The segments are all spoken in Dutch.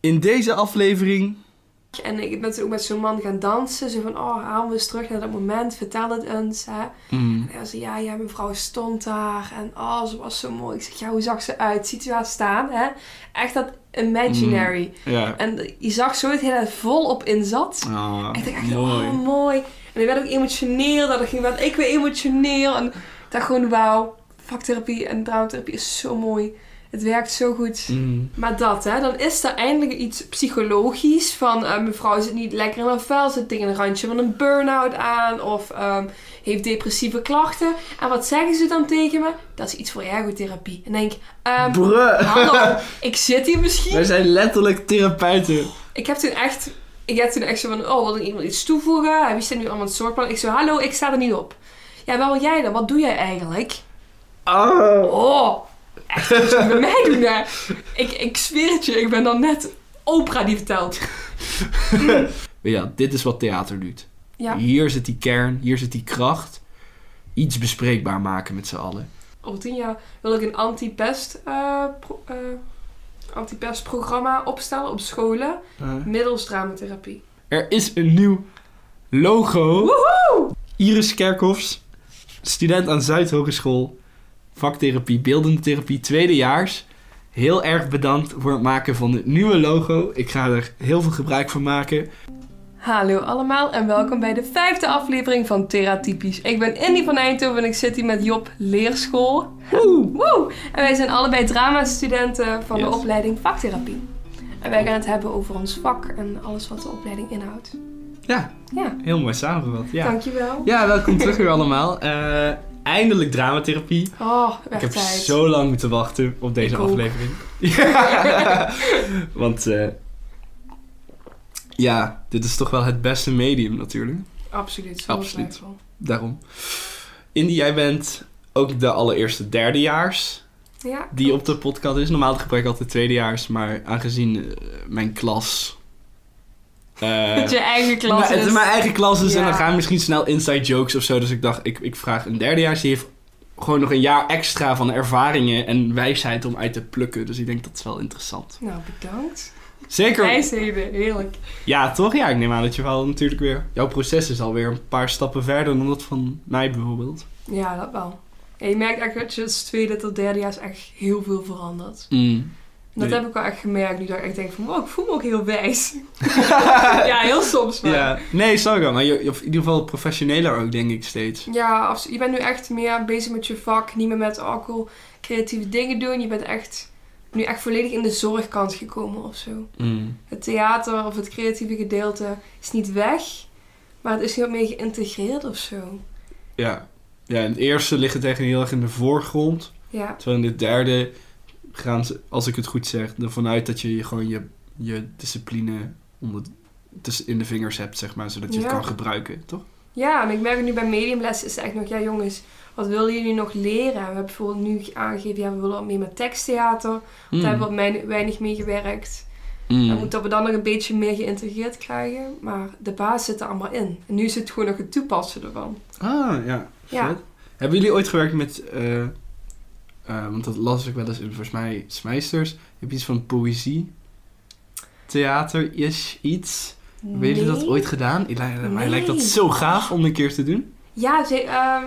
In deze aflevering. En ik ben toen ook met zo'n man gaan dansen. Zo van, oh, haal we eens terug naar dat moment. Vertel het eens, hè. Mm, En hij zei, ja, ja, mijn vrouw stond daar. En oh, ze was zo mooi. Ik zeg, ja, hoe zag ze uit? Ziet u haar staan, hè? Echt dat imaginary. ja. En je zag zo het hele volop in zat. Ah, Ik dacht echt, mooi. oh, mooi. En ik werd ook emotioneel. Dat ik ging, werd ik weer emotioneel. En ik dacht gewoon, wauw, vaktherapie en traumatherapie is zo mooi. Het werkt zo goed. Mm, Maar dat, hè, dan is er eindelijk iets psychologisch van eh, mevrouw zit niet lekker in haar vel, zit tegen een randje van een burn-out aan of ehm, heeft depressieve klachten. En wat zeggen ze dan tegen me? Dat is iets voor ergotherapie. En dan denk ik, ehm, Bruh. hallo, ik zit hier misschien. Wij zijn letterlijk therapeuten. Ik heb toen echt, ik heb toen echt zo van, oh, wil er iemand iets toevoegen? Wie staat nu allemaal het soortplan? Ik zo, hallo, ik sta er niet op. Ja, wel jij dan? Wat doe jij eigenlijk? Oh. Oh, echt, je bij mij doen, hè? Ik, ik zweer het je, ik ben dan net opera die vertelt. Ja, dit is wat theater doet. Ja, Hier zit die kern, hier zit die kracht. Iets bespreekbaar maken met z'n allen. over tien jaar wil ik een anti-pest eh, pro- eh, anti-pestprogramma opstellen op scholen. Uh, Middels dramatherapie. er is een nieuw logo. Woehoe! Iris Kerkhoffs, student aan Zuidhogeschool, vaktherapie, beeldende therapie, tweedejaars. Heel erg bedankt voor het maken van het nieuwe logo. Ik ga er heel veel gebruik van maken. Hallo allemaal en welkom bij de vijfde aflevering van Theratypisch. Ik ben Indy van Eindhoven en ik zit hier met Job Leerschool. Woe! Woe! En wij zijn allebei drama-studenten van de opleiding vaktherapie. En wij gaan het hebben over ons vak en alles wat de opleiding inhoudt. Ja, Ja, heel mooi samengevat. Ja, dankjewel. ja welkom terug weer allemaal. Eh, eindelijk dramatherapie. Oh, Ik heb tijd. zo lang moeten wachten op deze Ik aflevering. Ja. Want eh, ja, dit is toch wel het beste medium natuurlijk. Absoluut, Absoluut. Daarom. Indy, jij bent ook de allereerste derdejaars Ja, die op de podcast is. Normaal gebruik ik altijd tweedejaars, maar aangezien eh, mijn klas... dat je eigen klas het is. mijn eigen klas is en dan gaan misschien snel inside jokes of zo. Dus ik dacht, ik, ik vraag een derdejaars die heeft gewoon nog een jaar extra van ervaringen en wijsheid om uit te plukken. Dus ik denk dat is wel interessant. Nou, bedankt. Zeker. Wijsheden, heerlijk. Ja, toch? Ja, ik neem aan dat je wel natuurlijk weer... Jouw proces is alweer een paar stappen verder dan dat van mij bijvoorbeeld. Ja, dat wel. En je merkt echt dat je het tweede tot derde jaar is echt heel veel veranderd. Mm. Dat heb ik wel echt gemerkt nu dat ik echt denk van, wow, ik voel me ook heel wijs. ja, heel soms maar. Ja, nee, snap ik wel. Maar je, je- in ieder geval professioneler ook, denk ik steeds. Ja, abs- je bent nu echt meer bezig met je vak. Niet meer met alcohol, creatieve dingen doen. Je bent echt nu echt volledig in de zorgkant gekomen of zo. Mm. Het theater of het creatieve gedeelte is niet weg. Maar het is heel meer geïntegreerd of zo. Ja. Ja, in het eerste ligt het echt heel erg in de voorgrond. Ja, Terwijl in het derde gaan ze, als ik het goed zeg, ervan uit dat je je gewoon je, je discipline onder, tussen in de vingers hebt, zeg maar. Zodat je Ja. het kan gebruiken, toch? Ja, en ik merk nu bij mediumles is het echt nog, ja jongens, wat willen jullie nog leren? We hebben bijvoorbeeld nu aangegeven, ja we willen wat meer met teksttheater. Mm. Daar hebben we weinig mee gewerkt. Mm. Dan moet dat we dan nog een beetje meer geïntegreerd krijgen. Maar de basis zit er allemaal in. En nu is het gewoon nog het toepassen ervan. Ah, ja. Hebben jullie ooit gewerkt met, eh, eh, want dat las ik wel eens in volgens mij Smeisters. Heb je iets van poëzie? Theater is iets? Hebben jullie dat Nee. ooit gedaan? Lijkt- Mij Nee. lijkt dat zo gaaf om een keer te doen. Ja, ze, ehm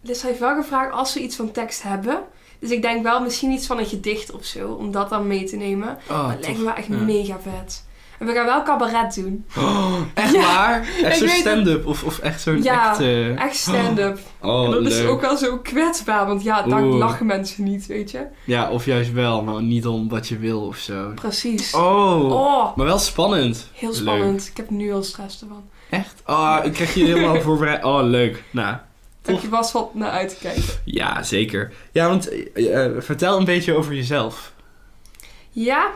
dus hij heeft wel gevraagd als we iets van tekst hebben. Dus ik denk wel misschien iets van een gedicht of zo, om dat dan mee te nemen. Oh, dat lijkt me wel echt Ja. mega vet. En we gaan wel cabaret doen. Oh, echt Ja, waar? Echt zo'n stand-up of, of echt zo'n Ja, echt... Echt stand-up. Oh, en dat is ook wel zo kwetsbaar, want ja, dan Oeh. lachen mensen niet, weet je. Ja, of juist wel, maar niet om wat je wil of zo. Precies. Oh, Oh, maar wel spannend. heel Leuk. spannend. Ik heb nu al stress ervan. Echt? Oh, ik krijg je helemaal voorbereid. Oh, leuk. Nou, Heb je vast wat naar uit te kijken. ja, zeker. Ja, want eh, eh, vertel een beetje over jezelf. Ja,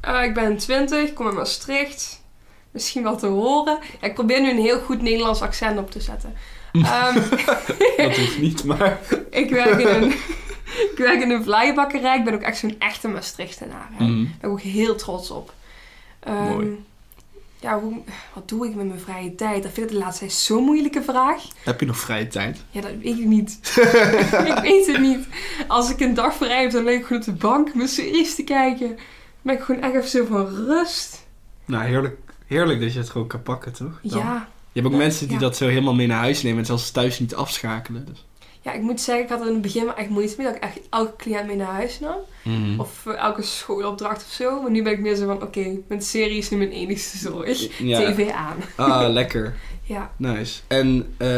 eh, ik ben 20, ik kom uit Maastricht. Misschien wel te horen. Ja, ik probeer nu een heel goed Nederlands accent op te zetten. Ehm, Dat hoeft niet, maar... ik, werk in een, ik werk in een vlaaienbakkerij. Ik ben ook echt zo'n echte Maastrichtenaar. Mm. Daar ben ik ook heel trots op. Ehm, Mooi. Ja, hoe, wat doe ik met mijn vrije tijd? Dat vind ik de laatste tijd zo'n moeilijke vraag. Heb je nog vrije tijd? Ja, dat weet ik niet. ik weet het niet. Als ik een dag vrij heb, dan leg ik gewoon op de bank mijn series te kijken. Ben ik gewoon echt even zo van rust. Nou, heerlijk, heerlijk dat je het gewoon kan pakken, toch? Dan. Ja. Je hebt ook Ja, mensen die ja. dat zo helemaal mee naar huis nemen en zelfs thuis niet afschakelen. Dus. ja, ik moet zeggen, ik had er in het begin wel echt moeite mee dat ik echt elke cliënt mee naar huis nam. Mhm. Of eh, elke schoolopdracht of zo. Maar nu ben ik meer zo van, oké, mijn serie is nu mijn enigste zorg. Ja. TV aan. Ah, lekker. Ja. Nice. En eh,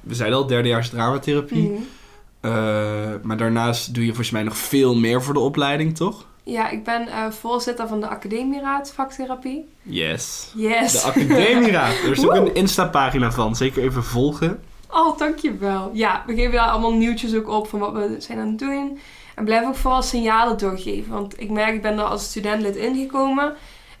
we zeiden al, derdejaars dramatherapie. Mhm. Eh, maar daarnaast doe je volgens mij nog veel meer voor de opleiding, toch? Ja, ik ben eh, voorzitter van de Academieraad Vaktherapie. Yes. Yes. De Academieraad. Er is ook een Insta-pagina van. Zeker even volgen. Oh, dankjewel. Ja, we geven daar allemaal nieuwtjes ook op van wat we zijn aan het doen. En blijf ook vooral signalen doorgeven. Want ik merk, ik ben er als studentlid ingekomen.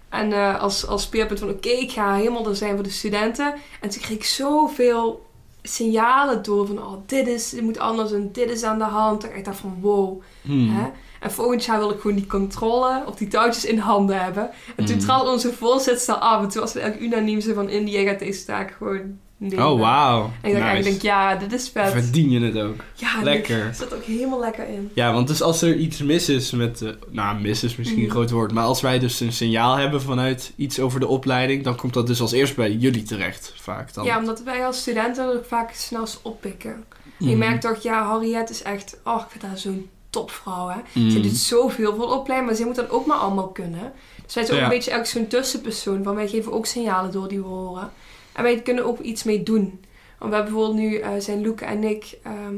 En eh, als, als speerpunt van, oké, ik ga helemaal er zijn voor de studenten. En toen kreeg ik zoveel signalen door van, oh, dit is, dit moet anders en dit is aan de hand. Dat ik dacht van, wow. Hmm. Hè? En volgend jaar wil ik gewoon die controle of die touwtjes in handen hebben. En toen Mm. trad onze voorzitter af. En toen was het eigenlijk unaniem zo van, Indy, jij gaat deze taak gewoon nemen. Oh, wauw. En ik dacht eigenlijk, denk, ja, dit is vet. Verdien je het ook. Ja, Lekker. Er zit ook helemaal lekker in. Ja, want dus als er iets mis is met... nou, mis is misschien een Mhm. groot woord. Maar als wij dus een signaal hebben vanuit iets over de opleiding... dan komt dat dus als eerst bij jullie terecht, vaak dan. Ja, omdat wij als studenten dat ook vaak snelst oppikken. Mhm. Je merkt toch, ja, Harriet is echt... Oh, ik vind haar zo'n topvrouw, hè. Mhm. Ze doet zoveel voor opleiding, maar ze moet dat ook maar allemaal kunnen. Dus wij zijn ook een beetje zo'n tussenpersoon. Van wij geven ook signalen door die we horen. En wij kunnen ook iets mee doen. Want we hebben bijvoorbeeld nu, eh, zijn Loeke en ik... ehm,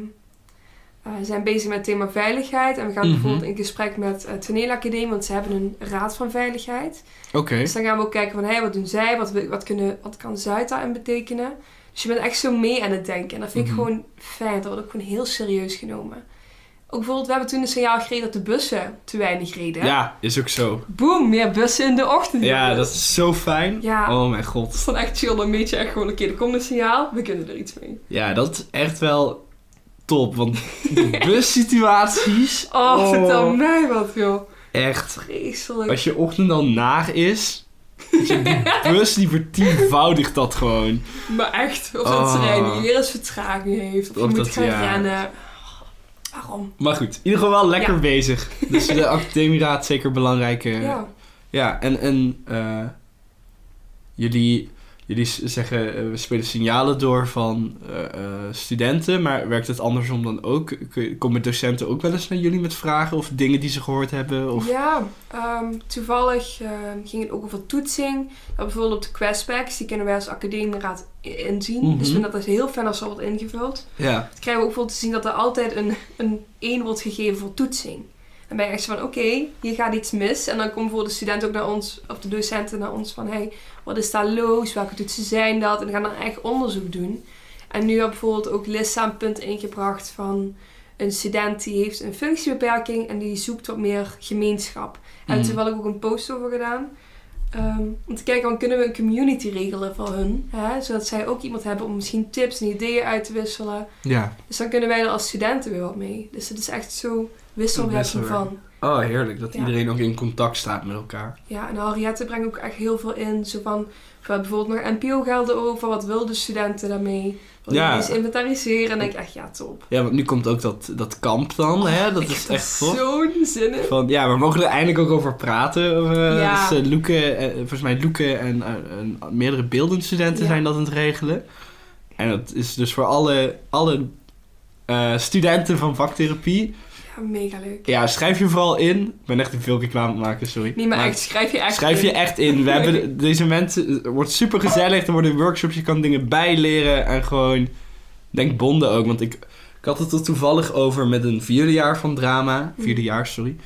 eh, zijn bezig met het thema veiligheid. En we gaan Mhm. bijvoorbeeld in gesprek met uh, Toneelacademie, want ze hebben een raad van veiligheid. Oké. Dus dan gaan we ook kijken van, hé, wat doen zij? Wat, wat, kunnen, wat kan Zuid daarin betekenen? Dus je bent echt zo mee aan het denken. En dat vind ik Mhm. gewoon fijn. Dat wordt ook gewoon heel serieus genomen. Ook bijvoorbeeld, we hebben toen een signaal gekregen dat de bussen te weinig reden. Ja, is ook zo. Boom, meer bussen in de ochtend. Ja, dat is zo fijn. Ja. Oh mijn Dat god. is dan echt chill. Dan weet je echt gewoon, oké, er komt een signaal. We kunnen er iets mee. Ja, dat is echt wel top. Want de bussituaties... Oh, vertel mij wat, joh. Echt. Vreselijk. Als je ochtend al naag is... die bus die vertienvoudigt dat gewoon. Maar echt, of Oh. dat trein die weer eens vertraging heeft. Of, Of je moet dat- gaan ja. rennen. Waarom? Maar goed, in ieder geval wel lekker Ja. bezig. Dus de academieraad zeker belangrijke... Ja. Ja, en, en eh, jullie, jullie zeggen eh, we spelen signalen door van eh, eh, studenten, maar werkt het andersom dan ook? Komen docenten ook wel eens naar jullie met vragen of dingen die ze gehoord hebben? Of... Ja, ehm, toevallig ging het ook over toetsing. Dat bijvoorbeeld op de questpacks, die kunnen wij als academieraad inzien. Mhm. Dus ik vind dat heel fijn als er wordt ingevuld. Ja. Dan krijgen we ook bijvoorbeeld te zien dat er altijd een, een 1 wordt gegeven voor toetsing. Dan ben je echt zo van, oké, hier gaat iets mis. En dan komen bijvoorbeeld de studenten ook naar ons, of de docenten naar ons van, hey, wat is daar los? Welke toetsen zijn dat? En dan gaan dan echt onderzoek doen. En nu had bijvoorbeeld ook Lissa een punt ingebracht van een student die heeft een functiebeperking en die zoekt wat meer gemeenschap. En Mhm. daar toevallig ook een post over gedaan. Ehm, om te kijken, dan kunnen we een community regelen voor hun. Hè? Zodat zij ook iemand hebben om misschien tips en ideeën uit te wisselen. Ja. Dus dan kunnen wij er als studenten weer wat mee. Dus het is echt zo wisselwerking van. Oh, heerlijk. Dat Ja. iedereen ook in contact staat met elkaar. Ja, en Henriette brengt ook echt heel veel in. Zo van, we hebben bijvoorbeeld nog NPO-gelden over. Wat willen de studenten daarmee? Wil je Ja. eens inventariseren? En dan denk ik echt, ja, top. Ja, want nu komt ook dat, dat kamp dan, hè? Dat ik is echt zo'n zin in. Van, ja, we mogen er eindelijk ook over praten. eh Ja. dus, Loeke, eh, volgens mij Loeke en en meerdere beeldende studenten Ja. zijn dat aan het regelen. En dat is dus voor alle, alle studenten van vaktherapie. Ja, mega leuk. Ja, schrijf je vooral in. Ik ben echt veel aan het maken, sorry. Nee, maar echt, schrijf je echt Schrijf je in. echt in. We hebben deze mensen... Het wordt super gezellig. Er worden workshops. Je kan dingen bijleren. En gewoon... Denk bonden ook. Want ik, ik had het er toevallig over met een vierde jaar van drama. Vierde jaar, sorry.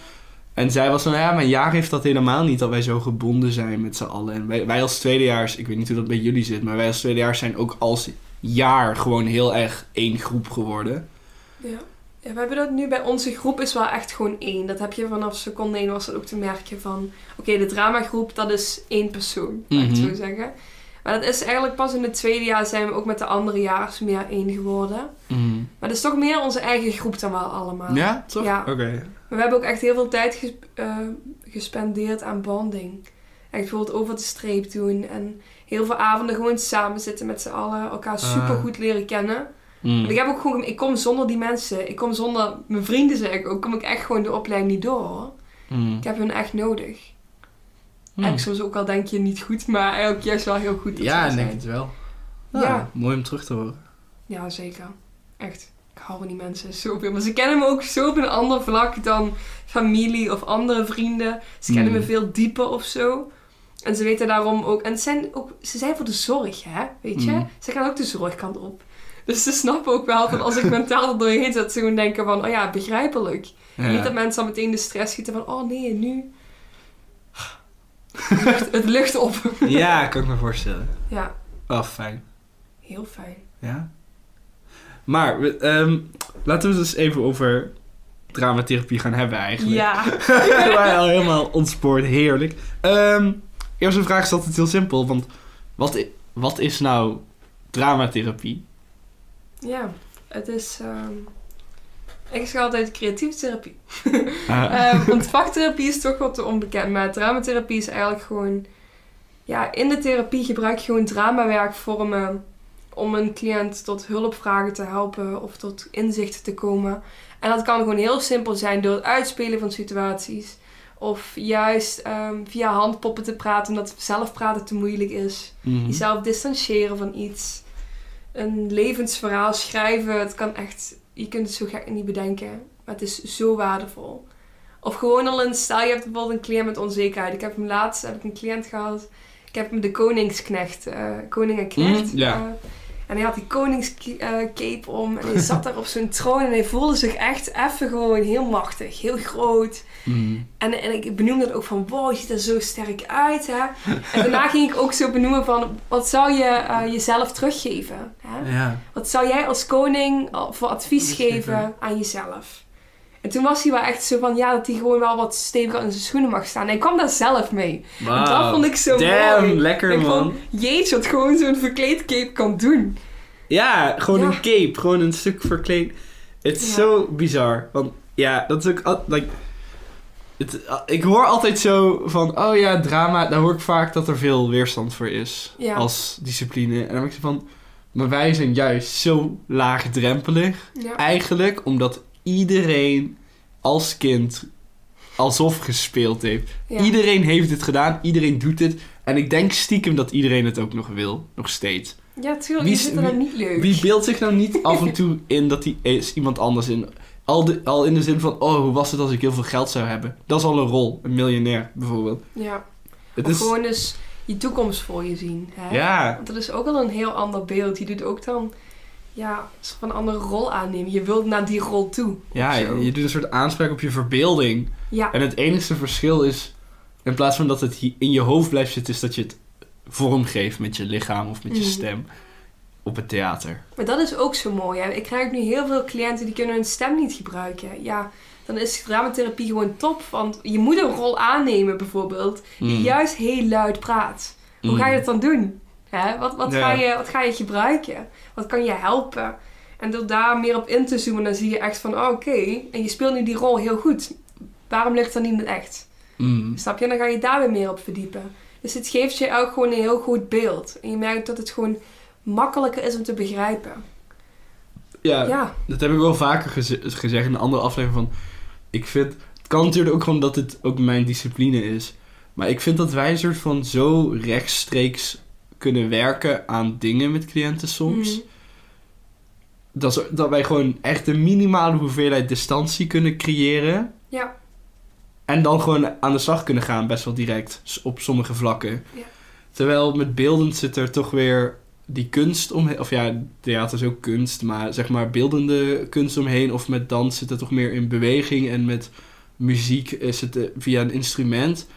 En zij was van... Ja, mijn jaar heeft dat helemaal niet. Dat wij zo gebonden zijn met z'n allen. En wij, wij als tweedejaars... Ik weet niet hoe dat bij jullie zit. Maar wij als tweedejaars zijn ook als jaar gewoon heel erg één groep geworden. Ja. Ja, we hebben dat nu bij onze groep is wel echt gewoon één. Dat heb je vanaf seconde één was dat ook te merken van... Oké, de dramagroep, dat is één persoon, laat ik het Mhm. zo zeggen. Maar dat is eigenlijk pas in het tweede jaar zijn we ook met de andere jaars meer één geworden. Maar dat is toch meer onze eigen groep dan wel allemaal. Ja, toch? Ja. Oké. Maar we hebben ook echt heel veel tijd ges- eh, gespendeerd aan bonding. Echt bijvoorbeeld over de streep doen. En heel veel avonden gewoon samen zitten met z'n allen. Elkaar Ah. super goed leren kennen. Mm. Ik heb ook gewoon, ik kom zonder die mensen. Ik kom zonder mijn vrienden zeg ik ook. Kom ik echt gewoon de opleiding niet door. Mm. Ik heb hun echt nodig. Mm. En soms ook al denk je niet goed, maar eigenlijk juist wel heel goed. Ja, ik denk het wel. Ja. Ja. Mooi om terug te horen. Ja, zeker. Echt. Ik hou van die mensen zoveel. Maar ze kennen me ook zo op een ander vlak dan familie of andere vrienden. Ze kennen me veel dieper of zo. En ze weten daarom ook... En zijn ook, ze zijn voor de zorg, hè? Weet je? Ze gaan ook de zorgkant op. Dus ze snappen ook wel van als ik mentaal er doorheen zit, ze gewoon denken van... Oh ja, begrijpelijk. Ja. Niet dat mensen dan meteen de stress schieten van... Oh nee, nu... Het lucht, het lucht op. ja, kan ik me voorstellen. Ja, Oh, fijn. heel fijn. Ja. Maar, ehm, laten we het eens even over dramatherapie gaan hebben eigenlijk. Ja. We waren al helemaal ontspoord, heerlijk. Ehm eerste vraag is altijd heel simpel, want wat, wat is nou dramatherapie? Ja, het is... ehm, ik zeg altijd creatieve therapie. Ah, Ehm, want vaktherapie is toch wat te onbekend. Maar dramatherapie is eigenlijk gewoon... Ja, in de therapie gebruik je gewoon dramawerkvormen... om een cliënt tot hulpvragen te helpen of tot inzicht te komen. En dat kan gewoon heel simpel zijn door het uitspelen van situaties. Of juist ehm, via handpoppen te praten omdat zelf praten te moeilijk is. mhm. Jezelf distancieren van iets. Een levensverhaal schrijven. Het kan echt... Je kunt het zo gek niet bedenken. Maar het is zo waardevol. Of gewoon al een... Stel je hebt bijvoorbeeld een cliënt met onzekerheid. Ik heb hem laatst... Heb ik een cliënt gehad. Ik heb hem de koningsknecht... eh koning en knecht. Mhm, eh, en hij had die koningscape om. En hij zat daar op zijn troon. En hij voelde zich echt even gewoon heel machtig. Heel groot. Mhm. En, en ik benoemde dat ook van, wow, je ziet er zo sterk uit, hè. En daarna ging ik ook zo benoemen van, wat zou je eh, jezelf teruggeven? Hè? Ja. Wat zou jij als koning al voor advies geven aan jezelf? En toen was hij wel echt zo van, ja, dat hij gewoon wel wat steviger in zijn schoenen mag staan. En hij kwam daar zelf mee. En dat vond ik zo Damn, mooi. lekker Ik man. vond, jeetje, wat gewoon zo'n verkleedcape kan doen. Ja, gewoon Ja. een cape, gewoon een stuk verkleed. Het is Ja. zo bizar. Want ja, dat is ook like, het, ik hoor altijd zo van, oh ja, drama, daar hoor ik vaak dat er veel weerstand voor is Ja. als discipline. En dan denk ik zo van, maar wij zijn juist zo laagdrempelig eigenlijk, omdat iedereen als kind alsof gespeeld heeft. Ja. Iedereen heeft het gedaan, iedereen doet het. En ik denk stiekem dat iedereen het ook nog wil, nog steeds. Ja, tuurlijk, Wie niet leuk. Wie beeldt zich nou niet af en toe in dat hij is iemand anders in? Al, de, al in de zin van, oh, hoe was het als ik heel veel geld zou hebben? Dat is al een rol, een miljonair bijvoorbeeld. Ja. Het is, gewoon dus je toekomst voor je zien. Hè? ja, Want dat is ook al een heel ander beeld. Je doet ook dan ja, van een andere rol aannemen. Je wilt naar die rol toe. ja, je, je doet een soort aanspraak op je verbeelding. Ja, En het enige verschil is, in plaats van dat het in je hoofd blijft zitten, is dat je het vorm geeft met je lichaam of met je Mhm. stem op het theater. maar dat is ook zo mooi. Hè? Ik krijg nu heel veel cliënten die kunnen hun stem niet gebruiken. Ja, dan is dramatherapie gewoon top. Want je moet een rol aannemen bijvoorbeeld. Die Mm. juist heel luid praat. Hoe Mm. ga je dat dan doen? Hè? Wat, wat, Ja. ga je, wat ga je gebruiken? Wat kan je helpen? En door daar meer op in te zoomen, dan zie je echt van, oh, oké, en je speelt nu die rol heel goed. Waarom lukt dat niet in echt? Mm. Snap je? En dan ga je daar weer meer op verdiepen. Dus het geeft je ook gewoon een heel goed beeld. En je merkt dat het gewoon makkelijker is om te begrijpen. Ja, Ja, dat heb ik wel vaker geze- gezegd in een andere aflevering van... Ik vind... Het kan natuurlijk ook gewoon dat het ook mijn discipline is. Maar ik vind dat wij een soort van zo rechtstreeks kunnen werken aan dingen met cliënten soms. Mhm. Dat, is- dat wij gewoon echt een minimale hoeveelheid distantie kunnen creëren. Ja. En dan gewoon aan de slag kunnen gaan, best wel direct, op sommige vlakken. Ja. Terwijl met beeldend zit er toch weer die kunst omheen. Of ja, theater is ook kunst, maar zeg maar beeldende kunst omheen. Of met dans zit er toch meer in beweging. En met muziek is het eh, via een instrument.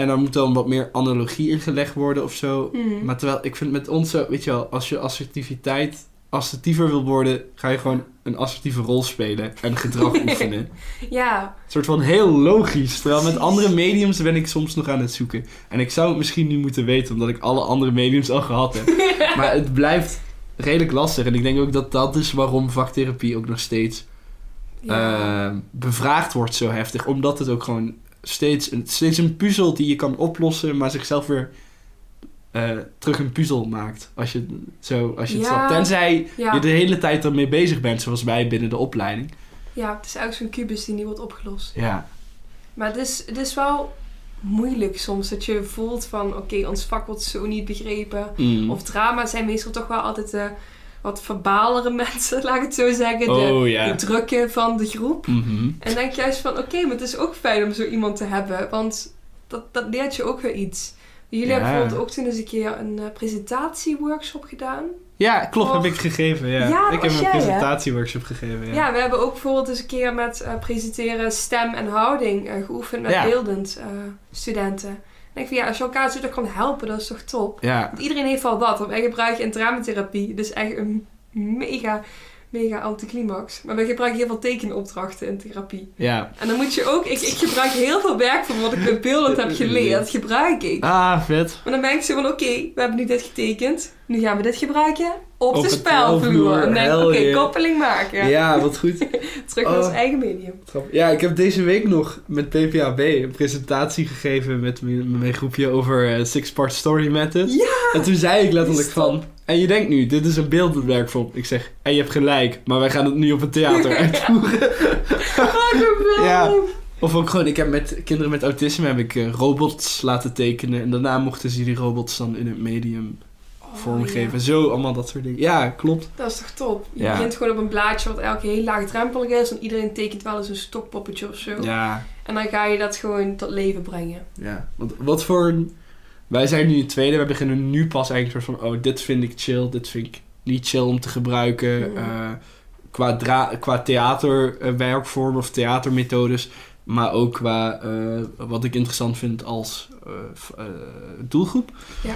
En dan moet dan wat meer analogie ingelegd worden of zo. Mhm. Maar terwijl ik vind met ons zo, weet je wel, als je assertiviteit assertiever wil worden, ga je gewoon een assertieve rol spelen en gedrag oefenen. ja. Een soort van heel logisch. Terwijl met andere mediums ben ik soms nog aan het zoeken. En ik zou het misschien nu moeten weten, omdat ik alle andere mediums al gehad heb. maar het blijft redelijk lastig. En ik denk ook dat dat is waarom vaktherapie ook nog steeds ja. eh, bevraagd wordt zo heftig. Omdat het ook gewoon steeds een, steeds een puzzel die je kan oplossen, maar zichzelf weer eh, terug een puzzel maakt. Als je, zo, als je het snapt. Tenzij ja. je de hele tijd ermee bezig bent, zoals wij binnen de opleiding. ja, het is eigenlijk zo'n kubus die niet wordt opgelost. Ja. Maar het is, het is wel moeilijk soms dat je voelt van oké, ons vak wordt zo niet begrepen. Mm. Of drama zijn meestal toch wel altijd de wat verbalere mensen, laat ik het zo zeggen. De, oh ja. de drukke van de groep. Mhm. En denk juist van oké, maar het is ook fijn om zo iemand te hebben. Want dat, dat leert je ook weer iets. Jullie Ja. hebben bijvoorbeeld ook toen eens een keer een eh, presentatieworkshop gedaan. Ja, klopt, heb ik gegeven. Ja. Ik heb een presentatieworkshop gegeven. Ja. Ja. we hebben ook bijvoorbeeld eens een keer met eh, presenteren stem en houding eh, geoefend met beeldend studenten. En ik vind ja, als je elkaar zo kan helpen, dat is toch top. ja. Want iedereen heeft wel wat. Want wij gebruiken in dramatherapie. Dus echt een mega, mega anticlimax. Maar wij gebruiken heel veel tekenopdrachten in therapie. ja. En dan moet je ook... Ik, ik gebruik heel veel werk van wat ik met beeldend heb geleerd. Gebruik ik. Ah, vet. Maar dan ik zo van, oké, we hebben nu dit getekend. Nu gaan we dit gebruiken op, de spelvloer. En denk oké, koppeling maken. Ja, wat goed. Terug naar ons Oh. eigen medium. Ja, ik heb deze week nog met PPAB een presentatie gegeven met mijn, met mijn groepje over eh, Six Part Story Method. Ja! En toen zei ik letterlijk van... En je denkt nu, dit is een beeldend werkvorm. Ik zeg, en je hebt gelijk, maar wij gaan het nu op het theater uitvoeren. Geweldig. Ja. Of ook gewoon, ik heb met kinderen met autisme heb ik eh, robots laten tekenen. En daarna mochten ze die robots dan in het medium vormgeven. ja. Zo, allemaal dat soort dingen. Ja, klopt. Dat is toch top? Je Ja. begint gewoon op een blaadje wat eigenlijk heel laagdrempelig is. En iedereen tekent wel eens een stokpoppetje of zo. Ja, En dan ga je dat gewoon tot leven brengen. ja. Want wat voor... een- Wij zijn nu in het tweede. We beginnen nu pas eigenlijk soort van... Oh, dit vind ik chill. Dit vind ik niet chill om te gebruiken. Mhm. eh, qua, dra- qua theaterwerkvorm of theatermethodes. Maar ook qua eh, wat ik interessant vind als eh, doelgroep. Ja.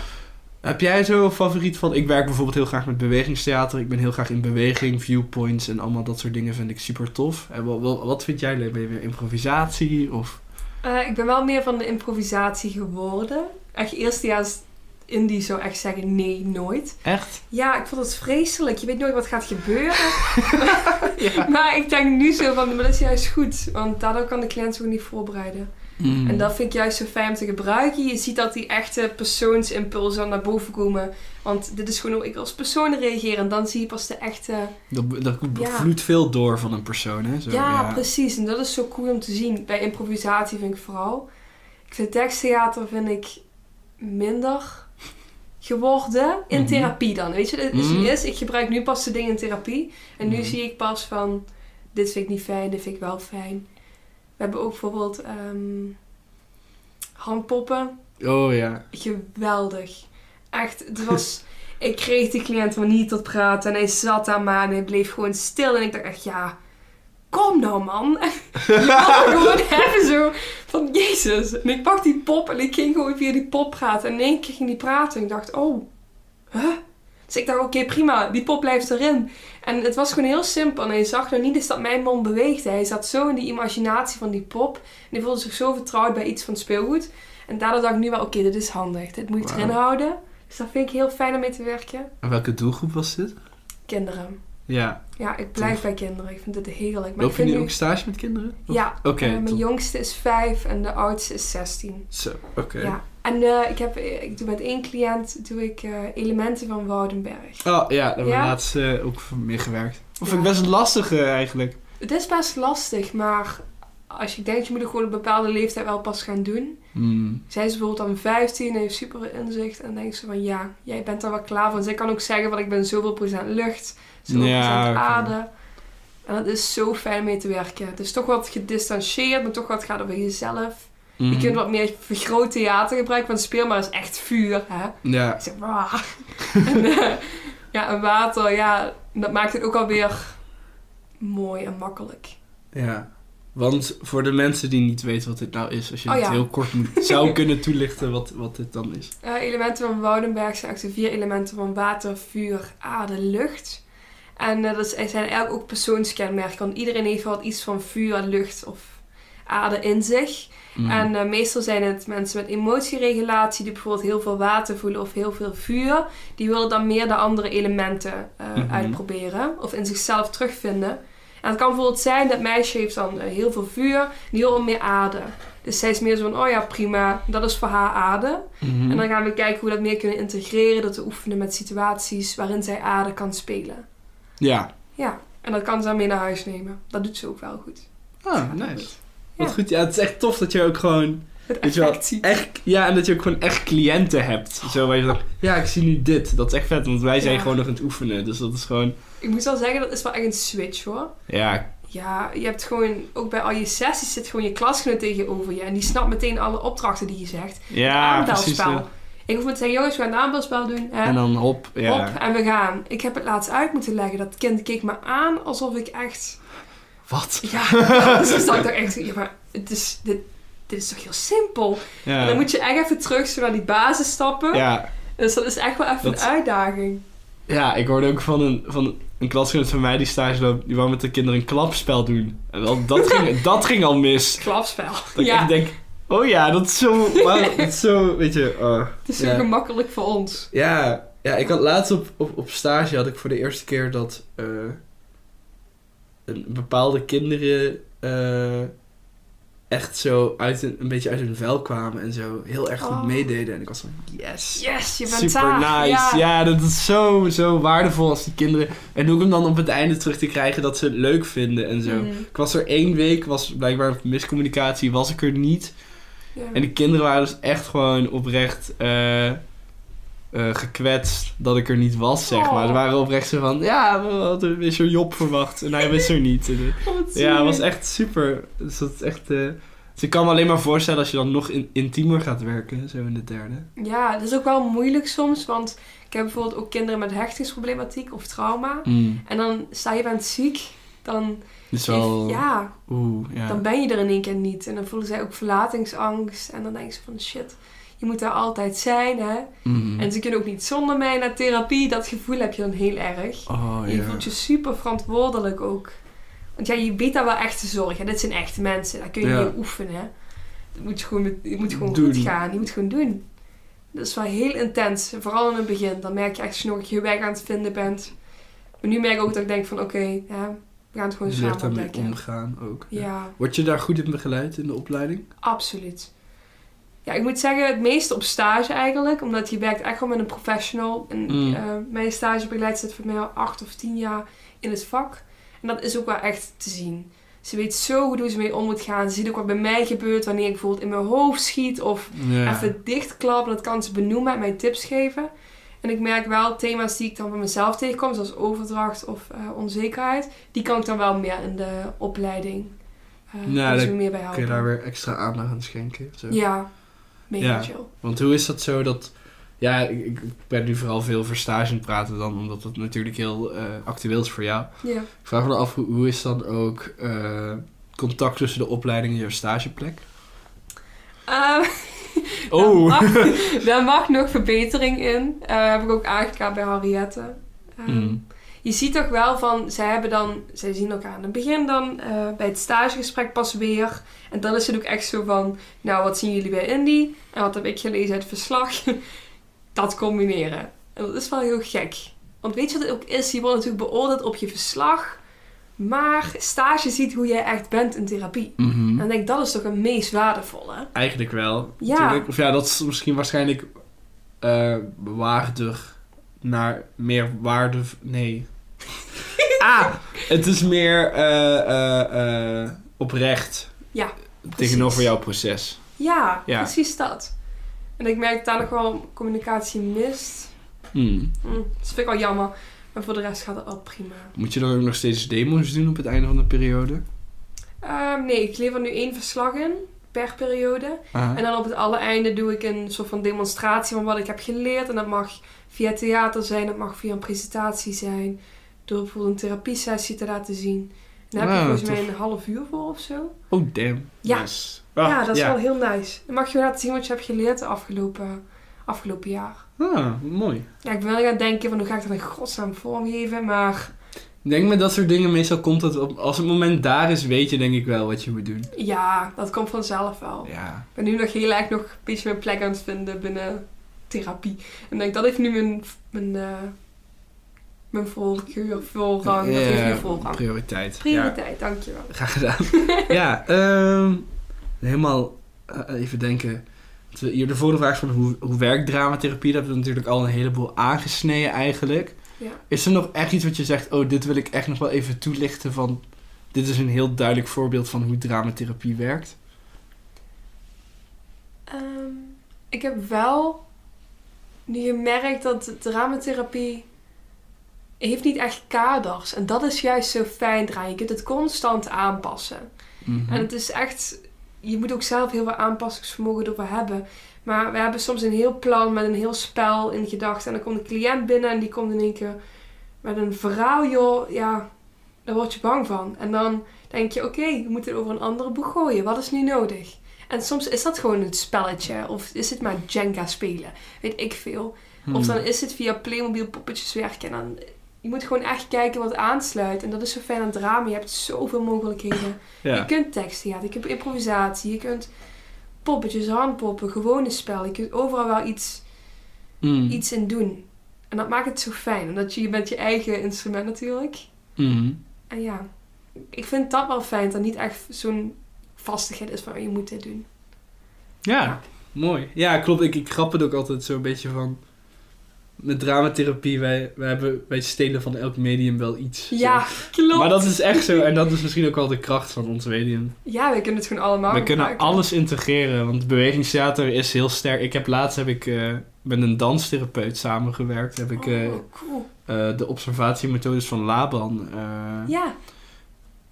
Heb jij zo een favoriet van... Ik werk bijvoorbeeld heel graag met bewegingstheater. Ik ben heel graag in beweging, viewpoints en allemaal dat soort dingen vind ik super tof. En wat, wat, vind jij leuk? Ben je meer improvisatie of... Eh, ik ben wel meer van de improvisatie geworden. Echt eerste jaar indie zou echt zeggen nee, nooit. Echt? Ja, ik vond het vreselijk. Je weet nooit wat gaat gebeuren. Ja. Maar ik denk nu zo van, maar dat is juist goed. Want daardoor kan de cliënt zich ook niet voorbereiden. Mm. En dat vind ik juist zo fijn om te gebruiken. Je ziet dat die echte persoonsimpulsen naar boven komen. Want dit is gewoon hoe ik als persoon reageer. En dan zie je pas de echte... Dat, dat Ja. vloeit veel door van een persoon, hè? Zo, ja, precies. En dat is zo cool om te zien. Bij improvisatie vind ik vooral. Ik vind teksttheater vind ik minder geworden. In Mhm. therapie dan. Weet je, het is, Mhm. is, ik gebruik nu pas de dingen in therapie. En nu Mhm. zie ik pas van... Dit vind ik niet fijn, dit vind ik wel fijn. We hebben ook bijvoorbeeld ehm, handpoppen. Oh ja. Geweldig. Echt, het was... ik kreeg die cliënt maar niet tot praten. En hij zat daar maar en hij bleef gewoon stil. En ik dacht echt, ja... Kom nou, man. Je gewoon hebben zo van, jezus. En ik pak die pop en ik ging gewoon via die pop praten. En in één keer ging die praten. En ik dacht, oh, huh? Dus ik dacht, oké, prima. Die pop blijft erin. En het was gewoon heel simpel. En hij zag nog niet eens dat mijn mond beweegde. Hij zat zo in die imaginatie van die pop. En hij voelde zich zo vertrouwd bij iets van speelgoed. En daardoor dacht ik nu wel, oké, dit is handig. Dit moet Wauw. erin houden. Dus dat vind ik heel fijn om mee te werken. En welke doelgroep was dit? Kinderen. Ja. Ja, ik blijf Tof. bij kinderen. Ik vind het heerlijk. Maar Loop je nu ook stage met kinderen? Of- Ja, Oké, eh, mijn jongste is vijf en de oudste is 16. Zo, oké. Ja. En eh, ik, heb, ik doe met één cliënt doe ik, eh, elementen van Woudenberg. Oh ja, daar hebben we Ja? laatst eh, ook mee gewerkt. Of Ja. ik best lastig eh, eigenlijk. Het is best lastig, maar als je denkt, je moet het gewoon op een bepaalde leeftijd wel pas gaan doen. Hmm. Zij is bijvoorbeeld dan 15 en heeft super inzicht. En dan denk ze van ja, jij bent er wel klaar voor. Zij kan ook zeggen van ik ben zoveel procent lucht, zoveel Ja, procent aarde. En dat is zo fijn mee te werken. Het is toch wat gedistanceerd, maar toch wat gaat over jezelf. Je Mhm. kunt wat meer vergroot theater gebruiken, want speel maar is echt vuur. Hè? Ja. Ik zeg, eh, ja, en water, ja, dat maakt het ook alweer mooi en makkelijk. ja. Want voor de mensen die niet weten wat dit nou is, als je Oh het ja. heel kort zou kunnen toelichten wat, wat dit dan is. Eh, elementen van Woudenberg zijn eigenlijk de vier elementen van water, vuur, aarde, lucht. En eh, dat zijn eigenlijk ook persoonskenmerken. Want iedereen heeft wel iets van vuur, lucht of aarde in zich. Mhm. En eh, meestal zijn het mensen met emotieregulatie die bijvoorbeeld heel veel water voelen of heel veel vuur. Die willen dan meer de andere elementen eh, Mhm. uitproberen of in zichzelf terugvinden. En het kan bijvoorbeeld zijn dat meisje heeft dan eh, heel veel vuur en die wil meer aarde. Dus zij is meer zo van, oh ja prima, dat is voor haar aarde. Mhm. En dan gaan we kijken hoe we dat meer kunnen integreren. Dat te oefenen met situaties waarin zij aarde kan spelen. Ja. Ja, en dat kan ze dan mee naar huis nemen. Dat doet ze ook wel goed. Ah, nice. Wat goed. Ja, het is echt tof dat je ook gewoon... Het je wel, echt, ja, en dat je ook gewoon echt cliënten hebt. Zo waar je dacht, ja, ik zie nu dit. Dat is echt vet, want wij zijn Ja. gewoon nog aan het oefenen. Dus dat is gewoon, Ik moet wel zeggen, dat is wel echt een switch hoor. ja, Ja, je hebt gewoon, ook bij al je sessies zit gewoon je klasgenoot tegenover je. En die snapt meteen alle opdrachten die je zegt. ja precies. ja. Ik hoef maar te zeggen, jongens, we gaan een aanbelspel doen. Hè? En dan hop, ja. Op en we gaan. Ik heb het laatst uit moeten leggen. Dat kind keek me aan alsof ik echt... Wat? Ja, dus ik echt... Ja, maar het is, dit, dit is toch heel simpel? En Ja. dan moet je echt even terug zo naar die basis stappen. ja. Dus dat is echt wel even Dat- een uitdaging. Ja, ik hoorde ook van een, van een klasgenoot van mij die stage loopt, die wou met de kinderen een klapspel doen. En dat, ging, dat ging al mis. Klapspel. Dat ik ja, echt denk, oh ja, dat is zo, wauw, dat is zo, weet je, oh. het is zo ja. gemakkelijk voor ons. Ja, ja, ik had laatst op, op, op stage had ik voor de eerste keer dat eh, een bepaalde kinderen eh, echt zo uit een, een beetje uit hun vel kwamen en zo heel erg goed Oh. meededen. En ik was van, yes. Yes, je bent Super nice. Ja. Ja. dat is zo, zo waardevol als die kinderen. En ook om dan op het einde terug te krijgen dat ze het leuk vinden en zo. Mm, Ik was er één week, was blijkbaar miscommunicatie, was ik er niet. ja. En die kinderen waren dus echt gewoon oprecht eh, eh, gekwetst dat ik er niet was, zeg maar. Oh. Ze waren oprecht zo van, ja, we hadden zo'n Job verwacht en hij was er niet. Eh, ja, het was echt super. Dus dat is echt... eh, dus ik kan me alleen maar voorstellen als je dan nog in, intiemer gaat werken, zo in de derde. Ja, dat is ook wel moeilijk soms, want ik heb bijvoorbeeld ook kinderen met hechtingsproblematiek of trauma. En dan sta je bent ziek, dan, Dus wel... ja, Oeh, ja. dan ben je er in één keer niet. En dan voelen zij ook verlatingsangst. En dan denken ze van shit, je moet daar altijd zijn, hè. Mhm. En ze kunnen ook niet zonder mij naar therapie. Dat gevoel heb je dan heel erg. Oh, je ja. voelt je super verantwoordelijk ook. Want ja, je weet daar wel echt te zorgen. Dit zijn echte mensen. Daar kun je Ja. niet oefenen. hè. Dat moet je gewoon, je moet gewoon Doen. goed gaan. Je moet gewoon doen. Dat is wel heel intens. Vooral in het begin. Dan merk je echt je nog je weg aan het vinden bent. Maar nu merk ik ook dat ik denk van oké, ja, we gaan het gewoon Je samen daarmee ontdekken. omgaan ook. Ja, Word je daar goed in begeleid in de opleiding? absoluut. Ja, ik moet zeggen, het meeste op stage eigenlijk. Omdat je werkt echt wel met een professional. En Mm. eh, mijn stagebegeleid zit voor mij al acht of tien jaar in het vak. En dat is ook wel echt te zien. Ze weet zo goed hoe ze mee om moet gaan. Ze ziet ook wat bij mij gebeurt wanneer ik bijvoorbeeld in mijn hoofd schiet. Of even dichtklappen. Dat kan ze benoemen en mij tips geven. En ik merk wel thema's die ik dan van mezelf tegenkom. Zoals overdracht of eh, onzekerheid. Die kan ik dan wel meer in de opleiding. eh Ja, meer bij Kun helpen. je daar weer extra aandacht aan schenken? Zo. Ja, mega Ja. chill. Want hoe is dat zo dat... Ja, ik, ben nu vooral veel over stage aan het praten dan, omdat het natuurlijk heel eh, actueel is voor jou. Ja. Ik vraag me af, hoe, hoe is dan ook eh, contact tussen de opleiding en jouw stageplek? Eh, Oh! Daar mag, daar mag nog verbetering in. Eh heb ik ook aangekaart bij Henriette. Eh, Mm. Je ziet toch wel van, zij hebben dan, zij zien elkaar aan het begin dan eh, bij het stagegesprek pas weer. En dan is het ook echt zo van, nou wat zien jullie bij Indy? En wat heb ik gelezen uit het verslag? dat combineren. En dat is wel heel gek. Want weet je wat het ook is? Je wordt natuurlijk beoordeeld op je verslag. Maar stage ziet hoe jij echt bent in therapie. Mhm. En dan denk ik, dat is toch een meest waardevolle. Eigenlijk wel. Ja. Natuurlijk. Of ja, dat is misschien waarschijnlijk waardig naar meer waarde... Nee. Ah! Het is meer eh, eh, eh, oprecht Ja, tegenover jouw proces. Ja, Ja. precies dat. En ik merk dat daar nog wel communicatie mist. Hmm. Hm, dat vind ik wel jammer. Maar voor de rest gaat het wel prima. Moet je dan ook nog steeds demo's doen op het einde van de periode? Ehm, nee, ik lever nu één verslag in per periode. En dan op het allereinde doe ik een soort van demonstratie van wat ik heb geleerd. En dat mag via theater zijn, dat mag via een presentatie zijn. Door bijvoorbeeld een therapiesessie te laten zien. En daar heb je volgens mij een half uur voor of zo. Oh, damn. Ja. Nice. Ah, ja, dat is wel heel nice. Dan mag je laten zien wat je hebt geleerd de afgelopen, afgelopen jaar. Ah, mooi. Ja, ik ben wel gaan denken van hoe ga ik dat in godsnaam vormgeven, maar Ik denk met dat soort dingen meestal komt dat op, als het moment daar is, weet je denk ik wel wat je moet doen. ja, dat komt vanzelf wel. Ja. Ik ben nu nog heel erg nog een beetje mijn plek aan het vinden binnen therapie. En denk dat heeft nu mijn, mijn, eh, mijn voorkeur, voorrang, dat heeft nu voorrang. prioriteit. Ja, Prioriteit, dankjewel. graag gedaan. ja, ehm, helemaal eh, even denken. Hier de vorige vraag is van hoe, hoe werkt dramatherapie? Dat hebben we natuurlijk al een heleboel aangesneden eigenlijk. Ja. Is er nog echt iets wat je zegt, oh, dit wil ik echt nog wel even toelichten van dit is een heel duidelijk voorbeeld van hoe dramatherapie werkt? Ehm, ik heb wel nu gemerkt dat dramatherapie heeft niet echt kaders. En dat is juist zo fijn eraan. Je kunt het constant aanpassen. Mhm. En het is echt... Je moet ook zelf heel veel aanpassingsvermogen ervoor hebben. Maar we hebben soms een heel plan met een heel spel in gedachten. En dan komt een cliënt binnen en die komt in één keer met een verhaal, joh. Ja, daar word je bang van. En dan denk je, oké, we moeten het over een andere boeg gooien. Wat is nu nodig? En soms is dat gewoon een spelletje. Of is het maar Jenga spelen. Weet ik veel. Hmm. Of dan is het via Playmobil poppetjes werken. En dan, je moet gewoon echt kijken wat aansluit. En dat is zo fijn aan drama. Je hebt zoveel mogelijkheden. Je kunt teksttheater, je kunt improvisatie, je kunt poppetjes, handpoppen, gewone spel. Je kunt overal wel iets, Mm. iets in doen. En dat maakt het zo fijn. Omdat je, je bent je eigen instrument natuurlijk. Mhm. En ja, ik vind dat wel fijn. Dat er niet echt zo'n vastigheid is van oh, je moet dit doen. Ja, mooi. Ja, klopt. Ik, ik grap het ook altijd zo'n beetje van... Met dramatherapie, wij, wij, hebben, wij stelen van elk medium wel iets. zo. Ja, klopt. Maar dat is echt zo. En dat is misschien ook wel de kracht van ons medium. Ja, we kunnen het gewoon allemaal we kunnen alles integreren. Want bewegingstheater is heel sterk. Ik heb laatst heb ik, eh, met een danstherapeut samengewerkt. Heb ik eh, Oh, cool. eh, de observatiemethodes van Laban... eh, Ja,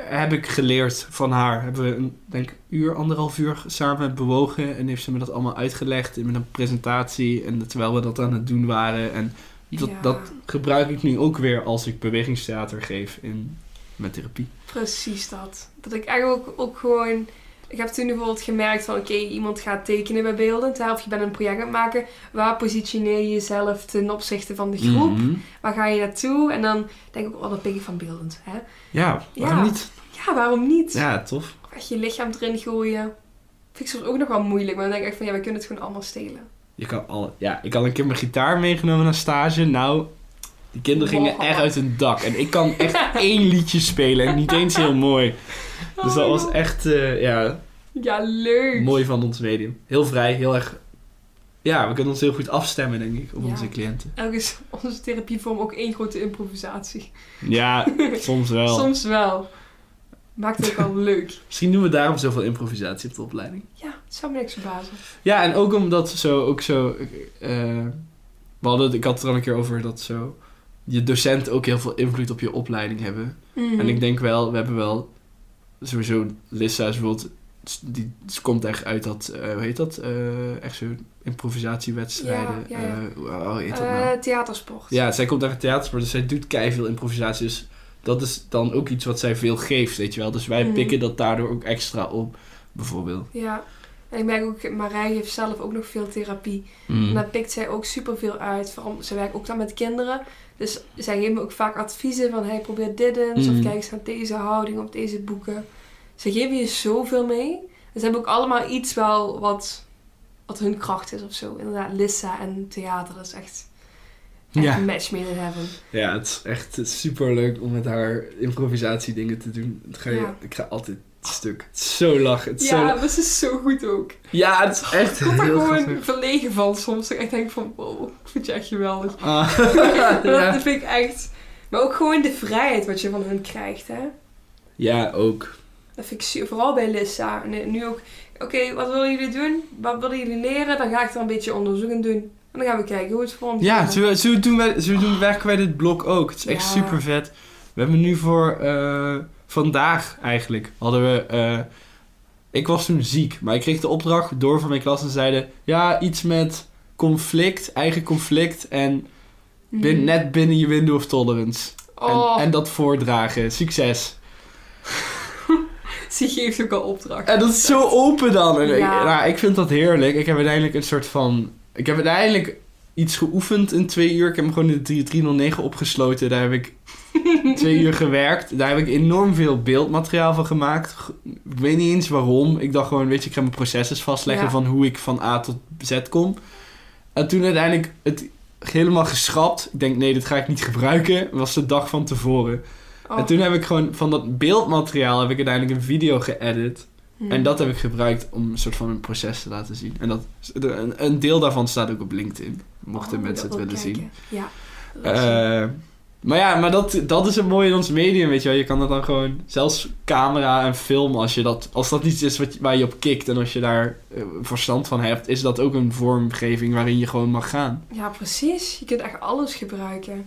heb ik geleerd van haar. Hebben we een denk uur, anderhalf uur samen bewogen. En heeft ze me dat allemaal uitgelegd in een presentatie. En terwijl we dat aan het doen waren. En dat, Ja. dat gebruik ik nu ook weer als ik bewegingstheater geef in mijn therapie. precies dat. Dat ik eigenlijk ook, ook gewoon... Ik heb toen bijvoorbeeld gemerkt van... Oké, iemand gaat tekenen bij beeldend. hè, Of je bent een project aan het maken. Waar positioneer je jezelf ten opzichte van de groep? Mhm. Waar ga je naartoe? En dan denk ik ook, oh, dat pik ik van beeldend. Hè? Ja, waarom Ja. niet? Ja, waarom niet? Ja, tof. Of echt je lichaam erin gooien. Vind ik soms ook nog wel moeilijk. Maar dan denk ik echt van, ja, we kunnen het gewoon allemaal stelen. Je kan alle, ja, ik had een keer mijn gitaar meegenomen naar stage. Nou, die kinderen gingen echt uit hun dak. En ik kan echt één liedje spelen. En niet eens heel mooi. Dus dat Oh, was echt, eh, ja, Ja, leuk. mooi van ons medium. Heel vrij, heel erg... Ja, we kunnen ons heel goed afstemmen, denk ik, op Ja. onze cliënten. Eigenlijk is onze therapievorm ook één grote improvisatie. Ja, soms wel. Soms wel. Maakt het ook wel leuk. Misschien doen we daarom zoveel improvisatie op de opleiding. Ja, het zou me niks verbazen. Ja, en ook omdat zo, ook zo... eh, we hadden, ik had het er al een keer over dat zo... Je docenten ook heel veel invloed op je opleiding hebben. Mhm. En ik denk wel, we hebben wel... Sowieso, Lissa is bijvoorbeeld... Die komt echt uit dat... eh, hoe heet dat? Eh, echt zo improvisatiewedstrijden. Ja, ja, ja. eh, hoe heet dat nou? Theatersport. Ja, zij komt uit theatersport, dus zij doet veel improvisatie. Dus dat is dan ook iets wat zij veel geeft, weet je wel. Dus wij Mhm. pikken dat daardoor ook extra op, bijvoorbeeld. Ja. En ik merk ook, Marij heeft zelf ook nog veel therapie. Mhm. En daar pikt zij ook superveel uit. Vooral, ze werkt ook dan met kinderen. Dus zij geeft me ook vaak adviezen van... Hey, probeer dit eens. Of kijk eens naar deze houding of deze boeken. Ze geven je zoveel mee. En ze hebben ook allemaal iets wel wat, wat hun kracht is of zo. Inderdaad, Lissa en theater. Dat is echt, echt Ja. een match made in heaven. Ja, het is echt super leuk om met haar improvisatie dingen te doen. Het ga je, Ja. Ik ga altijd stuk. Het is zo lachen. Het is Ja, zo... maar ze is zo goed ook. ja, het is echt Ik word er gewoon grappig. verlegen van soms. Dat ik echt denk van, wow, ik vind je echt geweldig. Ah, Maar ja. Dat vind ik echt... Maar ook gewoon de vrijheid wat je van hun krijgt, hè. ja, ook. Dat vind ik su- vooral bij Lissa. En nu ook, oké, wat willen jullie doen? Wat willen jullie leren? Dan ga ik er een beetje onderzoek in doen. En dan gaan we kijken hoe het voor ons Ja, zo, zo, doen wij, zo doen, werken wij dit blok ook. Het is echt Ja. super vet. We hebben nu voor eh, vandaag eigenlijk hadden we. eh, ik was toen ziek, maar ik kreeg de opdracht door van mijn klas en zeiden: ja, iets met conflict, eigen conflict en bin- Mhm. net binnen je window of tolerance. Oh, En, en dat voordragen. Succes. ze geeft ook al opdracht. En dat is zo open dan. En ik, Ja. nou, ik vind dat heerlijk. Ik heb uiteindelijk een soort van. Ik heb uiteindelijk iets geoefend in twee uur. Ik heb hem gewoon in de 309 opgesloten. Daar heb ik twee uur gewerkt. Daar heb ik enorm veel beeldmateriaal van gemaakt. Ik weet niet eens waarom. Ik dacht gewoon, weet je, ik ga mijn processes vastleggen Ja. van hoe ik van A tot Z kom. En toen uiteindelijk het helemaal geschrapt. Ik denk, nee, dit ga ik niet gebruiken. was de dag van tevoren. Oh. En toen heb ik gewoon van dat beeldmateriaal heb ik uiteindelijk een video geëdit. En dat heb ik gebruikt om een soort van een proces te laten zien. En dat, een, een deel daarvan staat ook op LinkedIn. Mochten Oh, mensen het willen zien. Ja. Eh, Maar ja, maar dat, dat is het mooie in ons medium, weet je wel. Je kan dat dan gewoon, zelfs camera en film, als, je dat, als dat iets is wat, waar je op kikt en als je daar eh, verstand van hebt, is dat ook een vormgeving waarin je gewoon mag gaan. Ja, precies. Je kunt echt alles gebruiken.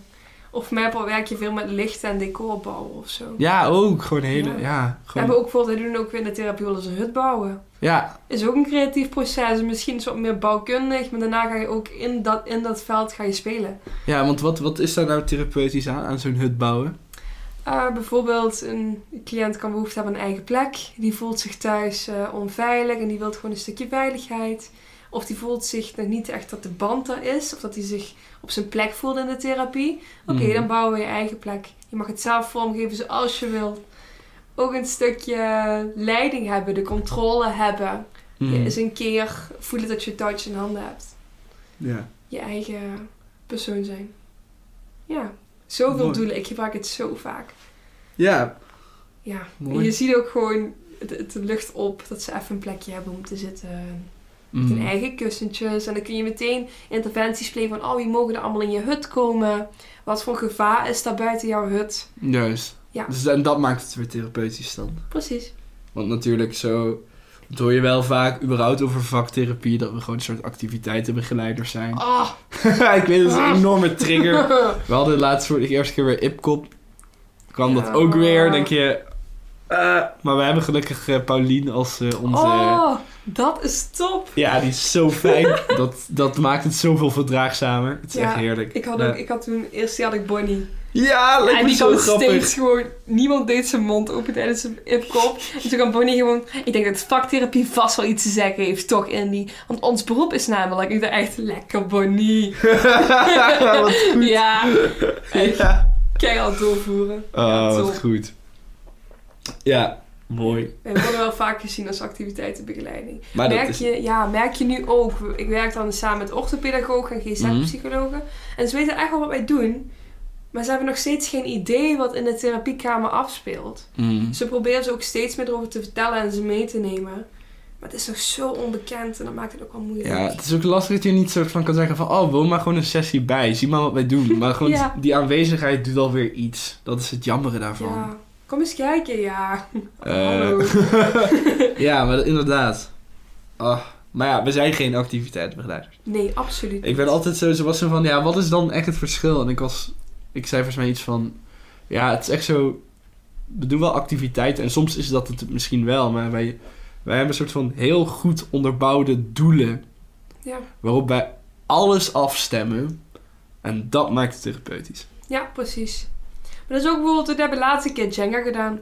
Of Maple werk je veel met licht en decor bouwen of zo. Ja, ook. Gewoon hele, ja. Ja. We gewoon, hebben ook bijvoorbeeld, doen ook weer in de therapie wel eens een hut bouwen. ja, Is ook een creatief proces. Misschien is wat meer bouwkundig, maar daarna ga je ook in dat, in dat veld ga je spelen. ja, want wat, wat is daar nou therapeutisch aan, aan zo'n hut bouwen? Uh, bijvoorbeeld, een cliënt kan behoefte hebben aan een eigen plek. Die voelt zich thuis eh, onveilig en die wil gewoon een stukje veiligheid. Of die voelt zich nog niet echt dat de band er is, of dat hij zich op zijn plek voelt in de therapie. Oké, Mhm. dan bouwen we je eigen plek. Je mag het zelf vormgeven zoals je wilt. Ook een stukje leiding hebben, de controle hebben. Mm. Je eens een keer voelen dat je het touwtje in handen hebt. Ja. Je eigen persoon zijn. Ja, zoveel Mooi. doelen. Ik gebruik het zo vaak. Ja, Ja, Mooi. je ziet ook gewoon het, het lucht op dat ze even een plekje hebben om te zitten. Met Mm. hun eigen kussentjes. En dan kun je meteen interventies plegen van, oh, wie mogen er allemaal in je hut komen? Wat voor gevaar is daar buiten jouw hut? Juist. Ja. Dus, en dat maakt het weer therapeutisch dan. Precies. Want natuurlijk zo... Dat hoor je wel vaak überhaupt over vaktherapie, dat we gewoon een soort activiteitenbegeleiders zijn. Ah. ik weet het, het is een enorme trigger. We hadden laatst voor de eerste keer weer Ipkop. Kwam dat ook weer, denk je... eh, maar we hebben gelukkig eh, Paulien als eh, onze... Oh, dat is top. Ja, die is zo fijn. dat, dat maakt het zoveel verdraagzamer. Het is Ja, echt heerlijk. Ik had, ook, ik had toen, eerst had ik Bonnie. Ja, lijkt en die kan steeds gewoon, niemand deed zijn mond open tijdens zijn ipkop. En toen kan Bonnie gewoon, ik denk dat vaktherapie vast wel iets te zeggen heeft, toch Andy? Want ons beroep is namelijk, ik dacht echt, lekker Bonnie. Wat goed. ja, Ja. keihard doorvoeren. Oh, Ja, wat goed. Ja, mooi. We worden wel vaak gezien als activiteitenbegeleiding. Maar dat merk, is... je, ja, merk je nu ook, ik werk dan samen met orthopedagogen en GZ-psychologen. En ze weten echt wel wat wij doen. Maar ze hebben nog steeds geen idee wat in de therapiekamer afspeelt. Mm. Ze proberen ze ook steeds meer erover te vertellen en ze mee te nemen. Maar het is nog zo onbekend en dat maakt het ook wel moeilijk. Ja, het is ook lastig dat je niet soort van kan zeggen van... Oh, woon maar gewoon een sessie bij. Zie maar wat wij doen. Maar gewoon Ja. die aanwezigheid doet alweer iets. Dat is het jammere daarvan. Ja. Kom eens kijken, ja. Eh, Hallo. ja, maar inderdaad. Ah, maar ja, we zijn geen activiteitsbegeleiders. Nee, absoluut Ik ben niet. altijd zo, zo was zo van... Ja, wat is dan echt het verschil? En ik was... Ik zei volgens mij iets van... Ja, het is echt zo... We doen wel activiteiten. En soms is dat het misschien wel. Maar wij, wij hebben een soort van heel goed onderbouwde doelen. Ja. Waarop wij alles afstemmen. En dat maakt het therapeutisch. ja, precies. Maar dat is ook bijvoorbeeld, we hebben laatste keer Jenga gedaan.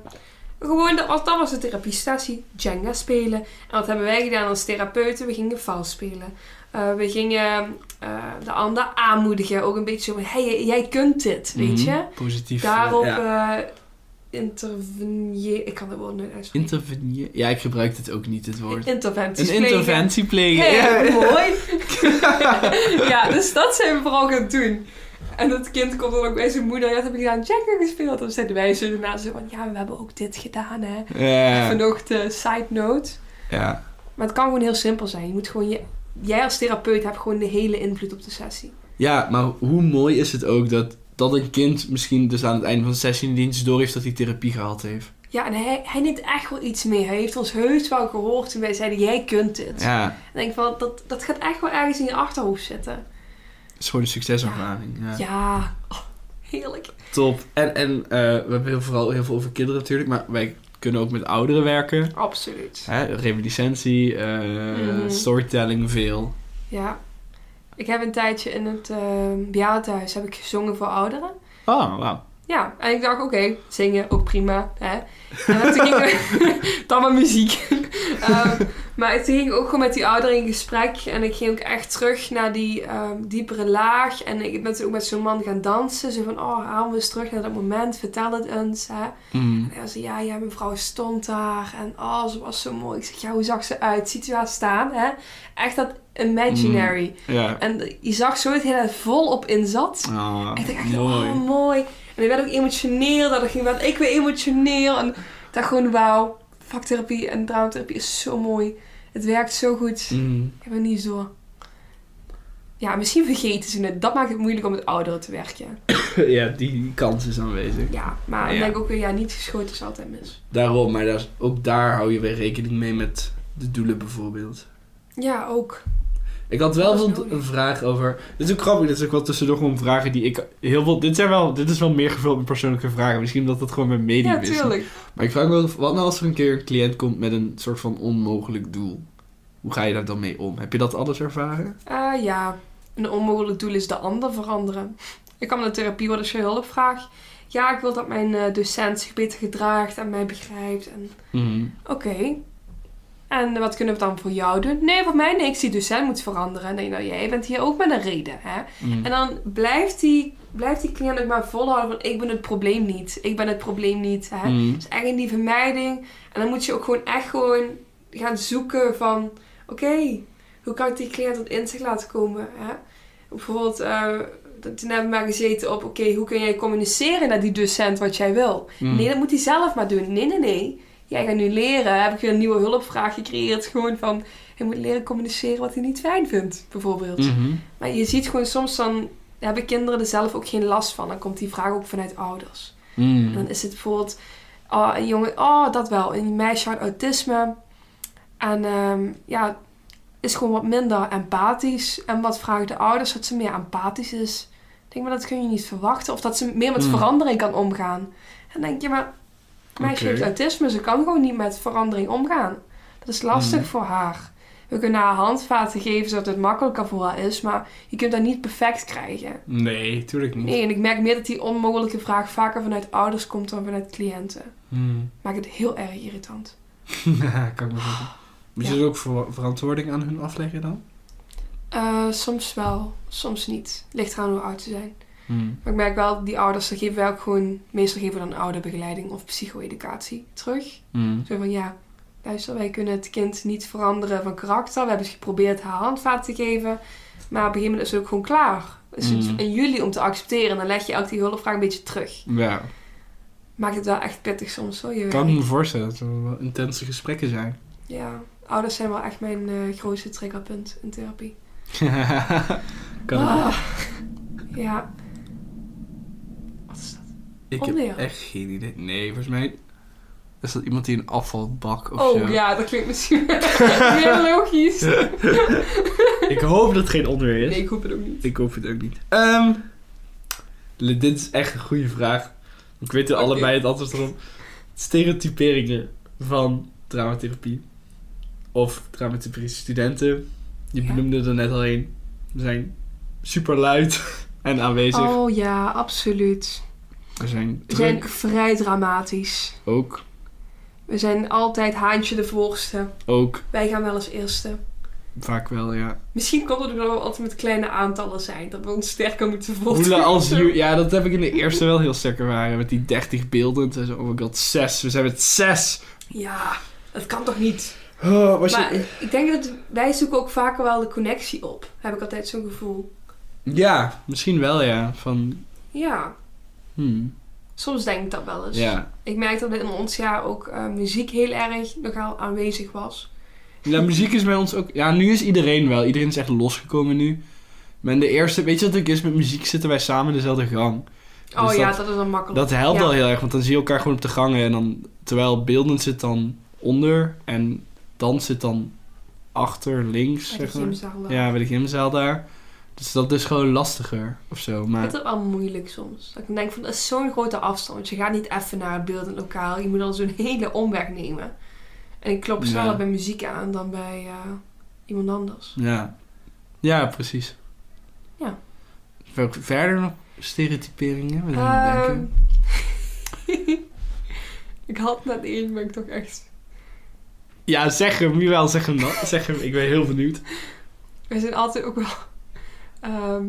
Gewoon, dat was, dat was de therapiesessie, Jenga spelen. En wat hebben wij gedaan als therapeuten? We gingen vals spelen. Eh, we gingen eh, de ander aanmoedigen. Ook een beetje zo van, hey, jij kunt dit, weet Mhm. je? Positief. Daarop Ja. eh interveneren. Ik kan het woord nooit uitspreken. Interveneren. Ja, ik gebruik het ook niet, het woord. Interventies Een interventie plegen. Hey, Ja. mooi. ja, dus dat zijn we vooral gaan doen. En dat kind komt dan ook bij zijn moeder. Ja, dat heb ik gedaan. Jenga gespeeld. Dan zeiden wij zo daarna zo van... Ja, we hebben ook dit gedaan, hè. Ja. Even nog de side note. ja. Maar het kan gewoon heel simpel zijn. Je moet gewoon... Je, jij als therapeut hebt gewoon de hele invloed op de sessie. Ja, maar hoe mooi is het ook dat, dat een kind misschien dus aan het einde van de sessie in dienst door heeft dat hij therapie gehad heeft. Ja, en hij, hij neemt echt wel iets mee. Hij heeft ons heus wel gehoord toen wij zeiden... Jij kunt dit. Ja, En ik denk van... Dat, dat gaat echt wel ergens in je achterhoofd zitten. Het is gewoon een succeservaring. Ja. Ja. Oh, heerlijk. Top. En, en eh, we hebben heel, vooral heel veel over kinderen natuurlijk, maar wij kunnen ook met ouderen werken. Absoluut. Hè? Revalidentie, eh, Mhm. storytelling, veel. Ja. Ik heb een tijdje in het uh, bejaardentehuis heb ik gezongen voor ouderen. Oh, wauw. Ja, en ik dacht, oké, zingen, ook prima. Hè? En toen ging ik... dan maar muziek. Ehm, maar toen ging ik ook gewoon met die ouderen in gesprek. En ik ging ook echt terug naar die ehm, diepere laag. En ik ben toen ook met zo'n man gaan dansen. Zo van, oh, haal me eens terug naar dat moment. Vertel het eens, hè. Mm. En hij zei, ja, ja, mijn vrouw stond daar. En oh, ze was zo mooi. Ik zeg, ja, hoe zag ze uit? Ziet u haar staan, hè? Echt dat imaginary. Ja. En je zag zo het hele volop in zat. Ah, En ik dacht echt, mooi. oh mooi. En ik werd ook emotioneel. Dat ging werd ik weer emotioneel. En ik dacht gewoon, wauw. Vaktherapie en draamatherapie is zo mooi. Het werkt zo goed. Mm. Ik heb er niet door. ja, misschien vergeten ze het. Dat maakt het moeilijk om met ouderen te werken. ja, die kans is aanwezig. Ja, maar ik denk ook weer, ja, niet geschoten is altijd mis. Daarom, maar daar, ook daar hou je weer rekening mee met de doelen bijvoorbeeld. Ja, ook. Ik had wel Dat een, vraag over. Dit is ook grappig, dit is ook wel tussendoor gewoon vragen die ik heel veel. Dit zijn wel, dit is wel meer gevuld met persoonlijke vragen. Misschien omdat het gewoon mijn medium Ja, is. tuurlijk. Maar ik vraag me af, wat nou als er een keer een cliënt komt met een soort van onmogelijk doel? Hoe ga je daar dan mee om? Heb je dat alles ervaren? Ah ja, een onmogelijk doel is de ander veranderen. Ik kwam naar de therapie wat als je hulp vraag. Ja, ik wil dat mijn eh, docent zich beter gedraagt en mij begrijpt. En oké. En wat kunnen we dan voor jou doen? Nee, voor mij niks. Die docent moet veranderen. En dan denk je, nou, jij bent hier ook met een reden. Hè? Mhm. En dan blijft die, blijft die cliënt ook maar volhouden van ik ben het probleem niet. Ik ben het probleem niet. Hè? Is echt in die vermijding. En dan moet je ook gewoon echt gewoon gaan zoeken van... Oké, hoe kan ik die cliënt tot inzicht laten komen? Hè? Bijvoorbeeld, eh, toen hebben we maar gezeten op... Oké, hoe kun jij communiceren naar die docent wat jij wil? Mhm. Nee, dat moet hij zelf maar doen. Nee, nee, nee. Jij gaat nu leren. Heb ik weer een nieuwe hulpvraag gecreëerd. Gewoon van... Hij moet leren communiceren wat hij niet fijn vindt, bijvoorbeeld. Mhm. Maar je ziet gewoon soms dan... Hebben kinderen er zelf ook geen last van. Dan komt die vraag ook vanuit ouders. Mhm. En dan is het bijvoorbeeld, oh, een jongen, oh, dat wel. Een meisje had autisme. En ehm, ja, is gewoon wat minder empathisch. En wat vragen de ouders dat ze meer empathisch is. Ik denk, maar dat kun je niet verwachten. Of dat ze meer met Hmm. verandering kan omgaan. En dan denk je, maar meisje Oké. heeft autisme. Ze kan gewoon niet met verandering omgaan. Dat is lastig Hmm. voor haar. We kunnen haar handvaten geven zodat het makkelijker voor haar is. Maar je kunt dat niet perfect krijgen. Nee, tuurlijk niet. Nee, en ik merk meer dat die onmogelijke vraag vaker vanuit ouders komt dan vanuit cliënten. Mhm. Maakt het heel erg irritant. Ja, kan ik me zeggen. Moet je Ja. er ook ver- verantwoording aan hun afleggen dan? Eh, soms wel, soms niet. Ligt eraan hoe oud ze zijn. Mhm. Maar ik merk wel, die ouders, daar geven wij ook gewoon... Meestal geven we dan ouderbegeleiding of psycho-educatie terug. Mhm. Zo van, ja, luister, wij kunnen het kind niet veranderen van karakter. We hebben geprobeerd haar handvaten te geven. Maar op een gegeven moment is het ook gewoon klaar. Is het in jullie om te accepteren. En dan leg je elke die hulpvraag een beetje terug. Ja, Maakt het wel echt pittig soms, hoor. Je kan me voorstellen dat er wel intense gesprekken zijn. Ja, ouders zijn wel echt mijn eh, grootste triggerpunt in therapie. kan Ah, ja. Ik heb echt geen idee. Nee, volgens mij is dat iemand die een afvalbak of Oh zo. ja, dat klinkt misschien heel logisch. Ik hoop dat het geen onweer is. Nee, ik hoop het ook niet. Ik hoop het ook niet. Ehm, dit is echt een goede vraag. Ik weet er Oké. allebei het antwoord erop. Stereotyperingen van traumatherapie. Of traumatherapie studenten. Je Ja. benoemde er net al een. We zijn super luid en aanwezig. Oh ja, absoluut. We zijn We druk zijn vrij dramatisch. ook. We zijn altijd haantje de voorste. Ook. Wij gaan wel als eerste. Vaak wel, ja. Misschien komt het ook dat we altijd met kleine aantallen zijn. Dat we ons sterker moeten voelen. Hoelen als Ja, dat heb ik in de eerste wel heel sterk ervaren. Met die 30 beelden. Toen ze, oh my god, zes. We zijn met zes. Ja, dat kan toch niet? Oh, Maar je... ik denk dat wij zoeken ook vaker wel de connectie op. Heb ik altijd zo'n gevoel. Ja, misschien wel, ja. Van, Ja, hmm. soms denk ik dat wel eens. Ja. Ik merk dat in ons jaar ook eh, muziek heel erg nogal aanwezig was. Ja, muziek is bij ons ook... Ja, nu is iedereen wel. Iedereen is echt losgekomen nu. Maar de eerste... Weet je wat het is? Met muziek zitten wij samen in dezelfde gang. Oh Dus ja, dat- is dan makkelijk. Dat helpt Ja. wel heel erg. Want dan zie je elkaar gewoon op de gangen. En dan... Terwijl beeldend zit dan onder. En dans zit dan achter, links, Bij de zeg maar. gymzaal. Ja, bij de gymzaal daar. Dus dat is gewoon lastiger of zo. Ik Maar vind het wel moeilijk soms. Dat ik denk van, dat is zo'n grote afstand. Want je gaat niet even naar het beeldend lokaal. Je moet dan zo'n hele omweg nemen. En ik klop sneller Ja. bij muziek aan dan bij eh, iemand anders. ja. Ja, precies. Ja. Ver- Verder nog stereotyperingen? Wat aan Ehm, denken? ik had net één, maar ik toch echt... Ja, zeg hem. Wie wel, zeg hem dan. Zeg hem. Ik ben heel benieuwd. We zijn altijd ook wel... ehm,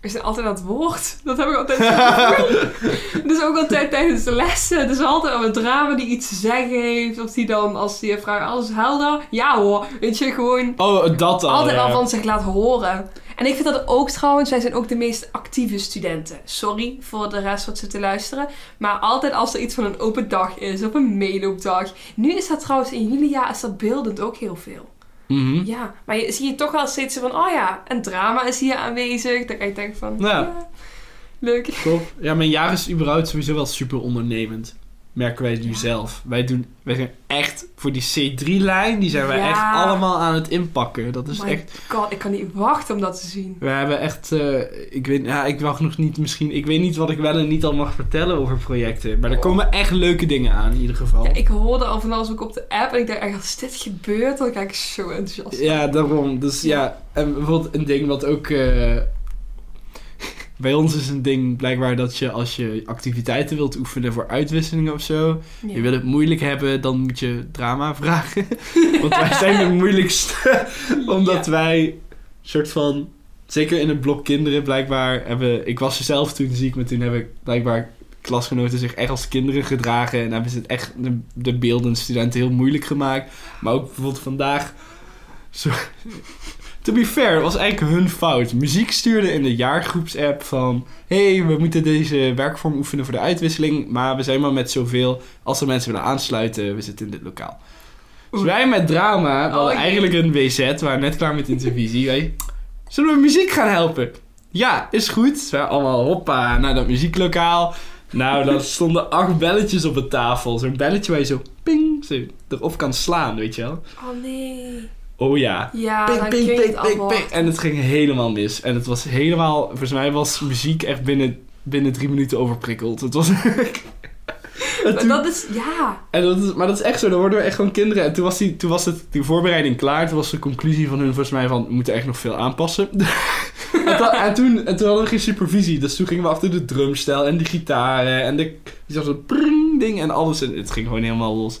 we zijn altijd aan het woord. Dat heb ik altijd. Dus ook altijd tijdens de lessen. Dus altijd al een drama die iets te zeggen heeft. Of die dan, als die vraagt, alles helder? Ja hoor. Weet je, gewoon Oh, dat al. altijd ja. al van zich laat horen. En ik vind dat ook trouwens, wij zijn ook de meest actieve studenten. Sorry voor de rest wat ze te luisteren. Maar altijd als er iets van een open dag is of een meeloopdag. Nu is dat trouwens in jullie jaar is dat beeldend ook heel veel. Mhm. Ja, maar je zie je toch wel steeds van, oh ja, een drama is hier aanwezig. Dan kan je denken van, Ja. ja, leuk. Klopt. Ja, mijn jaar is überhaupt sowieso wel super ondernemend. Merken wij nu Ja. zelf. Wij, doen, wij zijn echt voor die C3-lijn, die zijn wij Ja. echt allemaal aan het inpakken. Dat is My echt. god, ik kan niet wachten om dat te zien. We hebben echt. eh, ik weet, ja, ik mag nog niet misschien. Ik weet niet wat ik wel en niet al mag vertellen over projecten. Maar er komen echt leuke dingen aan in ieder geval. Ja, ik hoorde al van alles ook op de app en ik dacht als dit gebeurt, dan kijk ik zo enthousiast. Ja, daarom. Dus ja, en bijvoorbeeld een ding wat ook. eh, bij ons is een ding blijkbaar dat je als je activiteiten wilt oefenen voor uitwisselingen of zo. Ja. Je wil het moeilijk hebben, dan moet je drama vragen. Want wij zijn de moeilijkste. omdat Ja. wij soort van. Zeker in het blok kinderen blijkbaar hebben. Ik was er zelf toen ziek, maar toen hebben blijkbaar klasgenoten zich echt als kinderen gedragen. En hebben ze het echt de, de beeldende studenten heel moeilijk gemaakt. Maar ook bijvoorbeeld vandaag. Zo, to be fair, het was eigenlijk hun fout. Muziek stuurde in de jaargroepsapp van... hey, we moeten deze werkvorm oefenen voor de uitwisseling. Maar we zijn maar met zoveel. Als er mensen willen aansluiten, we zitten in dit lokaal. Dus wij met drama, we Oh, hadden eigenlijk een WZ, we waren net klaar met de intervisie. Wij, zullen we muziek gaan helpen? Ja, is goed. Wij allemaal hoppa naar dat muzieklokaal. Nou, dan stonden acht belletjes op de tafel. Zo'n belletje waar je zo ping, zo erop kan slaan, weet je wel. Oh nee. Oh ja. Ja, Ping, ping, ping. En het ging helemaal mis. En het was helemaal... Volgens mij was muziek echt binnen, binnen drie minuten overprikkeld. Het was... En toen- dat is, ja. en dat is, maar dat is echt zo, dan worden we echt gewoon kinderen. En toen was, die, toen was het, die voorbereiding klaar. Toen was de conclusie van hun volgens mij van, we moeten echt nog veel aanpassen. en, toen- en, toen, en toen hadden we geen supervisie. Dus toen gingen we achter de drumstel en de gitaren en de, die zag zo'n pring ding en alles. En het ging gewoon helemaal los.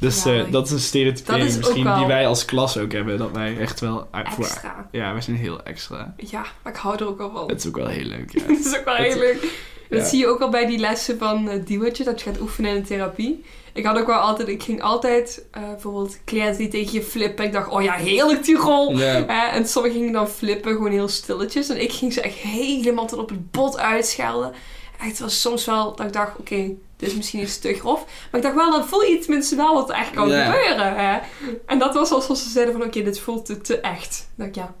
Dus eh, dat is een stereotypering dat is ook misschien wel- die wij als klas ook hebben. Dat wij echt wel... voor- Extra. ja, wij zijn heel extra. Ja, maar ik hou er ook wel van. Het is ook wel heel leuk, ja. Het is ook wel Het- heel leuk. Dat ja. zie je ook al bij die lessen van uh, Diewertje, dat je gaat oefenen in de therapie. Ik had ook wel altijd, ik ging altijd eh, bijvoorbeeld cliënten die tegen je flippen. Ik dacht, oh ja, heerlijk die rol. En sommigen gingen dan flippen, gewoon heel stilletjes. En ik ging ze echt helemaal tot op het bot uitschelden. Echt, het was soms wel dat ik dacht, oké, is misschien iets te grof. Maar ik dacht wel, dan voel je iets minstens wel wat er echt kan gebeuren. Hè? En dat was alsof ze zeiden van, oké, dit voelt te, te echt. Dan dacht ik, ja,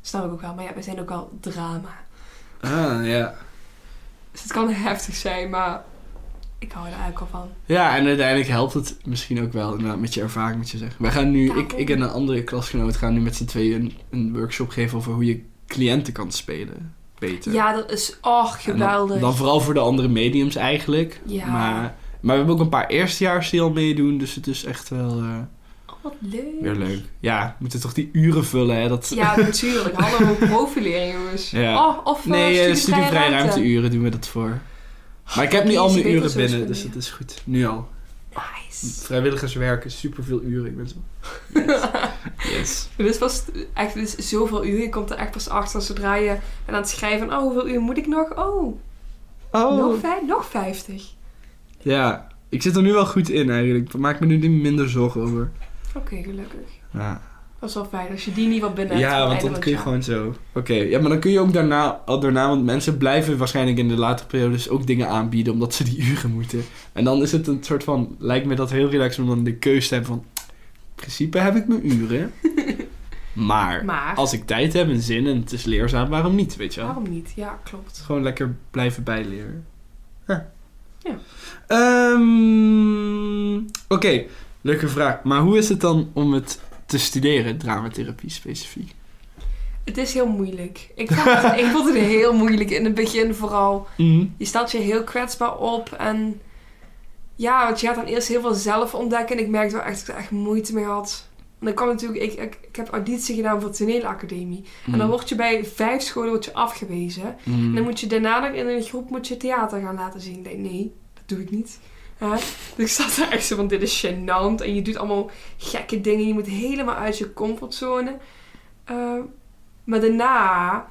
snap ik ook wel. Maar ja, we zijn ook wel drama. Ah, ja. Dus het kan heftig zijn, maar ik hou er eigenlijk al van. Ja, en uiteindelijk helpt het misschien ook wel inderdaad, met je ervaring, moet je zeggen. Wij gaan nu, ik, ik en een andere klasgenoot gaan nu met z'n tweeën een, een workshop geven over hoe je cliënten kan spelen. Beter. Ja, dat is, oh, dan- geweldig. Dan, vooral voor de andere mediums eigenlijk. Ja. Maar, maar we hebben ook een paar eerstejaars die al meedoen, dus het is echt wel eh, Oh, wat leuk. weer leuk. Ja, we moeten toch die uren vullen, hè? Dat, Ja, natuurlijk. Hallo, profileren, jongens. Ja. Oh, of uh, nee, eh, studievrije studievrij ruimte. ruimteuren doen we dat voor. Maar ik heb niet Oké, al mijn uren binnen, dus dat is goed. Nu al. Nice. Vrijwilligerswerken, superveel uren. Ik ben zo... Yes. Dit is pas echt dit is zoveel uur. Je komt er echt pas achter zodra je bent aan het schrijven. Oh, hoeveel uur moet ik nog? Oh, nog, vijf, nog 50. Ja, ik zit er nu wel goed in eigenlijk. Ik maak me nu niet minder zorgen over. Oké, gelukkig. Ja, Dat is wel fijn als je die niet wat binnen hebt. ja want dan kun je gewoon zo... Oké, ja, maar dan kun je ook daarna, al daarna... Want mensen blijven waarschijnlijk in de latere periodes ook dingen aanbieden... omdat ze die uren moeten. En dan is het een soort van... Lijkt me dat heel relaxed om dan de keuze te hebben van... In principe heb ik mijn uren. maar als ik tijd heb en zin en het is leerzaam, waarom niet, weet je wel? waarom niet? Ja, klopt. Gewoon lekker blijven bijleren. Huh. Ja. Ehm, Oké, leuke vraag. Maar hoe is het dan om het te studeren, dramatherapie specifiek? Het is heel moeilijk. Ik vond, het, ik vond het heel moeilijk in het begin vooral. Mhm. Je stelt je heel kwetsbaar op en ja, want je gaat dan eerst heel veel zelf ontdekken. En ik merkte wel echt dat ik er echt moeite mee had. En dan kwam natuurlijk, ik, ik, ik heb auditie gedaan voor de toneelacademie. En dan word je bij vijf scholen word je afgewezen. Mhm. En dan moet je daarna nog in een groep moet je theater gaan laten zien. Ik denk, nee, dat doe ik niet. Dus ik zat daar echt zo van, dit is gênant. En je doet allemaal gekke dingen. Je moet helemaal uit je comfortzone. Eh, maar daarna,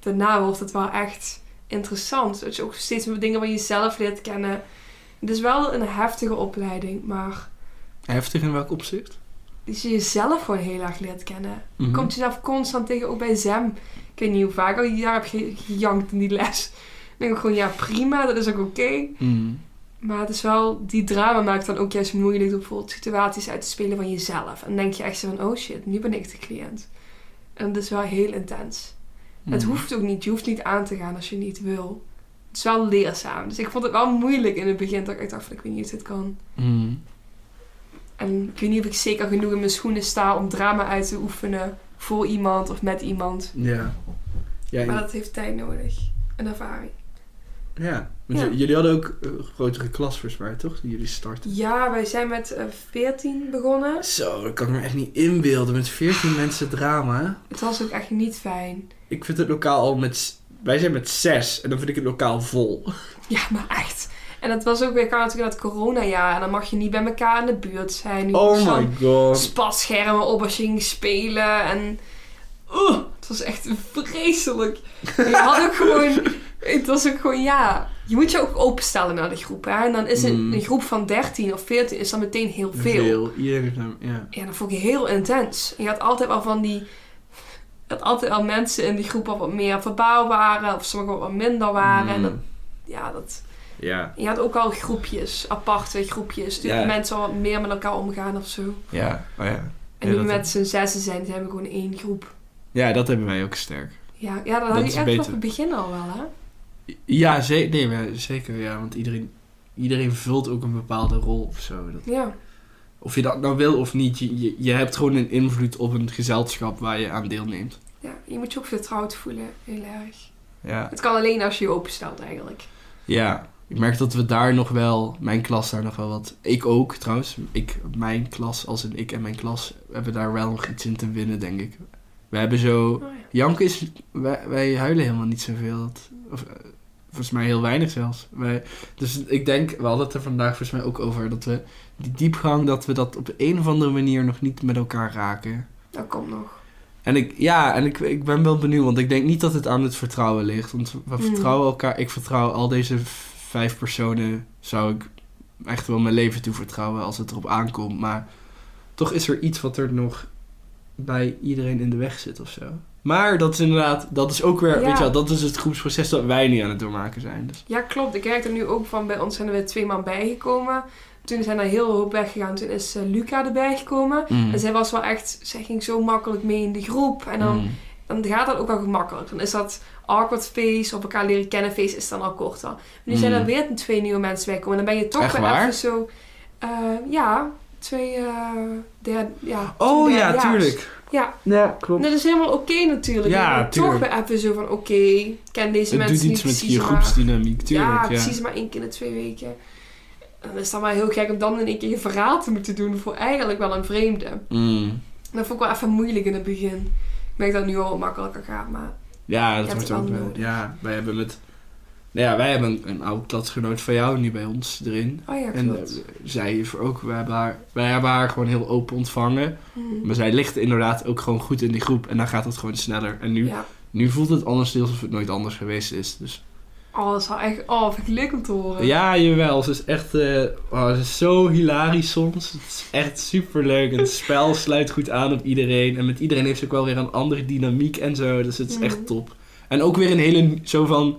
daarna wordt het wel echt interessant. Dat je ook steeds meer dingen van jezelf leert kennen. Het is wel een heftige opleiding, maar Heftig in welk opzicht? dat je jezelf gewoon heel erg leert kennen. Mhm. Je komt jezelf constant tegen, ook bij ZEM. Ik weet niet hoe vaak al je daar heb ge- gejankt in die les. Dan denk ik gewoon, ja prima, dat is ook oké. Mhm. Maar het is wel, die drama maakt dan ook juist moeilijk door bijvoorbeeld situaties uit te spelen van jezelf. En dan denk je echt zo van, oh shit, nu ben ik de cliënt. En dat is wel heel intens. Het Mm. hoeft ook niet, je hoeft niet aan te gaan als je niet wil. Het is wel leerzaam. Dus ik vond het wel moeilijk in het begin, dat ik dacht van, ik weet niet of dit kan. Mm. En ik weet niet of ik zeker genoeg in mijn schoenen sta om drama uit te oefenen voor iemand of met iemand. Ja. Ja, Maar dat heeft tijd nodig. En ervaring. ja. Ja. jullie hadden ook een grotere klas volgens mij, toch? Toen jullie starten. Ja, wij zijn met eh, 14 begonnen. Zo, dat kan ik me echt niet inbeelden. Met 14 mensen drama. Het was ook echt niet fijn. Ik vind het lokaal al met... Wij zijn met zes en dan vind ik het lokaal vol. Ja, maar echt. En het was ook weer kan natuurlijk dat coronajaar. En dan mag je niet bij elkaar in de buurt zijn. Je Oh my god. spatschermen op als je ging spelen. En oeh, het was echt vreselijk. En je had ook gewoon... Het was ook gewoon, ja... Je moet je ook openstellen naar de groep. Hè? En dan is een, Mm. een groep van 13 of 14 is dan meteen heel veel. Iedereen, heeft- ja. Ja, dat vond ik heel intens. En je had altijd wel van die... Je had altijd wel mensen in die groep al wat meer verbaal waren. Of sommigen wat minder waren. En dat, Mm. ja, dat... Ja. Je had ook al groepjes, aparte groepjes. Dus Ja. mensen al wat meer met elkaar omgaan of zo. Ja. Oh ja. En nu met z'n zessen zijn, zijn we gewoon één groep. Ja, dat hebben wij ook sterk. Ja, ja dat, Dat had je echt vanaf het begin al wel, hè? Ja, ze nee, maar zeker. Ja, want iedereen, iedereen vult ook een bepaalde rol of zo. Dat, Ja. of je dat nou wil of niet, je, je, je hebt gewoon een invloed op een gezelschap waar je aan deelneemt. ja. Je moet je ook vertrouwd voelen, heel erg. Ja. Het kan alleen als je je openstelt, eigenlijk. Ja, ik merk dat we daar nog wel, mijn klas daar nog wel wat. Ik ook trouwens. Ik, mijn klas, als in ik en mijn klas, hebben daar wel nog iets in te winnen, denk ik. We hebben zo. Oh, ja. Janke is. Wij, wij huilen helemaal niet zoveel. Dat, of, eh, volgens mij heel weinig zelfs. Wij, dus ik denk, we hadden het er vandaag volgens mij ook over dat we die diepgang, dat we dat op een of andere manier nog niet met elkaar raken. Dat komt nog. En ik, ja, en ik, ik ben wel benieuwd, want ik denk niet dat het aan het vertrouwen ligt. Want we Hmm. vertrouwen elkaar, ik vertrouw al deze vijf personen, zou ik echt wel mijn leven toevertrouwen als het erop aankomt. Maar toch is er iets wat er nog bij iedereen in de weg zit of zo. Maar dat is inderdaad, dat is ook weer, Ja. weet je wel, dat is het groepsproces dat wij nu aan het doormaken zijn. Dus. Ja, klopt. Ik merk er nu ook van, bij ons zijn er weer twee man bijgekomen. Toen zijn er heel hoop weggegaan. Toen is eh, Luca erbij gekomen. Mm. En zij was wel echt, zij ging zo makkelijk mee in de groep. En dan Mm. dan gaat dat ook wel gemakkelijk. Dan is dat awkward face of elkaar leren kennen face is dan al korter. Nu zijn er Mm. weer twee nieuwe mensen bij komen. Dan ben je toch Echt weer waar? even zo... eh, ja, twee derde, ja, Oh ja, tuurlijk. Ja, Ja, klopt. dat is helemaal oké natuurlijk. Ja, toch weer even zo van oké, ik ken deze Het mensen doet iets niet met precies je groepsdynamiek, tuurlijk. ja, Ja, precies maar één keer in de twee weken. En dan is dat wel heel gek om dan in één keer je verraad te moeten doen voor eigenlijk wel een vreemde. Mm. Dat vond ik wel even moeilijk in het begin. Ik merk dat het nu al wat makkelijker gaat, maar... Ja, dat wordt het ook wel. Ja, wij hebben met. Nou ja, wij hebben een, een oude klasgenoot van jou nu bij ons erin. Oh ja, En eh, zij er ook. Wij hebben, haar, wij hebben haar gewoon heel open ontvangen. Hmm. Maar zij ligt inderdaad ook gewoon goed in die groep. En dan gaat het gewoon sneller. En nu, Ja. nu voelt het anders alsof het nooit anders geweest is. Dus Oh, dat is wel echt... Oh, vind ik leuk om te horen. ja, jawel. Ze is echt. eh, oh, ze is zo hilarisch soms. Het is echt super leuk. En het spel sluit goed aan op iedereen. En met iedereen heeft ze ook wel weer een andere dynamiek en zo. Dus het is echt top. En ook weer een hele. Zo van.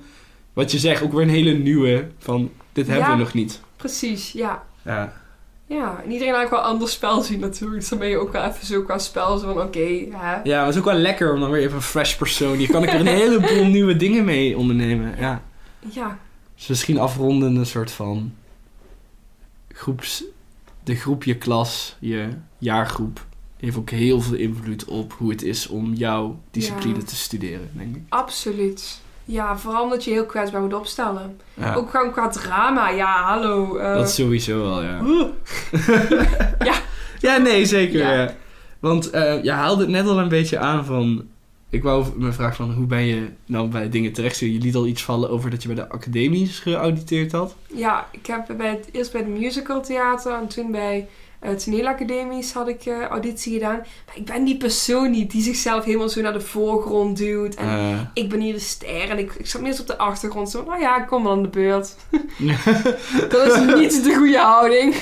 Wat je zegt, ook weer een hele nieuwe. Van. Dit hebben Ja. we nog niet. Precies, ja. Ja. Ja, en iedereen laat ook wel een ander spel zien natuurlijk. Dus dan ben je ook wel even zo qua spel zo van oké, hè. Ja, maar het is ook wel lekker om dan weer even een fresh persoon. Hier kan ik er een heleboel nieuwe dingen mee ondernemen. Ja. Ja, Dus misschien afronden een soort van groeps, de groep, je klas, je jaargroep, heeft ook heel veel invloed op hoe het is om jouw discipline Ja. te studeren, denk ik. absoluut. Ja, vooral omdat je heel kwetsbaar moet opstellen. Ja, Ook gewoon qua drama. Ja, hallo. eh, dat sowieso wel, ja. Ja. Ja, nee, zeker. Ja. Ja. Want eh je haalde het net al een beetje aan van... Ik wou me vragen van hoe ben je nou bij dingen terecht? Je liet al iets vallen over dat je bij de academies geauditeerd had. Ja, ik heb bij het, eerst bij het musicaltheater en toen bij het toneelacademies had ik eh, auditie gedaan. Maar ik ben die persoon niet die zichzelf helemaal zo naar de voorgrond duwt. En Eh, ik ben hier de ster en ik, ik zat meest op de achtergrond zo, nou ja, ik kom wel aan de beurt. Dat is niet de goede houding.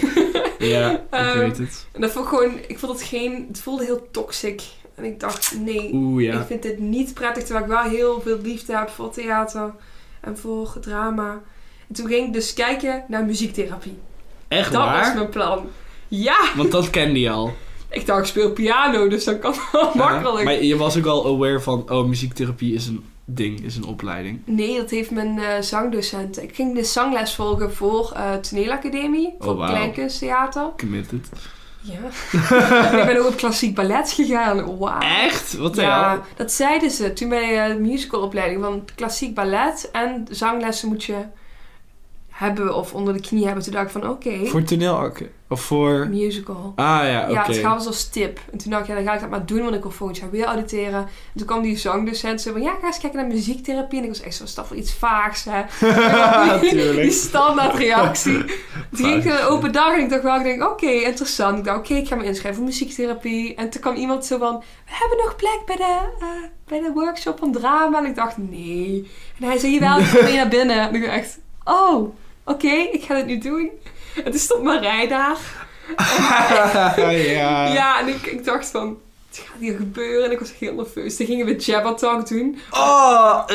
ja, ik Ehm, weet het. En dat vond ik gewoon, ik vond het geen, het voelde heel toxic. En ik dacht, nee, Oeh, ja. ik vind dit niet prettig. Terwijl ik wel heel veel liefde heb voor theater en voor drama. En toen ging ik dus kijken naar muziektherapie. Echt dat was mijn plan. Ja, Want dat kende je al. ik dacht ik speel piano, dus dat kan wel makkelijk. Maar je was ook al aware van, oh, muziektherapie is een ding, is een opleiding. Nee, dat heeft mijn eh, zangdocent. Ik ging de zangles volgen voor eh toneelacademie, voor Oh, wauw. kleinkunsttheater. Committed. Ja. ik ben ook op klassiek ballet gegaan. Wauw. Echt? Wat de Ja, hel? dat zeiden ze toen bij de musicalopleiding. Van klassiek ballet en zanglessen moet je hebben of onder de knie hebben. Toen dacht ik van oké, Voor toneel Of voor... musical. Ah ja, oké. Ja, het ze als tip. En toen dacht ik, ja, dan ga ik dat maar doen, want ik wil volgend jaar weer auditeren. En toen kwam die zangdocent zo van, ja, ga eens kijken naar muziektherapie. En ik was echt zo, stap voor iets vaags, hè. die standaard reactie. Toen ging ik een open dag en ik dacht wel, ik denk, oké, interessant. Ik dacht, oké, ik ga me inschrijven voor muziektherapie. En toen kwam iemand zo van, we hebben nog plek bij de, eh, bij de workshop van drama. En ik dacht, nee. En hij zei, jawel, ik kom mee naar binnen. En ik dacht echt, oh, oké, ik ga dit nu doen. En toen stond Marij daar. ja. Ja, en ik, ik dacht van, het gaat hier gebeuren. En ik was heel nerveus. Toen gingen we Jabba Talk doen. Oh,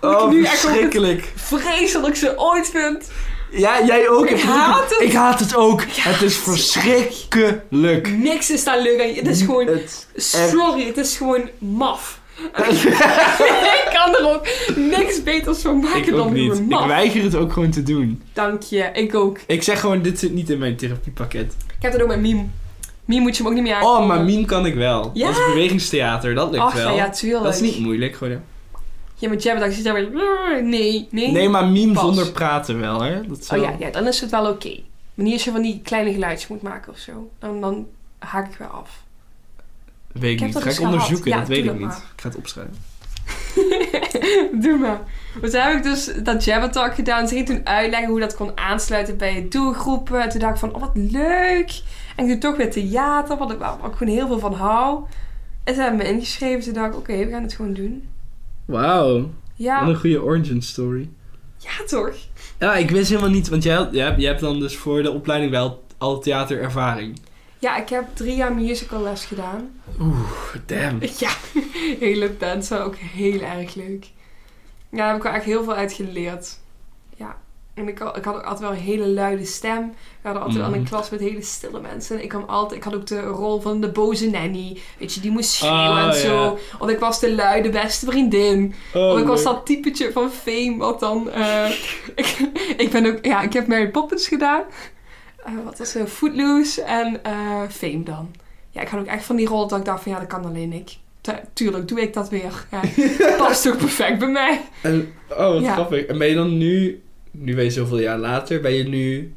wat oh ik nu echt het verschrikkelijk. vreselijkste ooit vind. Ja, jij ook. Ik haat het. Ik haat het ook. het is het is verschrikkelijk. Niks is daar leuk aan. Het is gewoon, Het- sorry, het is gewoon maf. ik kan er ook niks beters van maken ik dan niet. Ik weiger het ook gewoon te doen. Dank je, ik ook. Ik zeg gewoon, dit zit niet in mijn therapiepakket. Ik heb dat ook met Meme. Meme moet je hem ook niet meer aankomen. Oh, maar meme kan ik wel. Ja? Dat is bewegingstheater, dat lukt Ach, wel. ja, tuurlijk. dat is niet moeilijk. Gewoon, ja. Ja, met Jabba zit daar weer... Nee, nee. Nee, maar meme Pas. zonder praten wel, hè? Dat Oh wel- ja, ja, dan is het wel oké. Maar niet als je van die kleine geluidjes moet maken of zo. Dan, dan haak ik weer af. Weet ik, Ik niet. dat Ga dus ik onderzoeken? gehad. dat Ja, weet ik niet. Ik ga het opschrijven. Doe maar. Maar toen heb ik dus dat Jabba Talk gedaan. Ze ging toen uitleggen hoe dat kon aansluiten bij je doelgroepen. En toen dacht ik van, oh wat leuk. En ik doe toch weer theater, wat ik, waar ik gewoon heel veel van hou. En ze hebben me ingeschreven. Toen dacht ik, oké, we gaan het gewoon doen. Wauw. Wat Ja, een goede origin story. ja toch? Ja, ik wist helemaal niet, want jij, had- jij, hebt- jij hebt dan dus voor de opleiding wel al theaterervaring. Ja, ik heb drie jaar musical les gedaan. Oeh, damn. Ja, heel intens, maar ook heel erg leuk. Ja, daar heb ik wel echt heel veel uit geleerd. Ja, en ik, had- ik had ook altijd wel een hele luide stem. We hadden altijd wel Mhm. een klas met hele stille mensen. Ik, kwam altijd, ik had ook de rol van de boze nanny. Weet je, die moest schreeuwen Oh, en zo. Want ik was de luide beste vriendin. Oh, Want ik was dat typetje van Fame, wat dan... eh, ik, ik ben ook... Ja, ik heb Mary Poppins gedaan. Eh, wat was er? Footloose en eh, Fame dan. Ja, ik had ook echt van die rol dat ik dacht van... Ja, dat kan alleen ik. Tu- tuurlijk, doe ik dat weer. Ja, past ook perfect bij mij. En, oh, wat Ja. grappig. En ben je dan nu, nu ben je zoveel jaar later, ben je nu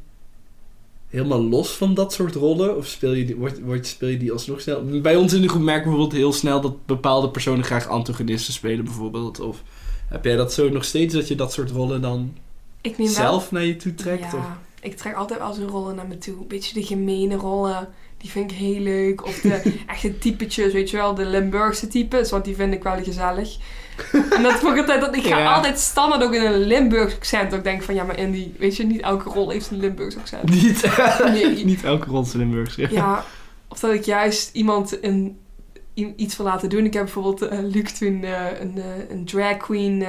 helemaal los van dat soort rollen? Of speel je die, word, word, speel je die alsnog snel? Bij ons in de groep merken we bijvoorbeeld heel snel dat bepaalde personen graag antagonisten spelen bijvoorbeeld. Of heb jij dat zo nog steeds, dat je dat soort rollen dan Ik neem wel... zelf naar je toe trekt? Ja, Of? Ik trek altijd wel zo'n rollen naar me toe. Een beetje de gemene rollen. Die vind ik heel leuk. Of de echte typetjes, weet je wel. De Limburgse types, want die vind ik wel gezellig. En dat vond ik altijd... Dat, ik ga Ja. altijd standaard ook in een Limburgs accent. Dat ik denk van, ja, maar die... Weet je, niet elke rol heeft een Limburgs accent. Niet, Nee. niet elke rol is Limburgs. Ja. Ja, of dat ik juist iemand een, iets wil laten doen. Ik heb bijvoorbeeld eh, Luc toen eh, een, eh, een drag queen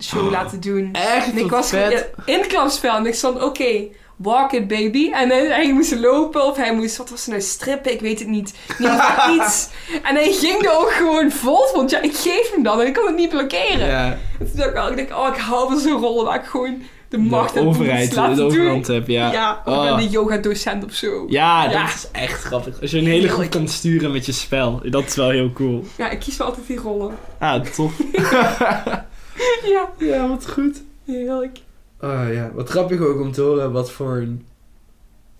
show Oh. laten doen. Echt? En ik was vet. in het klasspel en ik stond, oké, walk it baby. En hij, hij moest lopen of hij moest, wat was het nou, strippen? Ik weet het niet. Geval iets. En hij ging er ook gewoon vol, want ja, ik geef hem dan en ik kon het niet blokkeren. Ja, En toen dacht ik, wel, ik denk, oh, ik hou van zo'n rol waar ik gewoon de de macht en overheid, de overhand heb, ja. Ja, of ik Oh. ben de yoga docent of zo. Ja, Ja. dat is echt grappig. Als je een hele groep Heerlijk. kan sturen met je spel, dat is wel heel cool. Ja, ik kies wel altijd die rollen. Ah, tof. Ja, ja, wat goed. heerlijk. Oh ja, wat grappig ook om te horen wat voor een-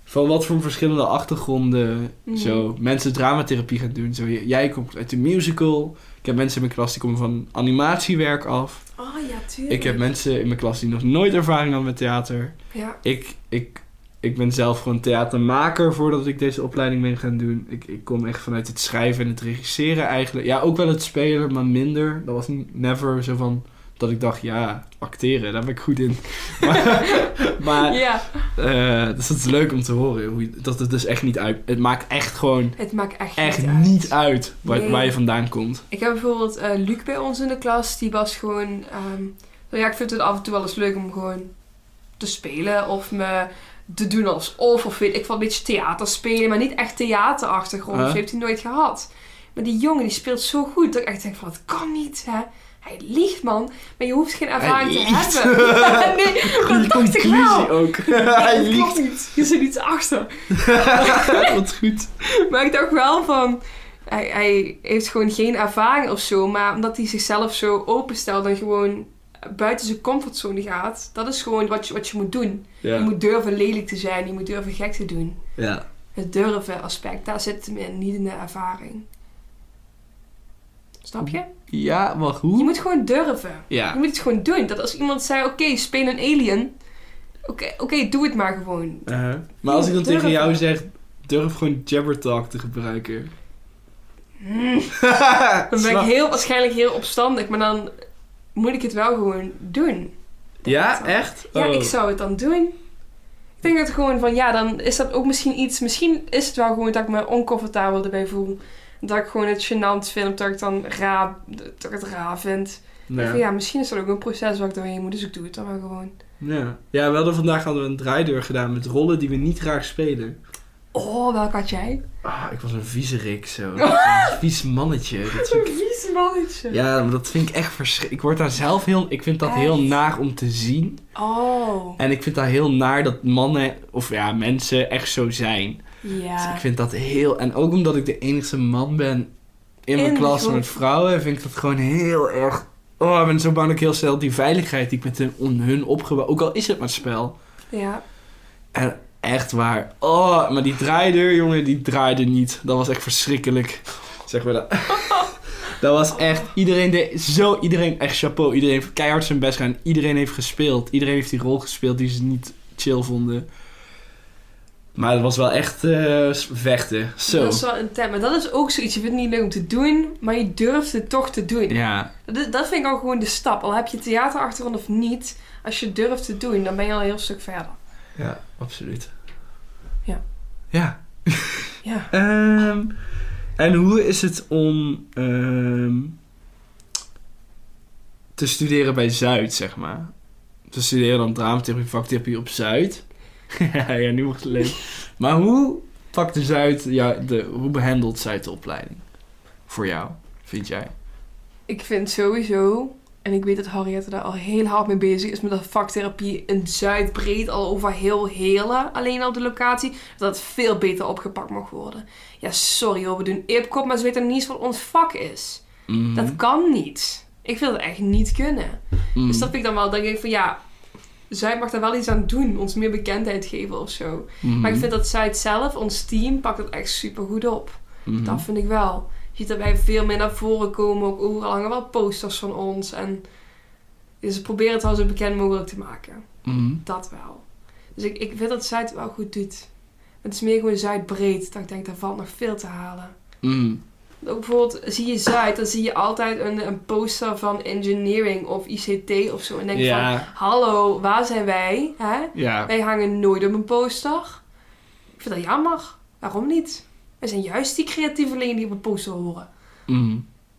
van wat voor verschillende achtergronden Mhm. zo mensen dramatherapie gaan doen. Zo, jij komt uit de musical. Ik heb mensen in mijn klas die komen van animatiewerk af. Oh ja, tuurlijk. Ik heb mensen in mijn klas die nog nooit ervaring hadden met theater. Ja, Ik, ik, ik ben zelf gewoon theatermaker voordat ik deze opleiding ben gaan doen. Ik, ik kom echt vanuit het schrijven en het regisseren eigenlijk. Ja, ook wel het spelen, maar minder. Dat was never zo van dat ik dacht, ja, acteren, daar ben ik goed in. maar maar ja, eh, dus dat is leuk om te horen. Hoe je- dat het dus echt niet uit... Het maakt echt gewoon het maakt echt, echt niet uit. niet uit waar, Nee. waar je vandaan komt. Ik heb bijvoorbeeld eh, Luc bij ons in de klas. Die was gewoon... ehm, nou ja, ik vind het af en toe wel eens leuk om gewoon te spelen of me te doen alsof, of weet ik wel, een beetje theater spelen, maar niet echt theaterachtergrond. Huh? Dat heeft hij nooit gehad. Maar die jongen die speelt zo goed dat ik echt denk van, het kan niet, hè. Hij liegt, man. Maar je hoeft geen ervaring te hebben. Ja, nee, dat dacht ik wel. conclusie ook. Hij Nee, liegt. niet. Je zit iets achter. Wat goed. Maar ik dacht wel van... Hij, hij heeft gewoon geen ervaring of zo. Maar omdat hij zichzelf zo openstelt en gewoon buiten zijn comfortzone gaat. Dat is gewoon wat je, wat je moet doen. Je moet durven lelijk te zijn. Je moet durven gek te doen. ja. Het durven aspect, daar zit hem in. Niet in de ervaring. Snap je? Ja, maar Je hoe? moet gewoon durven. Je Ja. moet het gewoon doen. Dat als iemand zei, oké, speel een alien. Oké, oké, doe het maar gewoon. Uh-huh. Maar als ik dan tegen jou zeg, durf gewoon Jabbertalk te gebruiken. Hmm. Dan ben ik heel, waarschijnlijk heel opstandig, maar dan moet ik het wel gewoon doen. Ja, echt? Ja, Oh. ik zou het dan doen. Ik denk dat gewoon van, ja, dan is dat ook misschien iets... Misschien is het wel gewoon dat ik me oncomfortabel erbij voel. Dat ik gewoon het gênant vind, dat ik dan raar, dat ik het raar vind. Ja. Van, ja, misschien is dat ook een proces waar ik doorheen moet, dus ik doe het dan wel gewoon. Ja. ja, we hadden vandaag hadden we een draaideur gedaan met rollen die we niet graag spelen. Oh, welk had jij? Ah, ik was een viezerik zo. Een vies mannetje. Dat ik- Een vies mannetje. Ja, maar dat vind ik echt verschrikkelijk. Ik word daar zelf heel... Ik vind dat heel naar om te zien. Oh, En ik vind dat heel naar dat mannen, of ja, mensen echt zo zijn. Dus ja. ik vind dat heel... En ook omdat ik de enige man ben in mijn In klas met vrouwen, vind ik dat gewoon heel erg... Oh, ik ben zo bang dat ik heel snel die veiligheid die ik met hun, hun opgebouwd... Ook al is het maar spel. Ja. En echt waar. Oh, maar die draaideur, jongen, die draaide niet. Dat was echt verschrikkelijk. Zeg maar dat. dat was echt... Iedereen deed zo... Iedereen... Echt chapeau. Iedereen heeft keihard zijn best gedaan. Iedereen heeft gespeeld. Iedereen heeft die rol gespeeld die ze niet chill vonden. Maar het was wel echt eh, vechten. Zo. Dat is wel intens. Maar dat is ook zoiets. Je vindt het niet leuk om te doen, maar je durft het toch te doen. Ja. Dat, dat vind ik al gewoon de stap. Al heb je theaterachtergrond of niet, als je durft te doen, dan ben je al een heel stuk verder. Ja, absoluut. Ja. Ja. Ja. Ehm, en hoe is het om ehm, te studeren bij Zuid, zeg maar? Te studeren dan dramatherapie, vaktherapie op Zuid. ja, ja, nu wordt het leuk. Maar hoe pakt de Zuid, ja, de, hoe behandelt Zuid de opleiding? Voor jou, vind jij? Ik vind sowieso, en ik weet dat Harriette daar al heel hard mee bezig is met dat vaktherapie in Zuidbreed, al over heel Heerlen, alleen al op de locatie, dat het veel beter opgepakt mag worden. Ja, sorry hoor, we doen IPCOP, maar ze weten niet wat ons vak is. Mhm. Dat kan niet. Ik vind het echt niet kunnen. Mhm. Dus dat vind ik dan wel, dan denk ik van ja, Zuid mag daar wel iets aan doen, ons meer bekendheid geven of zo. Mhm. Maar ik vind dat Zuid zelf, ons team, pakt het echt super goed op. Mhm. Dat vind ik wel. Je ziet dat wij veel meer naar voren komen. Ook overal hangen wel posters van ons. En dus ze proberen het wel zo bekend mogelijk te maken. Mhm. Dat wel. Dus ik, ik vind dat Zuid het wel goed doet. Het is meer gewoon Zuidbreed. Dat ik denk, daar valt nog veel te halen. Ook bijvoorbeeld, zie je Zuid, dan zie je altijd een, een poster van engineering of ICT of zo. En denk je van, Ja, hallo, waar zijn wij? Hè? ja. Wij hangen nooit op een poster. Ik vind dat jammer. Waarom niet? Wij zijn juist die creatievelingen die op een poster horen. Mhm.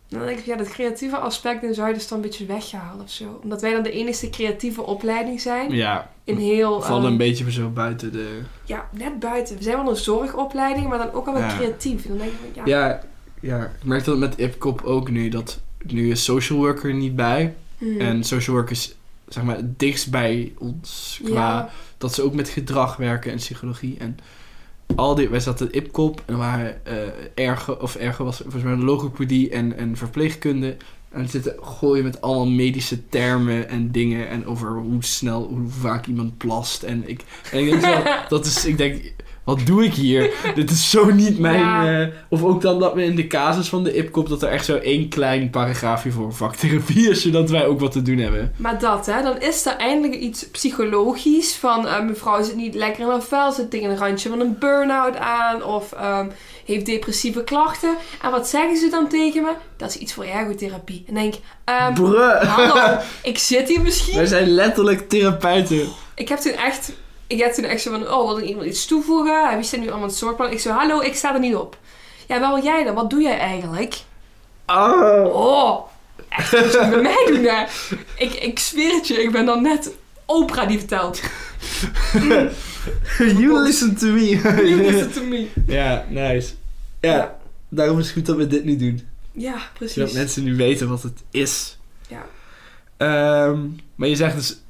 Dan denk ik, ja, dat creatieve aspect in Zuid is dan een beetje weggehaald of zo. Omdat wij dan de enige creatieve opleiding zijn. Ja, In heel... we vallen ehm, een beetje zo buiten de... Ja, net buiten. We zijn wel een zorgopleiding, maar dan ook al wat Ja. creatief. En dan denk ik, van, ja... Ja, ja, ik merk dat met IPCOP ook nu. Dat nu is social worker niet bij. hmm, En social work is zeg maar het dichtst bij ons qua ja, dat ze ook met gedrag werken en psychologie. En al die, wij zaten in IPCOP en waar eh erge, of erge was volgens mij logopedie en, en verpleegkunde. En zitten gooien met allemaal medische termen en dingen en over hoe snel, hoe vaak iemand plast. En ik, en ik denk zo, dat is, ik denk, wat doe ik hier? Dit is zo niet mijn... Ja. eh, of ook dan dat we in de casus van de IPCOP, dat er echt zo één klein paragraafje voor vaktherapie is, zodat wij ook wat te doen hebben. Maar dat, hè, dan is er eindelijk iets psychologisch van eh, mevrouw zit niet lekker in haar vel, zit tegen een randje van een burn-out aan of ehm, heeft depressieve klachten. En wat zeggen ze dan tegen me? Dat is iets voor ergotherapie. En denk ik, ehm, Bruh! hallo, ik zit hier misschien. Wij zijn letterlijk therapeuten. Ik heb toen echt, ik heb toen echt zo van, oh, wil ik iemand iets toevoegen? Wie staat nu allemaal het soortplan? Ik zo, hallo, ik sta er niet op. Ja, wat wil jij dan? Wat doe jij eigenlijk? Oh. Oh, echt, dat moet je bij mij doen, hè. Ik, ik zweer het je, ik ben dan net Oprah die vertelt. you listen to me. You listen to me. ja, nice. Ja, Ja. daarom is het goed dat we dit nu doen. Ja, Zodat precies. mensen nu weten wat het is. Ja. Ehm, maar je zegt dus,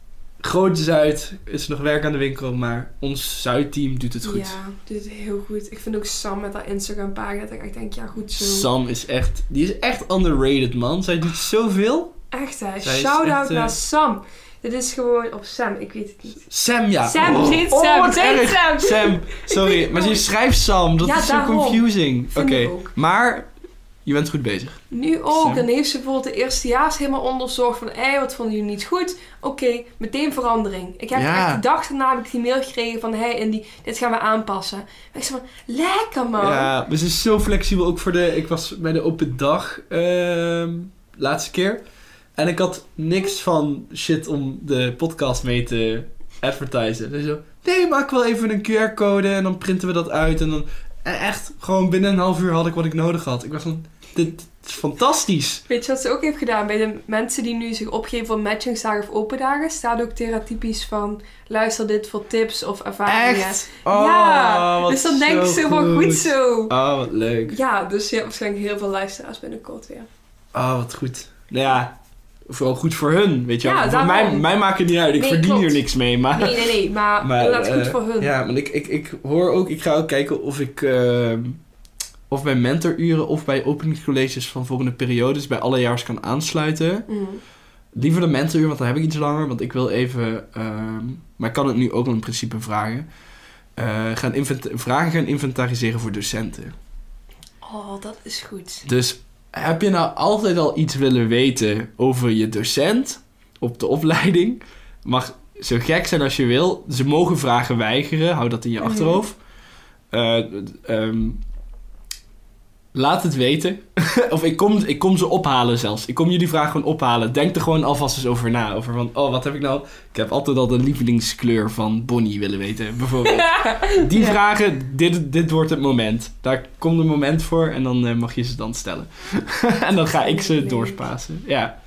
Groot Zuid is nog werk aan de winkel, maar ons Zuidteam doet het goed. Ja, doet het heel goed. Ik vind ook Sam met haar Instagram pagina dat ik echt denk, ja goed zo. Sam is echt, die is echt underrated man. Zij doet zoveel. Echt hè. Shout-out echt, eh, naar Sam. Dit is gewoon, of Sam, ik weet het niet. Sam, ja. Sam, oh. ze Oh, Sam, ze. Sam. Sam, sorry, maar je het schrijft Sam. Dat Ja, is zo confusing. Oké, maar je bent goed bezig. Nu ook. Dan heeft ze bijvoorbeeld de eerstejaars helemaal onderzocht van, hé, wat vonden jullie niet goed? Oké, meteen verandering. Ik heb Ja. echt de dag daarna heb ik die mail gekregen van, hé, en die, dit gaan we aanpassen. En ik zei van, lekker man. Ja, we zijn zo flexibel. Ook voor de... Ik was bij de open dag ehm, laatste keer. En ik had niks van shit om de podcast mee te advertisen. Dus zo... Nee, maak wel even een QR-code en dan printen we dat uit. En dan... en echt, gewoon binnen een half uur had ik wat ik nodig had. Ik was van... Dit is fantastisch. Weet je wat ze ook heeft gedaan? Bij de mensen die nu zich opgeven voor matchingsdagen of open dagen, staat ook theratypisch van luister dit voor tips of ervaringen. Echt? Oh, ja, wat dus dan denk ik zo van goed zo. Oh, wat leuk. Ja, dus je hebt waarschijnlijk heel veel luisteraars binnenkort weer. Oh, wat goed. Nou ja, vooral goed voor hun, weet je wel. Ja, voor mij, mij maakt het niet uit. Ik Nee, verdien hier niks mee, maar... Nee, nee, nee, maar, Maar, inderdaad goed eh, voor hun. Ja, maar ik, ik, ik hoor ook... Ik ga ook kijken of ik... ehm, of bij mentoruren of bij openingscolleges van volgende periodes... bij allejaars kan aansluiten. Mm. Liever de mentoruur, want dan heb ik iets langer. Want ik wil even... ehm, maar ik kan het nu ook in principe vragen. eh, gaan vragen gaan inventariseren voor docenten. Oh, dat is goed. Dus heb je nou altijd al iets willen weten over je docent op de opleiding? Mag zo gek zijn als je wil. Ze mogen vragen weigeren. Hou dat in je Mhm. achterhoofd. Eh, ehm, laat het weten. of ik kom, ik kom ze ophalen zelfs. Ik kom jullie vragen gewoon ophalen. Denk er gewoon alvast eens over na. Over van, oh, wat heb ik nou... Ik heb altijd al de lievelingskleur van Bonnie willen weten, bijvoorbeeld. Die Ja. vragen, dit, dit wordt het moment. Daar komt een moment voor en dan eh, mag je ze dan stellen. en dan ga ik ze doorspasen. Ja,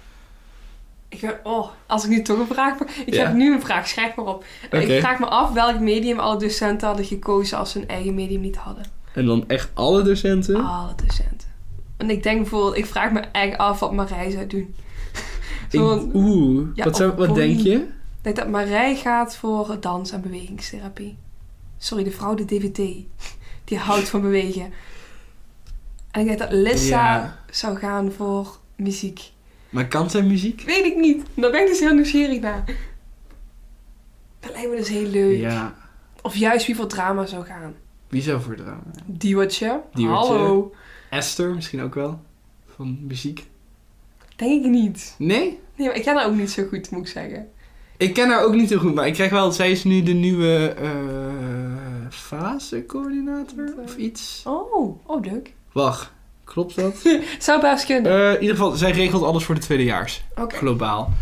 Ik ga, oh, als ik nu toch een vraag... Ik Ja. heb nu een vraag, schrijf maar op. Ik vraag me af welk medium alle docenten hadden gekozen als ze hun eigen medium niet hadden. En dan echt alle docenten? Alle docenten. En ik denk bijvoorbeeld, ik vraag me echt af wat Marij zou doen. Ik- Oeh, Ja, wat, zou, wat denk je? Ik denk dat Marij gaat voor dans- en bewegingstherapie. Sorry, de vrouw, de DVT. Die houdt van bewegen. En ik denk dat Lissa Ja. zou gaan voor muziek. Maar kan zij muziek? Weet ik niet. Daar ben ik dus heel nieuwsgierig naar. Dat lijkt me dus heel leuk. Ja. Of juist wie voor drama zou gaan. Wie zou voor drama? Diewertje. Hallo. Esther misschien ook wel? Van muziek? Denk ik niet. Nee? Nee, maar ik ken haar ook niet zo goed, moet ik zeggen. Ik ken haar ook niet zo goed, maar ik krijg wel... Zij is nu de nieuwe eh fasecoördinator of iets. Oh, oh leuk. Wacht, klopt dat? Zou best kunnen. Eh, in ieder geval, zij regelt alles voor de tweedejaars. Oké. Globaal.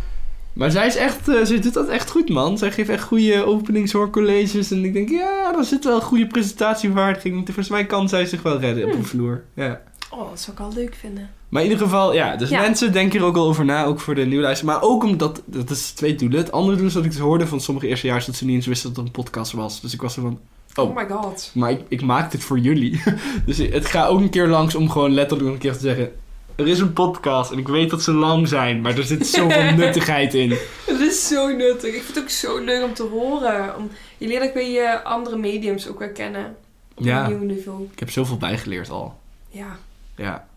Maar zij is echt, eh, zij doet dat echt goed, man. Zij geeft echt goede openingshoorcolleges. En ik denk, ja, daar zit wel een goede presentatievaardiging. Volgens mij kan zij zich wel redden op Hmm. de vloer. Ja. Oh, dat zou ik al leuk vinden. Maar in ieder geval, ja. Dus Ja. mensen denken er ook al over na, ook voor de nieuwlijst. Maar ook omdat, dat is twee doelen. Het andere doel is dat ik dus hoorde van sommige eerstejaars dat ze niet eens wisten dat het een podcast was. Dus ik was er van, Oh, Oh. my god. maar ik, ik maak dit voor jullie. dus het gaat ook een keer langs om gewoon letterlijk een keer te zeggen... Er is een podcast en ik weet dat ze lang zijn, maar er zit zoveel nuttigheid in. Het is zo nuttig. Ik vind het ook zo leuk om te horen. Om, je leert ook weer je andere mediums ook weer kennen. Op Ja. een nieuw niveau. Ik heb zoveel bijgeleerd al. Ja. Ja.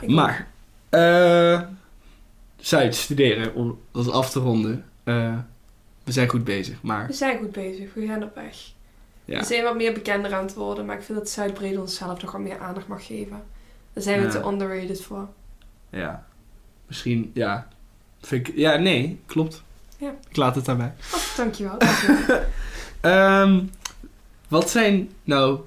ik Maar, eh Zuid, studeren, om dat af te ronden. Eh, we zijn goed bezig, maar We zijn goed bezig. We gaan op weg. ja. We zijn wat meer bekender aan het worden. Maar ik vind dat Zuidbrede onszelf nog wat meer aandacht mag geven. Daar zijn we te underrated voor. ja. Misschien, ja. Vind ik, ja, nee, klopt. Ja. Ik laat het daarbij. Oh, dankjewel. dankjewel. Ehm, wat zijn nou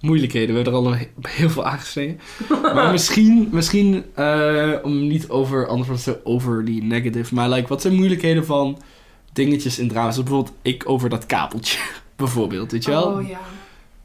moeilijkheden? We hebben er al heel veel aangesneden. maar misschien, misschien eh, om niet over, anders zo overly negative. Maar like, wat zijn moeilijkheden van dingetjes in drama's? Zoals bijvoorbeeld ik over dat kabeltje. bijvoorbeeld, weet je wel? Oh ja.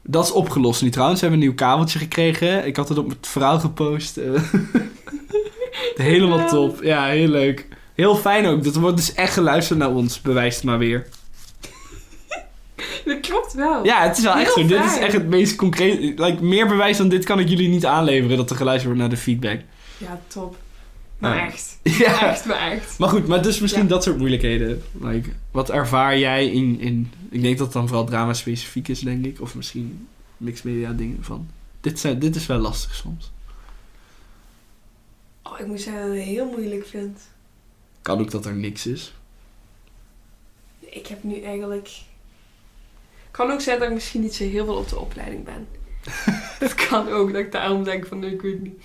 Dat is opgelost nu trouwens. We hebben een nieuw kabeltje gekregen. Ik had het op het verhaal gepost. eh. Helemaal top. Ja, heel leuk. Heel fijn ook. Dat wordt dus echt geluisterd naar ons. Bewijst maar weer. Dat klopt wel. Ja, het is wel echt zo. Dit is echt het meest concreet. Like, meer bewijs dan dit kan ik jullie niet aanleveren dat er geluisterd wordt naar de feedback. Ja, top. Maar Ja. echt. Ja. Echt, maar echt. Maar goed, maar dus misschien Ja. dat soort moeilijkheden. Like, wat ervaar jij in, in... Ik denk dat het dan vooral drama specifiek is, denk ik. Of misschien mixed media dingen van... Dit, zijn, dit is wel lastig soms. Oh, ik moet zeggen dat ik het heel moeilijk vind. Kan ook dat er niks is. Ik heb nu eigenlijk... kan ook zijn dat ik misschien niet zo heel veel op de opleiding ben. dat kan ook, dat ik daarom denk van, nee, ik weet niet.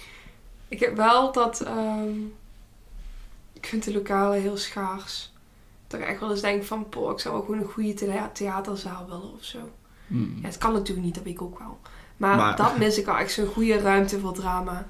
Ik heb wel dat... ehm, ik vind de lokalen heel schaars. Dat ik echt wel eens denk van, poh, ik zou ook gewoon een goede thea- theaterzaal willen of zo. Hmm. Ja, het kan natuurlijk niet, dat weet ik ook wel. Maar, Maar- dat mis ik al echt zo'n goede ruimte voor drama.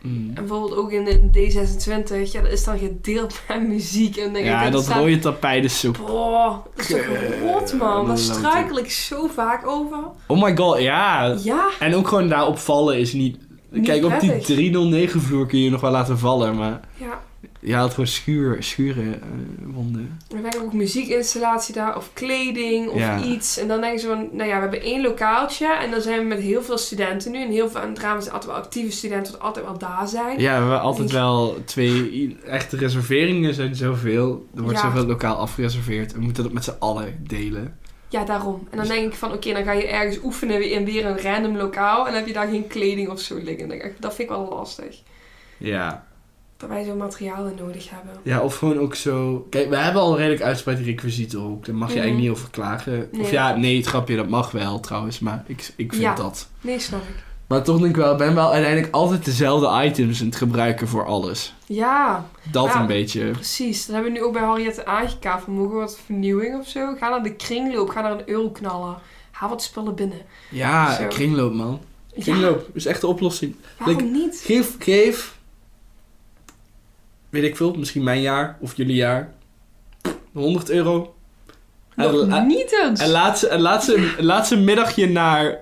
Hmm. En bijvoorbeeld ook in de D26, ja, dat is dan gedeeld met muziek. En denk ik, Ja, dat dat staat- rode zo... Boah, dat is toch rot, man. Daar struikel ik zo vaak over. Oh my god, ja. Ja, En ook gewoon daarop vallen is niet... Niet Kijk, op die 309 vloer kun je nog wel laten vallen, maar... ja. Je haalt gewoon schuur, schuren eh, wonden. Er werkt ook muziekinstallatie daar, of kleding, of Ja. iets. En dan denken ze van, nou ja, we hebben één lokaaltje. En dan zijn we met heel veel studenten nu. En heel veel aan het zijn altijd wel actieve studenten, die altijd wel daar zijn. Ja, we hebben altijd Ik- wel twee echte reserveringen zijn zoveel. Er wordt Ja. zoveel lokaal afgereserveerd. We moeten dat met z'n allen delen. Ja, daarom. En dan denk ik van, oké, dan ga je ergens oefenen in weer een random lokaal. En dan heb je daar geen kleding of zo liggen. Dan denk ik, dat vind ik wel lastig. Ja. Dat wij zo'n materialen nodig hebben. Ja, of gewoon ook zo... Kijk, we hebben al redelijk uitgebreid requisieten ook. Daar mag je Mhm. eigenlijk niet over klagen. Nee, of ja, nee, het grapje, dat mag wel trouwens. Maar ik, ik vind Ja. dat. Nee, snap ik. Maar toch denk ik wel, ik ben wel uiteindelijk altijd dezelfde items aan het gebruiken voor alles. Ja, Dat Ja. een beetje. precies. Dat hebben we nu ook bij Harriet aangekaart. Van, mogen we wat vernieuwing of zo? Ga naar de kringloop. Ga naar een euro knallen. Haal wat spullen binnen. Ja, Zo. kringloop man. Ja, Kringloop is echt de oplossing. waarom niet? Geef, geef, weet ik veel, misschien mijn jaar of jullie jaar, 100 euro. En, Nog en, niet eens. en laat, ze, en laat, ze, laat ze een middagje naar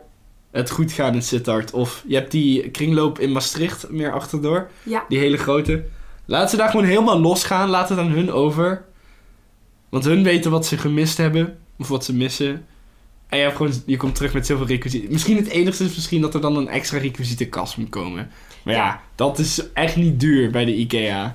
het goed gaan in Sittard. Of je hebt die kringloop in Maastricht meer achterdoor, Ja, die hele grote. Laat ze daar gewoon helemaal losgaan, laat het aan hun over. Want hun weten wat ze gemist hebben, of wat ze missen. En je, hebt gewoon, je komt terug met zoveel requisieten. Misschien het enigste is misschien dat er dan een extra requisietenkast moet komen. Maar ja, Ja. dat is echt niet duur bij de IKEA.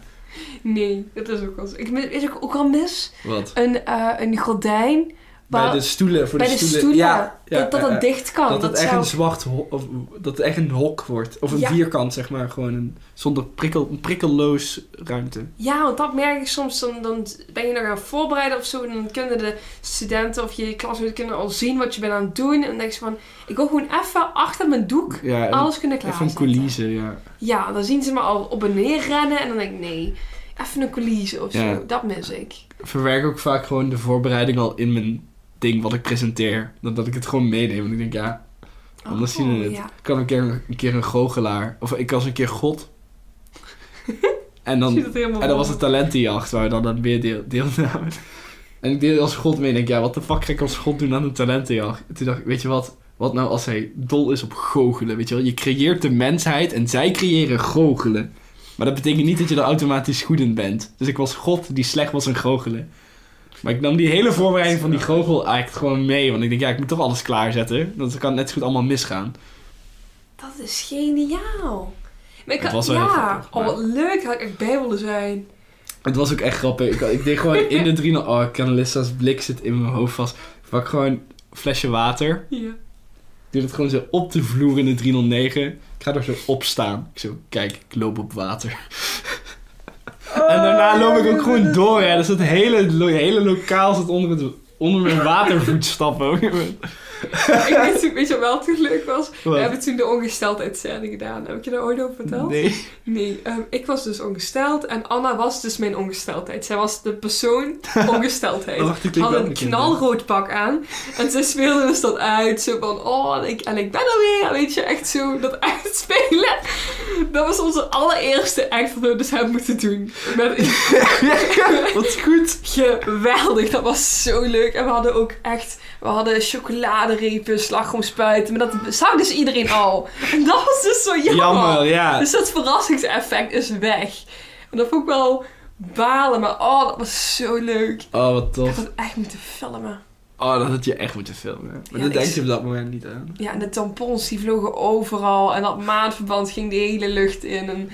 nee, dat is ook wel zo. Ik mis- is ook, ook al mis Wat? een, eh, een gordijn Bij de stoelen, voor bij de de stoelen. stoelen, Ja, ja, dat, dat dicht kan. Dat het echt zou- een zwart ho- of dat het echt een hok wordt. Of een Ja. vierkant, zeg maar. Gewoon een, zonder prikkel, een prikkelloos ruimte. Ja, want dat merk ik soms. Dan, dan ben je nog aan het voorbereiden of zo. En dan kunnen de studenten of je klasgenoten kunnen al zien wat je bent aan het doen. En dan denk je van, ik wil gewoon even achter mijn doek Ja, alles kunnen even een klaarzetten. coulisse, ja. Ja, dan zien ze me al op en neer rennen. En dan denk ik, nee, even een coulisse of zo. Dat mis ik. Ik verwerk ook vaak gewoon de voorbereiding al in mijn ding wat ik presenteer. Dan dat ik het gewoon meeneem. Want ik denk, ja, anders Oh, zien we het. Ja. Ik kan een keer een, keer een goochelaar. Of ik was een keer God. en dan, en dan was het talentenjacht waar we dan aan meer deel, deelnamen. En ik deed als God mee en denk, ja, wat de fuck ga ik als God doen aan een talentenjacht? En toen dacht ik, weet je wat? Wat nou als hij dol is op goochelen, weet je wel? Je creëert de mensheid en zij creëren goochelen. Maar dat betekent niet dat je er automatisch goed in bent. Dus ik was God die slecht was in goochelen. Maar ik nam die hele voorbereiding van die goochel eigenlijk gewoon mee. Want ik denk, ja, ik moet toch alles klaarzetten. Dan kan net zo goed allemaal misgaan. Dat is geniaal. Maar ik Het was wel ja, grappig, oh, wat leuk. Had ik echt bij willen zijn. Het was ook echt grappig. Ik, ik deed gewoon in de drie... Oh, Canalissa's blik zit in mijn hoofd vast. Ik pak gewoon een flesje water. Ja. Doe het gewoon zo op de vloer in de 309. Ik ga er zo op staan. Ik zo, kijk, ik loop op water. En daarna loop ik ook gewoon door. Hè. Dus het hele, hele lokaal zit onder, het, onder mijn watervoetstappen. ik weet, toen- weet je wat wel toen leuk was? Wat? We hebben toen de ongesteldheidsscène gedaan. Heb ik je daar ooit over verteld? Nee. Nee, ehm, ik was dus ongesteld en Anna was dus mijn ongesteldheid. Zij was de persoon ongesteldheid. Had een knalrood pak aan. En ze speelde dus dat uit. Zo van, oh, en ik, en ik ben er weer. Weet je, echt zo dat uitspelen. Dat was onze allereerste act dat we dus hebben moeten doen. Met, Wat goed. geweldig, dat was zo leuk. En we hadden ook echt, we hadden chocoladerepen, slagroomspuiten. Maar dat zag dus iedereen al. En dat was dus zo jammer. Jammer, ja. Dus dat verrassingseffect is weg. En dat vond ik wel balen, maar oh, dat was zo leuk. Oh, wat Ik tof. had het echt moeten filmen. Oh, dat had je echt moeten filmen. Maar Ja, dat ik- denk je op dat moment niet aan. Ja, en de tampons die vlogen overal. En dat maandverband ging de hele lucht in. En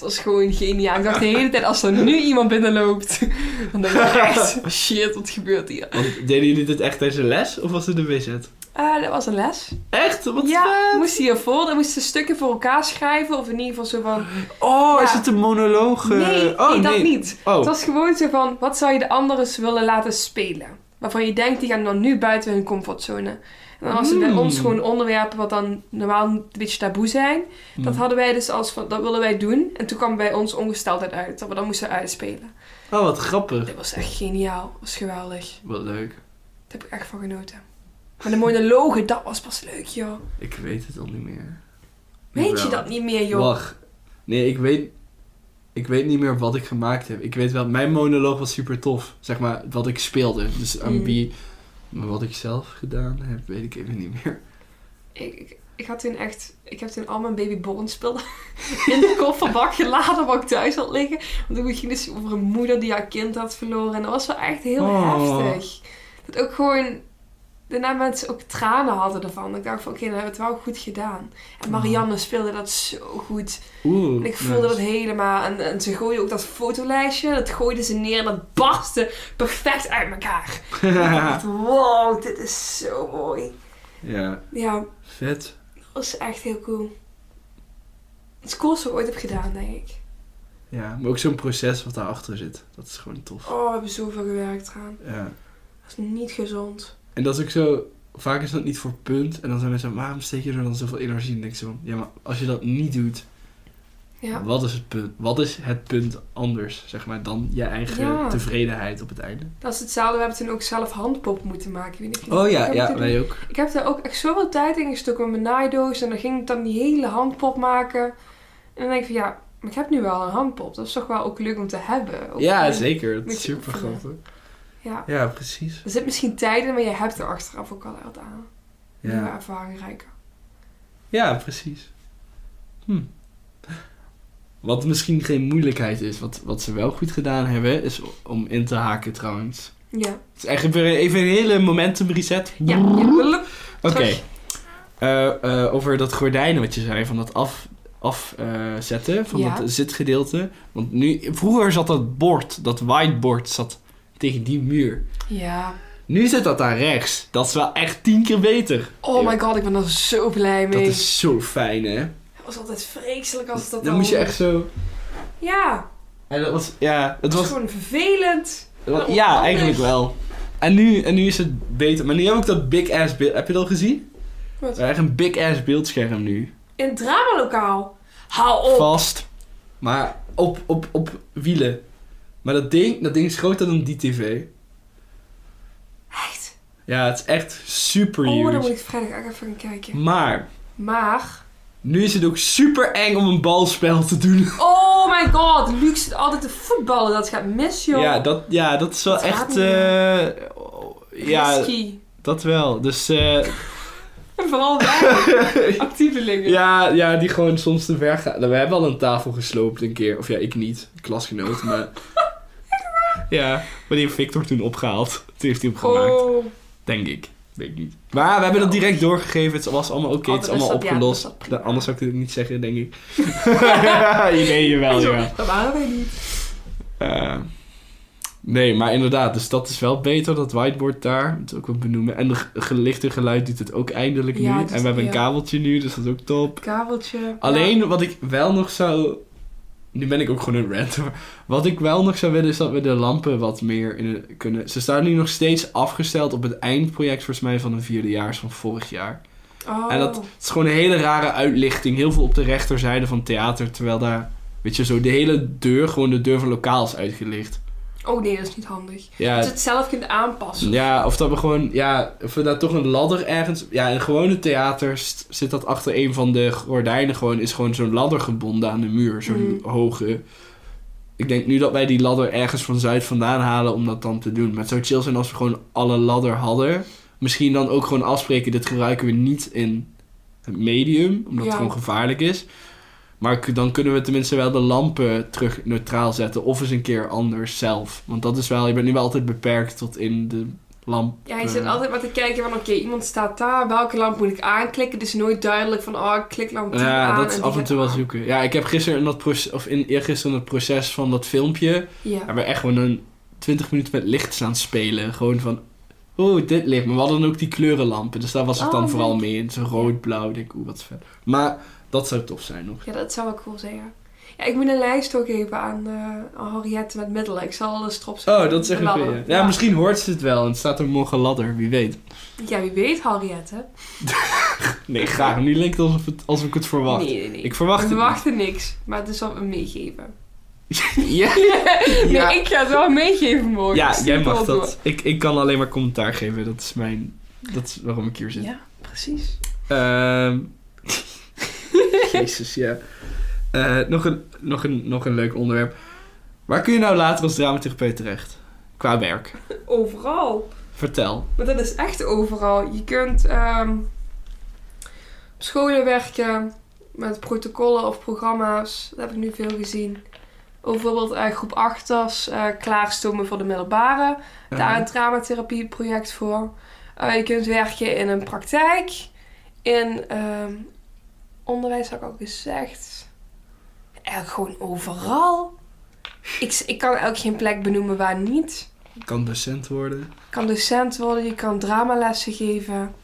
het was gewoon geniaal. Ik dacht de hele tijd, als er nu iemand binnenloopt, dan denk ik echt, shit, wat gebeurt hier? Want deden jullie dit echt tijdens een les of was het een WZ? Ah, dat was een les. Echt? Wat ja, vet! we moesten hiervoor, dan moesten we stukken voor elkaar schrijven. Of in ieder geval zo van, Oh, Ja. is het een monoloog? eh? nee, oh, nee, dat niet. Oh. Het was gewoon zo van, wat zou je de anderen willen laten spelen? Waarvan je denkt, die gaan dan nu buiten hun comfortzone. En dan was het bij Hmm. ons gewoon onderwerpen wat dan normaal een beetje taboe zijn. Dat Hmm. hadden wij dus als van, dat willen wij doen. En toen kwam bij ons ongesteldheid uit, dat we dat moesten uitspelen. Oh, wat grappig. Dat was echt geniaal, dat was geweldig. Wat leuk. Daar heb ik echt van genoten. Maar de monologen, dat was pas leuk, joh. Ik weet het al niet meer. Weet je dat niet meer, joh? Wacht. Nee, ik weet... Ik weet niet meer wat ik gemaakt heb. Ik weet wel, mijn monoloog was super tof. Zeg maar, wat ik speelde. Dus aan Mm. wie... Maar wat ik zelf gedaan heb, weet ik even niet meer. Ik, ik, ik had toen echt... Ik heb toen al mijn babyborn spullen in de kofferbak geladen wat ik thuis had liggen. Want toen ging het dus over een moeder die haar kind had verloren. En dat was wel echt heel Oh. heftig. Dat ook gewoon... Daarna mensen ook tranen hadden ervan. Ik dacht van, oké, dan hebben we het wel goed gedaan. En Marianne speelde dat zo goed. Oeh. En ik voelde nice. dat helemaal. En, en ze gooide ook dat fotolijstje. Dat gooide ze neer en dat barstte perfect uit elkaar. Ik dacht, wow, dit is zo mooi. ja, Ja, vet. dat was echt heel cool. Het coolste wat ik ooit heb gedaan, denk ik. Ja, maar ook zo'n proces wat daarachter zit. Dat is gewoon tof. Oh, we hebben zoveel gewerkt eraan. Ja. Dat is niet gezond. En dat is ook zo... Vaak is dat niet voor punt. En dan zijn mensen, waarom steek je er dan zoveel energie in? Denk ik zo, ja, maar als je dat niet doet, Ja. wat is het punt? Wat is het punt anders, zeg maar, dan je eigen Ja. tevredenheid op het einde? Dat is hetzelfde. We hebben toen ook zelf handpop moeten maken. Ik weet dat Oh ja, hebt ja, wij ook. Ik heb daar ook echt zoveel tijd in gestoken met mijn naaidoos. En dan ging ik dan die hele handpop maken. En dan denk ik van ja, maar ik heb nu wel een handpop. Dat is toch wel ook leuk om te hebben. Ook Ja, zeker. Het is super oefenen. Ja. Ja, precies. Er zit misschien tijd in, maar je hebt er achteraf ook al wat aan. Nieuwe Ja, ervaring rijken. ja precies. Hm. Wat misschien geen moeilijkheid is, wat, wat ze wel goed gedaan hebben, is om in te haken trouwens. Ja. Het is echt even, even een hele momentum reset. Ja. Oké. Eh, eh, over dat gordijnen wat je zei, van dat af, afzetten, van Ja. dat zitgedeelte. Want nu, vroeger zat dat bord, dat whiteboard, zat tegen die muur. Ja. Nu zit dat daar rechts. Dat is wel echt tien keer beter. Oh my god, ik ben er zo blij mee. Dat is zo fijn, hè? Het was altijd vreselijk als dat Dan moest je echt zo... Ja, En dat was, ja, het was was, gewoon vervelend. was- ja, eigenlijk wel. En nu, en nu is het beter. Maar nu heb ik dat big ass beeld. Heb je dat al gezien? Wat? We hebben echt een big ass beeldscherm nu. In het dramalokaal. Hou op. Vast. Maar op, op, op wielen. Maar dat ding, dat ding is groter dan die tv. Echt? Ja, het is echt super Oh, huge. dan moet ik vrijdag ook even gaan kijken. Maar, Maar... nu is het ook super eng om een balspel te doen. Oh my god, Luc zit altijd te voetballen. Dat gaat mis, joh. Ja, dat, ja, dat is wel Dat echt... oh, ja, Risky. dat wel. Dus eh, En vooral wij, actievelingen. ja, ja, die gewoon soms te ver gaan. We hebben al een tafel gesloopt een keer. Of ja, ik niet. Klasgenoot, maar... ja, maar die heeft Victor toen opgehaald. Toen heeft hij hem gemaakt. Oh. Denk ik. Weet ik niet. Maar we hebben dat direct doorgegeven. Het was allemaal oké. Het is allemaal dat- opgelost. dat. Anders zou ik het niet zeggen, denk ik. je weet je wel, Zo, ja. Dat waren wij niet. Eh, nee, maar inderdaad. Dus dat is wel beter, dat whiteboard daar. Dat ook wel benoemen. En de ge- gelichte geluid doet het ook eindelijk Ja, nu. en we hebben een kabeltje nu, dus dat is ook top. Kabeltje. Alleen wat ik wel nog zou... Nu ben ik ook gewoon een rant. Wat ik wel nog zou willen is dat we de lampen wat meer in de- kunnen... Ze staan nu nog steeds afgesteld op het eindproject volgens mij van een vierdejaars van vorig jaar. Oh. En dat is gewoon een hele rare uitlichting. Heel veel op de rechterzijde van het theater. Terwijl daar, weet je zo, de hele deur, gewoon de deur van lokaal is uitgelicht. Oh nee, dat is niet handig. Ja, Dat je het zelf kunt aanpassen. ja, of dat we gewoon, ja, of we daar toch een ladder ergens. Ja, in gewone theaters zit dat achter een van de gordijnen gewoon, is gewoon zo'n ladder gebonden aan de muur. Zo'n Mm. hoge. Ik denk nu dat wij die ladder ergens van Zuid vandaan halen om dat dan te doen. Maar het zou chill zijn als we gewoon alle ladder hadden. Misschien dan ook gewoon afspreken, dit gebruiken we niet in het medium, omdat Ja. het gewoon gevaarlijk is. Maar dan kunnen we tenminste wel de lampen terug neutraal zetten. Of eens een keer anders zelf. Want dat is wel, je bent nu wel altijd beperkt tot in de lamp. Ja, je zit altijd maar te kijken van, oké, iemand staat daar, welke lamp moet ik aanklikken? Het is nooit duidelijk van, oh, ik klik lamp 10 Ja, aan dat is af en toe wel zoeken. Ja, ik heb gisteren in dat proces, of in eergisteren in het proces van dat filmpje, Ja. hebben we echt gewoon een 20 minuten met licht staan spelen. Gewoon van, oh, dit licht. Maar we hadden dan ook die kleurenlampen, dus daar was ik Oh, dan vooral mee in. Zo rood, blauw, ik denk, oeh, wat vet. Maar dat zou tof zijn nog. ja, dat zou wel cool zijn, ja. Ja, ik moet een lijst ook geven aan, aan Henriette met middelen. Ik zal alles erop zetten. Oh, dat is echt een Ladder. goeie. Ja, misschien hoort ze het wel en het staat er morgen ladder, wie weet. Ja, wie weet, Henriette. Nee, graag. Nu lijkt het alsof, het, alsof ik het verwacht. Nee, nee, nee. Ik verwacht We het verwachten niks, maar het is wel een meegeven. ja, nee, Ja. ik ga het wel meegeven morgen. ja jij mag door. dat. Ik, ik kan alleen maar commentaar geven. Dat is mijn... Dat is waarom ik hier zit. Ja, precies. Ehm Jezus, ja. Eh, nog, een, nog, een, nog een leuk onderwerp. Waar kun je nou later als dramatherapeut terecht? Qua werk. Overal. Vertel. Maar dat is echt overal. Je kunt ehm, op scholen werken met protocollen of programma's. Dat heb ik nu veel gezien. Bijvoorbeeld eh, groep 8ers eh klaarstomen voor de middelbare. Daar een dramatherapieproject voor. Je kunt werken in een praktijk. In ehm, onderwijs heb ik al gezegd. Eigenlijk gewoon overal. Ik, ik kan ook geen plek benoemen waar niet. kan docent worden. Je kan docent worden, je kan dramalessen geven.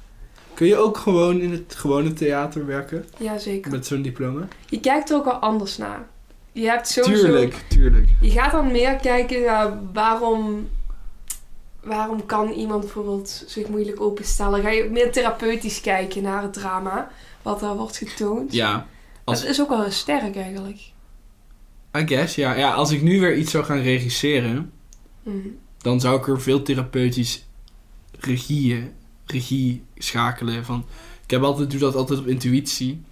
Kun je ook gewoon in het gewone theater werken? Jazeker. Met zo'n diploma? Je kijkt er ook wel anders naar. Je hebt sowieso... Tuurlijk, tuurlijk. Je gaat dan meer kijken naar waarom... Waarom kan iemand bijvoorbeeld zich moeilijk openstellen? Ga je meer therapeutisch kijken naar het drama. Wat daar wordt getoond. Ja. Als- Dat is ook wel sterk eigenlijk. I guess, ja. ja. Als ik nu weer iets zou gaan regisseren, Mhm. dan zou ik er veel therapeutisch regie, regie schakelen. Van, ik heb altijd, doe dat altijd op intuïtie.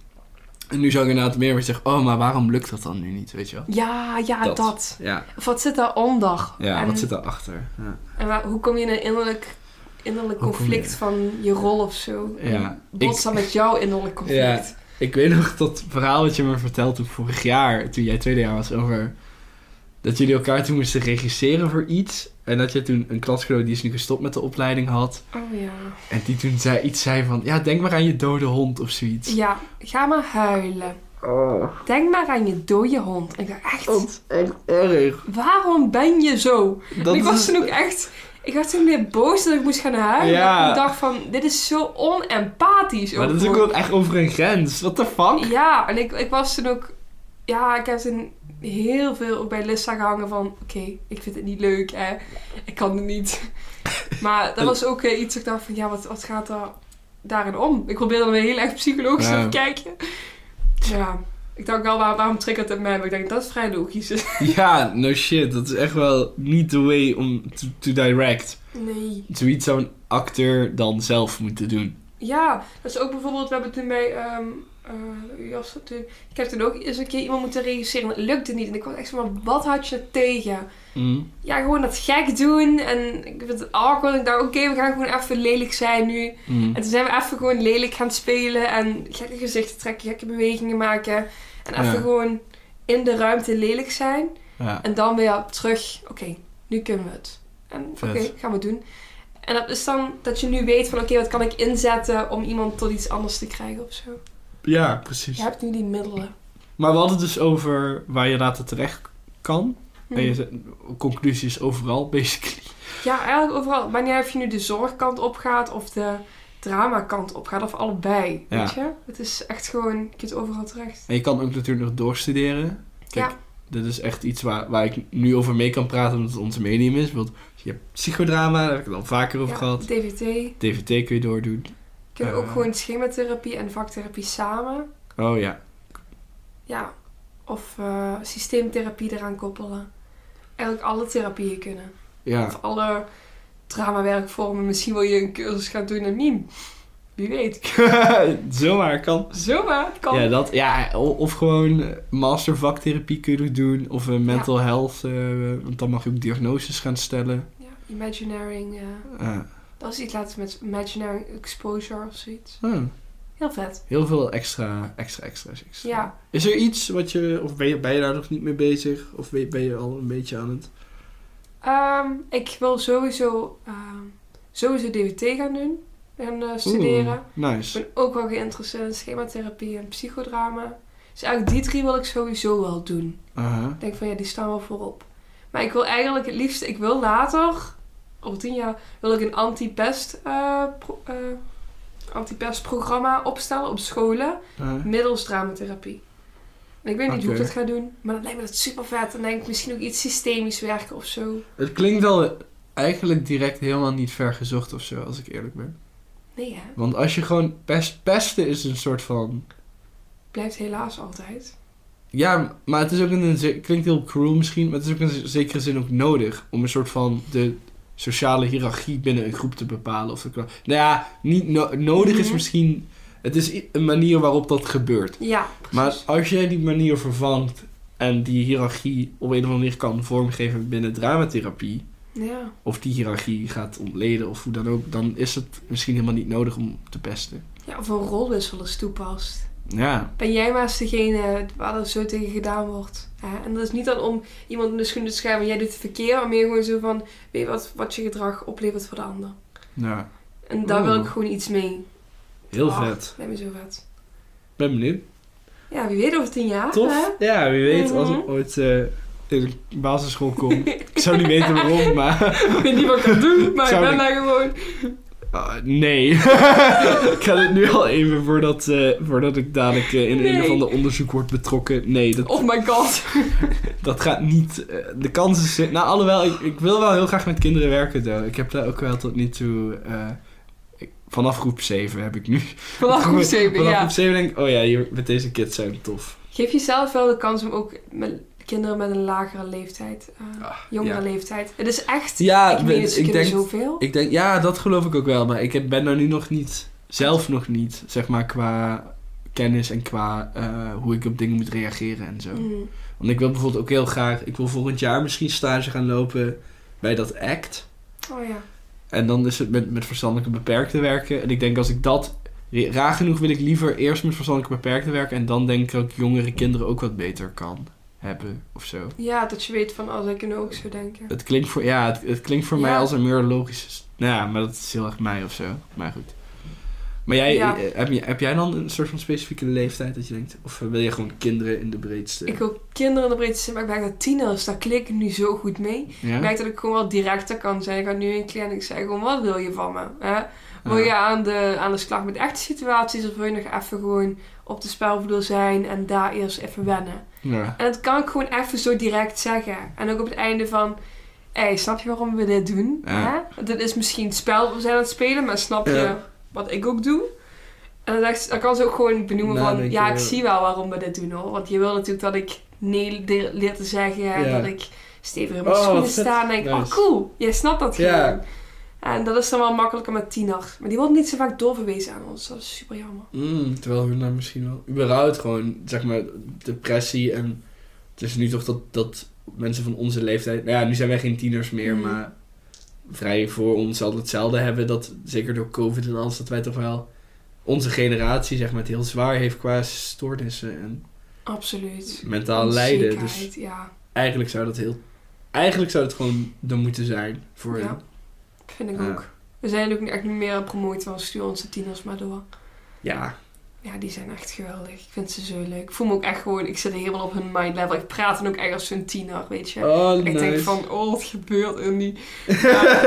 En nu zou ik inderdaad meer weer zeggen, oh, maar waarom lukt dat dan nu niet, weet je wel? Ja, ja, dat. Dat. Ja, Of wat zit daaronder? ja en, wat zit daarachter? Ja. en waar- hoe kom je in een innerlijk, innerlijk conflict je- van je rol of zo? Ja, Botst dan met jouw innerlijk conflict? Ik weet nog dat verhaal wat je me vertelde toen vorig jaar, toen jij tweede jaar was, over dat jullie elkaar toen moesten regisseren voor iets. En dat je toen een klasgenoot die is nu gestopt met de opleiding had. Oh ja. En die toen zei, iets zei van, ja, denk maar aan je dode hond of zoiets. Ja, ga maar huilen. Oh, Denk maar aan je dode hond. En ik dacht echt, dat is echt erg. waarom ben je zo? Dat en ik was is- toen ook echt... Ik was toen meer boos dat ik moest gaan huilen. Ja. Ik dacht van, dit is zo onempathisch. Maar dat is ook wel echt over een grens. What the fuck? Ja, en ik, ik was toen ook... Ja, ik heb toen heel veel ook bij Lissa gehangen van... Oké, ik vind het niet leuk, hè. Ik kan het niet. Maar dat was ook eh, iets dat ik dacht van... Ja, wat, wat gaat er daarin om? Ik probeerde er weer heel erg psychologisch Ja. te kijken. Ja, ik dacht wel, waar, waarom triggert het mij? Maar ik denk, dat is vrij logisch. Ja, no shit. Dat is echt wel niet the way om to, to direct. Nee. Zoiets zou een acteur dan zelf moeten doen. Ja, dat is ook bijvoorbeeld... We hebben toen bij... ehm eh, dat toen? Ik heb toen ook eens een keer iemand moeten regisseren. en Het lukte niet. En ik was echt zo van, wat had je tegen? Mm. ja, gewoon dat gek doen. En ik vind het awkward. Ik dacht, oké, we gaan gewoon even lelijk zijn nu. Mm. En toen zijn we even gewoon lelijk gaan spelen. En gekke gezichten trekken, gekke bewegingen maken. En even Ja. gewoon in de ruimte lelijk zijn. Ja. En dan weer terug, oké, nu kunnen we het. En oké, gaan we doen. En dat is dan dat je nu weet van, oké, wat kan ik inzetten om iemand tot iets anders te krijgen of zo. Ja, precies. Je hebt nu die middelen. Maar we hadden het dus over waar je later terecht kan. Hm. En je zei- conclusie is overal, basically. Ja, eigenlijk overal. Maar niet of je nu de zorgkant op gaat of de dramakant op gaat. Of allebei, Ja. weet je? Het is echt gewoon, je kunt overal terecht. En je kan ook natuurlijk nog doorstuderen. Kijk, Ja. dit is echt iets waar, waar ik nu over mee kan praten, omdat het onze medium is. Want je hebt psychodrama, daar heb ik het al vaker over Ja, gehad. DVT. DVT kun je doordoen. Je kunt ook Eh. gewoon schematherapie en vaktherapie samen. Oh ja. Ja. Of eh, systeemtherapie eraan koppelen. Eigenlijk alle therapieën kunnen. Ja. Of alle dramawerkvormen. Misschien wil je een cursus gaan doen in meme. Wie weet. Zomaar kan. Zomaar, kan. Ja, dat, ja, of gewoon eh, master vaktherapie kun je ook doen. Of een mental health, want dan mag je ook diagnoses gaan stellen. Ja, imagineering. eh, Is iets laatst met imaginary exposure of zoiets. Ah, Heel vet. heel veel extra, extra, extra's. extra. Ja. Is er iets wat je, of ben je, ben je daar nog niet mee bezig? Of ben je, ben je al een beetje aan het... Ehm, ik wil sowieso ehm, sowieso DWT gaan doen. Gaan eh, studeren. Oeh, Ik nice. ben ook wel geïnteresseerd in schematherapie en psychodrama. Dus eigenlijk die drie wil ik sowieso wel doen. Ik denk van ja, die staan wel voorop. Maar ik wil eigenlijk het liefst, ik wil later, over tien jaar, wil ik een anti-pest pro- anti-pestprogramma opstellen op scholen middels dramatherapie. En ik weet niet hoe ik dat ga doen, maar dan lijkt me dat super vet. Dan denk ik misschien ook iets systemisch werken of zo. Het klinkt wel eigenlijk direct helemaal niet ver gezocht of zo, als ik eerlijk ben. Nee hè, Want als je gewoon pest, pesten is een soort van... blijft helaas altijd. Ja, maar het is ook in een... klinkt heel cruel misschien, maar het is ook in een zekere zin ook nodig. Om een soort van de sociale hiërarchie binnen een groep te bepalen. Of nou ja, niet no- nodig is Mhm. misschien... Het is een manier waarop dat gebeurt. Ja, Maar als jij die manier vervangt en die hiërarchie op een of andere manier kan vormgeven binnen dramatherapie, Ja. of die hiërarchie gaat ontleden of hoe dan ook, dan is het misschien helemaal niet nodig om te pesten. ja, of een rolwissel eens toepast. Ja, Ben jij maar eens degene waar er zo tegen gedaan wordt. Hè? En dat is niet dan om iemand in de schoenen te schuiven, jij doet het verkeerd, maar meer gewoon zo van, weet je wat, wat je gedrag oplevert voor de ander. ja. En daar wil ik gewoon iets mee. heel Ah, vet. Lijkt me zo vet. Ben benieuwd. Ja, wie weet over tien jaar. Tof. Ja, wie weet als ik Mhm. ooit eh, in de basisschool kom. ik zou niet weten waarom, maar Hè? Ik weet niet wat ik kan doen, maar ik ben ik- daar gewoon. Ah, nee. ik ga dit nu al even voordat, eh, voordat ik dadelijk eh, in een of ander onderzoek word betrokken. Nee, dat, Oh my god. Dat gaat niet. eh, de kans is. Nou, alhoewel, ik, ik wil wel heel graag met kinderen werken. Though. Ik heb daar ook wel tot nu toe. ik- vanaf groep 7 heb ik nu. Vanaf groep 7, Vanaf ja. groep 7 denk ik, oh ja, hier, met deze kids zijn tof. Geef jezelf wel de kans om ook met kinderen met een lagere leeftijd, eh, Ah, jongere ja. leeftijd. Het is echt, Ja, ik ze ik denk, zoveel. ik denk, ja, dat geloof ik ook wel. Maar ik heb, ben daar nu nog niet, zelf nog niet, zeg maar, qua kennis en qua eh, hoe ik op dingen moet reageren en zo. Mm. Want ik wil bijvoorbeeld ook heel graag, ik wil volgend jaar misschien stage gaan lopen bij dat ACT. Oh ja. En dan is het met, met verstandelijke beperkten werken. En ik denk als ik dat... Raar genoeg wil ik liever eerst met verstandelijke beperkten werken. En dan denk ik dat ik jongere kinderen ook wat beter kan hebben. Of zo. Ja, dat je weet van, als ik kunnen ook zo denken. Het klinkt voor, ja, het, het klinkt voor mij als een meer logische... Nou ja, maar dat is heel erg mij of zo. Maar goed. Maar jij, Ja. eh, heb, je, heb jij dan een soort van specifieke leeftijd dat je denkt... Of wil je gewoon kinderen in de breedste... Ik wil kinderen in de breedste maar ik merk dat tieners, daar klik ik nu zo goed mee. ja? Ik merk dat ik gewoon wel directer kan zijn. Ik ga nu een cliënt en ik zeg gewoon, wat wil je van me? Hè? Wil je aan de, aan de slag met echte situaties of wil je nog even gewoon op de spelvloer zijn en daar eerst even wennen? Ja. En dat kan ik gewoon even zo direct zeggen. En ook op het einde van, hé, snap je waarom we dit doen? Ja. Hè? Dit is misschien het spel we zijn aan het spelen, maar snap je Ja. wat ik ook doe? En dan, kan ze ook gewoon benoemen van, Nadenken, ja, ik zie wel waarom we dit doen hoor. Want je wil natuurlijk dat ik nee leer te zeggen en dat ik stevig in mijn Oh, schoenen sta en denk, Nice. oh cool, jij snapt dat gewoon. En dat is dan wel makkelijker met tieners. Maar die worden niet zo vaak doorverwezen aan ons. Dat is super jammer. Mm, terwijl hun daar misschien wel... Überhaupt gewoon, zeg maar, depressie en... Het is nu toch dat, dat mensen van onze leeftijd... Nou ja, nu zijn wij geen tieners meer, Mhm. maar... Vrij voor ons altijd hetzelfde hebben. Dat, zeker door covid en alles, dat wij toch wel... Onze generatie, zeg maar, het heel zwaar heeft qua stoornissen en Absoluut. mentaal lijden. Dus ja. eigenlijk zou dat heel... Eigenlijk zou het gewoon er moeten zijn voor Ja. hen. Vind ik ook. We zijn ook echt niet meer promoten, want sturen onze tieners maar door. Ja, Ja, die zijn echt geweldig. Ik vind ze zo leuk. Ik voel me ook echt gewoon, ik zit helemaal op hun mind level. Ik praat dan ook echt als zo'n tiener, weet je. oh ik nice. denk van, oh, wat gebeurt er niet? Ja,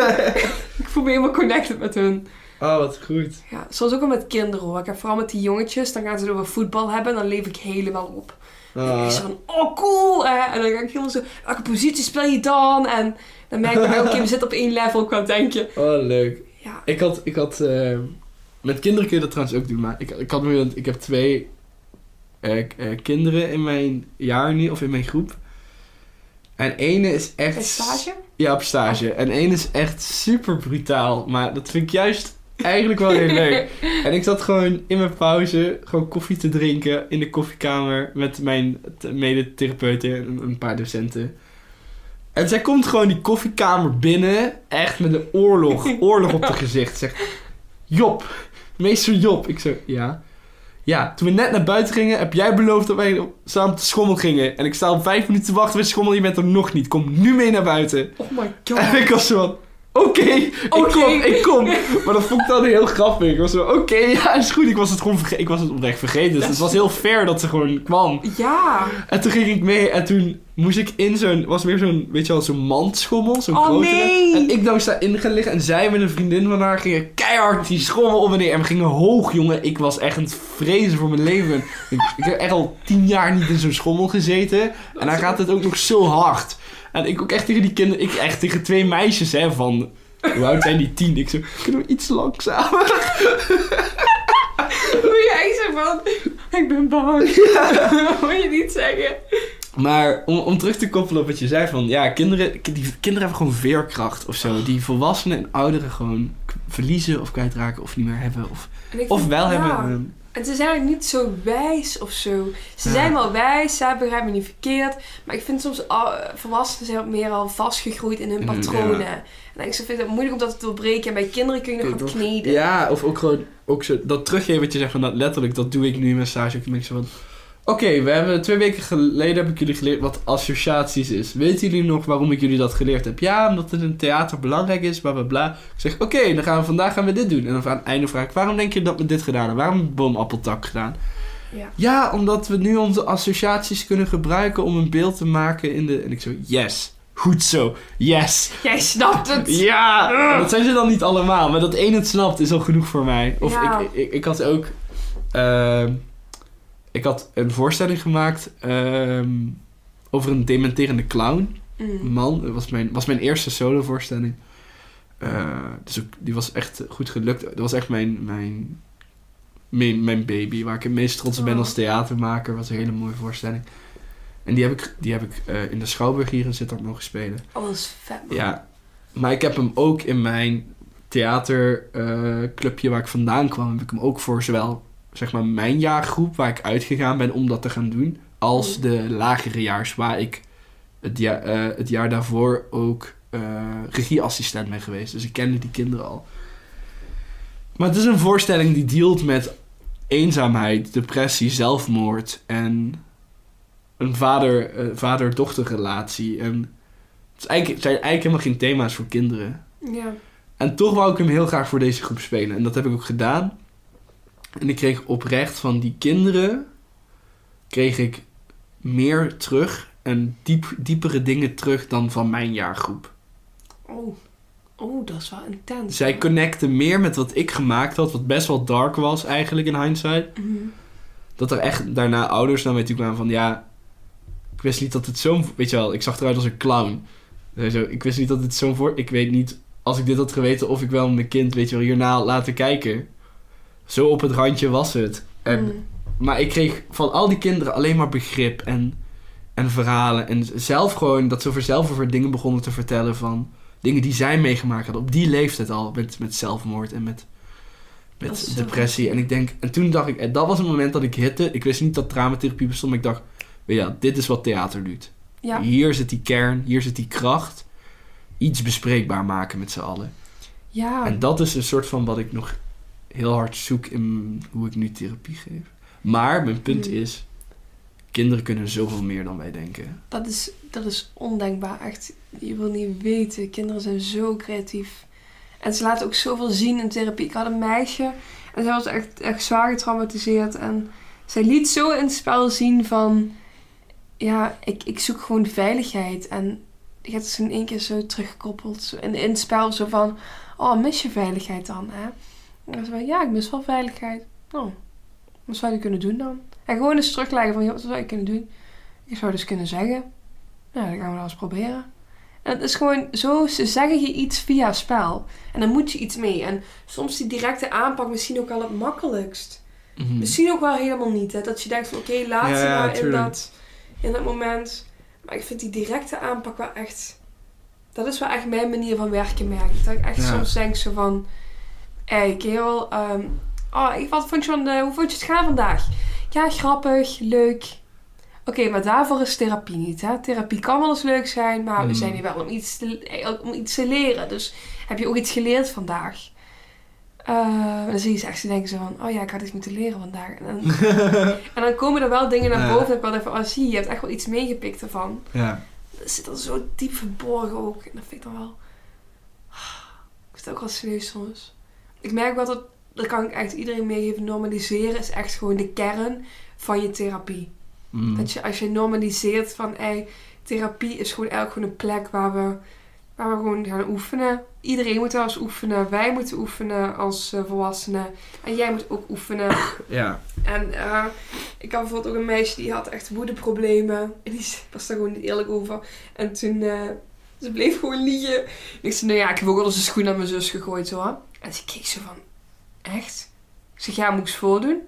ik voel me helemaal connected met hun. oh, wat goed. Ja, zoals ook al met kinderen hoor. Ik heb vooral met die jongetjes, dan gaan ze het over voetbal hebben en dan leef ik helemaal op. Dan Ah, is ze van, oh cool! hè. En dan ga ik helemaal zo, welke positie speel je dan? En dan merk ik, oké, we zitten op één level qua denken. oh, leuk. Ja, Ik had, ik had eh, met kinderen kun je dat trouwens ook doen, maar ik, ik had nu, ik heb twee eh, eh, kinderen in mijn jaar nu, of in mijn groep. En ene is echt... bij stage? Ja, op stage. En één is echt super brutaal, maar dat vind ik juist eigenlijk wel heel leuk. En ik zat gewoon in mijn pauze gewoon koffie te drinken in de koffiekamer met mijn medetherapeuten en een paar docenten. En zij komt gewoon die koffiekamer binnen, echt met een oorlog, oorlog op het gezicht. Zegt, Job, meester Job. Ik zo, ja. Ja, toen we net naar buiten gingen, heb jij beloofd dat wij samen de schommel gingen. En ik sta al vijf minuten te wachten bij de schommel, je bent er nog niet. Kom nu mee naar buiten. Oh my En god. ik was zo van, oké, ik kom, ik kom. Maar dat vond ik dan heel grappig. Ik was zo, oké, ja, is goed. Ik was het gewoon ik was het oprecht vergeten. Dus het was heel fair dat ze gewoon kwam. Ja. En toen ging ik mee en toen moest ik in zo'n, was weer zo'n, weet je wel, zo'n mandschommel, zo'n Oh, grotere. nee. En ik dacht daarin gaan liggen en zij met een vriendin van haar gingen keihard die schommel op en neer. En we gingen hoog, jongen. Ik was echt aan het vrezen voor mijn leven. ik, ik heb echt al tien jaar niet in zo'n schommel gezeten. En dan gaat het ook nog zo hard. En ik ook echt tegen die kinderen, ik echt tegen twee meisjes, hè, van, hoe oud zijn die tien? Ik zo, kunnen we iets langzamer? Hoe jij zo van... Ik ben bang. Moet je niet zeggen. Maar om, om terug te koppelen op wat je zei van... Ja, kinderen, die kinderen hebben gewoon veerkracht of zo. Die volwassenen en ouderen gewoon verliezen of kwijtraken of niet meer hebben. Of, of wel ja. hebben. En ze zijn eigenlijk niet zo wijs of zo. Ze Ja. zijn wel wijs, ze begrijp me niet verkeerd. Maar ik vind soms al, volwassenen zijn meer al vastgegroeid in hun hun- patronen. ja. En ik vind het moeilijk om dat te doorbreken. En bij kinderen kun je nog wat kneden. Ja, of ook gewoon ook zo, dat teruggeven wat je zegt van dat letterlijk, dat doe ik nu in mijn stage. ook. Ik zo van, oké, we hebben twee weken geleden heb ik jullie geleerd wat associaties is. Weten jullie nog waarom ik jullie dat geleerd heb? Ja, omdat het in theater belangrijk is, bla bla bla. Ik zeg, oké, dan gaan we vandaag gaan we dit doen. En dan aan het einde vraag ik, waarom denk je dat we dit gedaan hebben? Waarom we boomappeltak gedaan? Ja. Ja, omdat we nu onze associaties kunnen gebruiken om een beeld te maken in de... En ik zo, yes, goed zo, yes. Jij snapt het. Ja, dat zijn ze dan niet allemaal, maar dat één het snapt is al genoeg voor mij. Of Ja. ik, ik, ik had ook, ehm, ik had een voorstelling gemaakt ehm, over een dementerende clown. Mm. Man, dat was mijn, was mijn eerste solovoorstelling. Eh dus ook, die was echt goed gelukt. Dat was echt mijn, mijn, mijn, mijn baby, waar ik het meest trots op ben Oh. als theatermaker. was een hele mooie voorstelling. En die heb ik, die heb ik eh, in de Schouwburg hier in Sittard mogen spelen. Oh, dat is vet. man. Ja, maar ik heb hem ook in mijn theaterclubje waar ik vandaan kwam, heb ik hem ook voor zowel zeg maar mijn jaargroep waar ik uitgegaan ben om dat te gaan doen, als Mm. de lagere jaars waar ik het, ja, eh, het jaar daarvoor ook eh, regieassistent ben geweest. Dus ik kende die kinderen al. Maar het is een voorstelling die dealt met eenzaamheid, depressie, zelfmoord en een vader, eh, vader-dochterrelatie. En het, is eigenlijk, het zijn eigenlijk helemaal geen thema's voor kinderen. Ja. En toch wou ik hem heel graag voor deze groep spelen. En dat heb ik ook gedaan. En ik kreeg oprecht van die kinderen... kreeg ik meer terug en diep, diepere dingen terug dan van mijn jaargroep. Oh. Oh, dat is wel intens. Zij connecten meer met wat ik gemaakt had, wat best wel dark was eigenlijk in hindsight. Mhm. Dat er echt daarna ouders naar mij toe kwamen van ja, ik wist niet dat het zo'n, weet je wel, ik zag eruit als een clown. Zo, ik wist niet dat het zo'n voor, ik weet niet, als ik dit had geweten of ik wel mijn kind, weet je wel, hierna laten kijken. Zo op het randje was het. En, Mm. Maar ik kreeg van al die kinderen alleen maar begrip en, en verhalen. En zelf gewoon, dat ze over zelf over dingen begonnen te vertellen van dingen die zij meegemaakt hadden. Op die leeftijd al, met, met zelfmoord en met, met depressie. En ik denk, en toen dacht ik, en dat was het moment dat ik hitte. Ik wist niet dat dramatherapie bestond, maar ik dacht, ja, dit is wat theater doet. Ja. Hier zit die kern, hier zit die kracht. Iets bespreekbaar maken met z'n allen. Ja. En dat is een soort van wat ik nog heel hard zoek in hoe ik nu therapie geef. Maar mijn punt Mm. is, kinderen kunnen zoveel meer dan wij denken. Dat is, dat is ondenkbaar. Echt, je wil niet weten. Kinderen zijn zo creatief. En ze laten ook zoveel zien in therapie. Ik had een meisje en zij was echt, echt zwaar getraumatiseerd. En zij liet zo in het spel zien van... Ja, ik, ik zoek gewoon veiligheid. En die gaat dus in één keer zo teruggekoppeld. Zo in, in het spel zo van... Oh, mis je veiligheid dan, hè? En ze van, ja, ik mis wel veiligheid. Oh, wat zou je kunnen doen dan? En gewoon eens terugleggen van, joh, wat zou je kunnen doen? Ik zou dus kunnen zeggen, nou, dan gaan we dat eens proberen. En het is gewoon zo, ze zeggen je iets via spel. En dan moet je iets mee. En soms die directe aanpak misschien ook wel het makkelijkst. Mhm. Misschien ook wel helemaal niet. Hè? Dat je denkt van, oké, laat Ja, ze ja, maar in dat, in dat moment. Maar ik vind die directe aanpak wel echt... Dat is wel echt mijn manier van werken, merk ik. Dat ik echt Ja. soms denk zo van... Hé, hey, kerel. ehm, oh, ik- wat vond je van de, hoe vond je het gaan vandaag? Ja, grappig, leuk. Oké, maar daarvoor is therapie niet. Hè? Therapie kan wel eens leuk zijn, maar we Mm. zijn hier wel om iets, te, eh, om iets te leren. Dus heb je ook iets geleerd vandaag? Eh, dan zie je ze echt denken zo van... Oh ja, ik had iets moeten leren vandaag. En dan, en dan komen er wel dingen naar Ja. boven. Dat ik wel van... Oh, zie je, je hebt echt wel iets meegepikt ervan. ja. Dat zit dan zo diep verborgen ook. En dat vind ik dan wel... het ook wel serieus soms. Ik merk wel dat, dat kan ik echt iedereen meegeven, normaliseren is echt gewoon de kern van je therapie. Mm. Dat je, als je normaliseert van, ey, therapie is gewoon eigenlijk gewoon een plek waar we, waar we gewoon gaan oefenen. Iedereen moet wel eens oefenen. Wij moeten oefenen als eh, volwassenen. En jij moet ook oefenen. Ja. En eh, ik had bijvoorbeeld ook een meisje die had echt woedeproblemen. En die was daar gewoon niet eerlijk over. En toen, eh, ze bleef gewoon liegen. En ik zei, nou ja, ik heb ook wel eens een schoen aan mijn zus gegooid hoor. En ze keek zo van, echt? Ik zeg, ja, moet ik eens voordoen?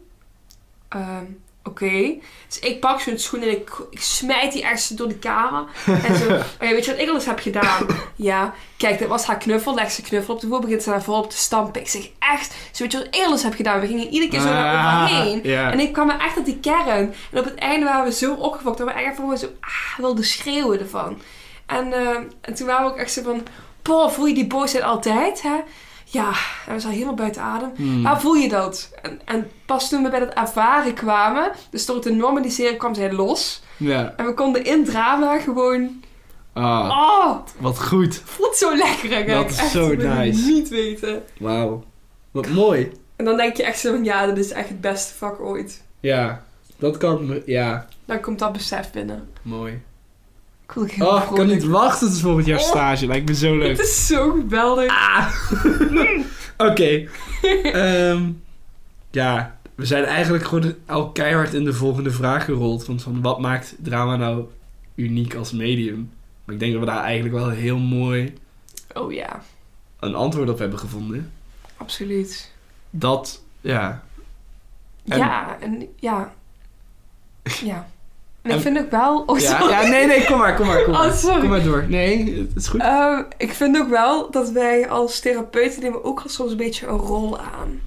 Ehm, Oké. Dus ik pak zo'n schoen en ik, ik smijt die ergens door de kamer. En zo, oh weet je wat ik al eens heb gedaan? Ja, kijk, dat was haar knuffel. Leg ze knuffel op de vloer, begint ze daar volop te stampen. Ik zeg, echt? Zo, weet je wat ik al eens heb gedaan? We gingen iedere keer zo naar elkaar heen. Ah. En ik kwam er echt op die kern. En op het einde waren we zo opgefokt dat we echt gewoon zo ah, wilden schreeuwen ervan. En, eh, en toen waren we ook echt zo van... Boah, voel je die boosheid altijd, hè? Ja, en we zijn helemaal buiten adem. Waar voel je dat? En, en pas toen we bij dat ervaren kwamen, dus door het te normaliseren, kwam zij los. Ja. En we konden in drama gewoon... Ah, Oh, wat goed. voelt zo lekker. hè? Dat is Echt, zo nice. niet weten. Wauw. Wat mooi. En dan denk je echt zo van, ja, dit is echt het beste vak ooit. Ja. Dat kan. Ja. Dan komt dat besef binnen. Mooi. Ik voel ik heel Oh, ik kan niet wachten tot volgend jaar Oh. stage. Lijkt me zo leuk. Het is zo geweldig. Oké. Ehm, ja, we zijn eigenlijk gewoon al keihard in de volgende vraag gerold. Van, van wat maakt drama nou uniek als medium? Maar ik denk dat we daar eigenlijk wel heel mooi Oh ja, een antwoord op hebben gevonden. absoluut. Dat, ja. En- Ja, en ja. Ja. En ik vind ook wel... Oh, ja, nee, nee, kom maar, kom maar, kom maar. Oh, sorry. Kom maar door. Nee, het is goed. Ehm, ik vind ook wel dat wij als therapeuten nemen ook al soms een beetje een rol aan.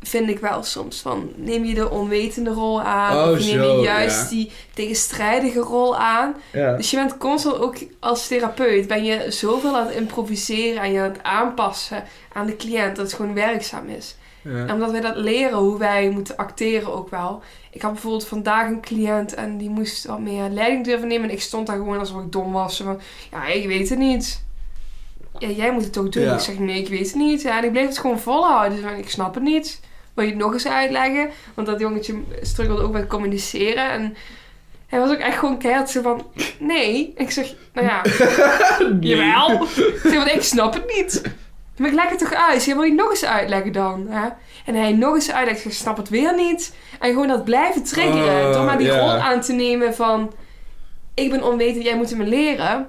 Vind ik wel soms. Van, neem je de onwetende rol aan? Oh, of neem zo, je juist ja. die tegenstrijdige rol aan? Ja. Dus je bent constant ook als therapeut ben je zoveel aan het improviseren en je aan het aanpassen aan de cliënt dat het gewoon werkzaam is. En omdat wij dat leren hoe wij moeten acteren ook wel. Ik had bijvoorbeeld vandaag een cliënt en die moest wat meer leiding durven nemen. En ik stond daar gewoon alsof ik dom was. Van, ja, ik weet het niet. Ja, jij moet het toch doen? Ja. Ik zeg, nee, ik weet het niet. Ja, en ik bleef het gewoon volhouden. Dus ik snap het niet. Wil je het nog eens uitleggen? Want dat jongetje struggelde ook met communiceren. En hij was ook echt gewoon keihard zo van, nee. Ik zeg, nou ja, jawel. Ik zeg, want ik snap het niet. Maar ik leg het toch uit? Wil je het nog eens uitleggen dan? Hè? En hij nog eens uitlegt, ik snap het weer niet. En gewoon dat blijven triggeren. Oh, door maar die rol aan te nemen van, ik ben onwetend, jij moet me leren.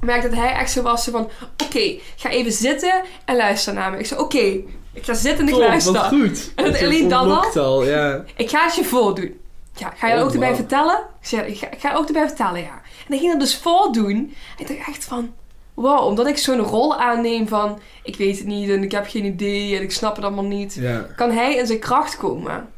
Merk dat hij echt zo was van, oké, ga even zitten en luister naar me. Ik zei, oké, ik ga zitten en ik Top, luister. wat goed. En dat alleen dat al? ja. Ik ga het je voordoen. Ja, ga je er Oh, ook erbij vertellen? Ik zei, ik ga, ik ga ook erbij vertellen, ja. En dan ging dat dus voordoen. En ik dacht echt van... Wow, omdat ik zo'n rol aanneem van... Ik weet het niet en ik heb geen idee en ik snap het allemaal niet. Ja. Kan hij in zijn kracht komen.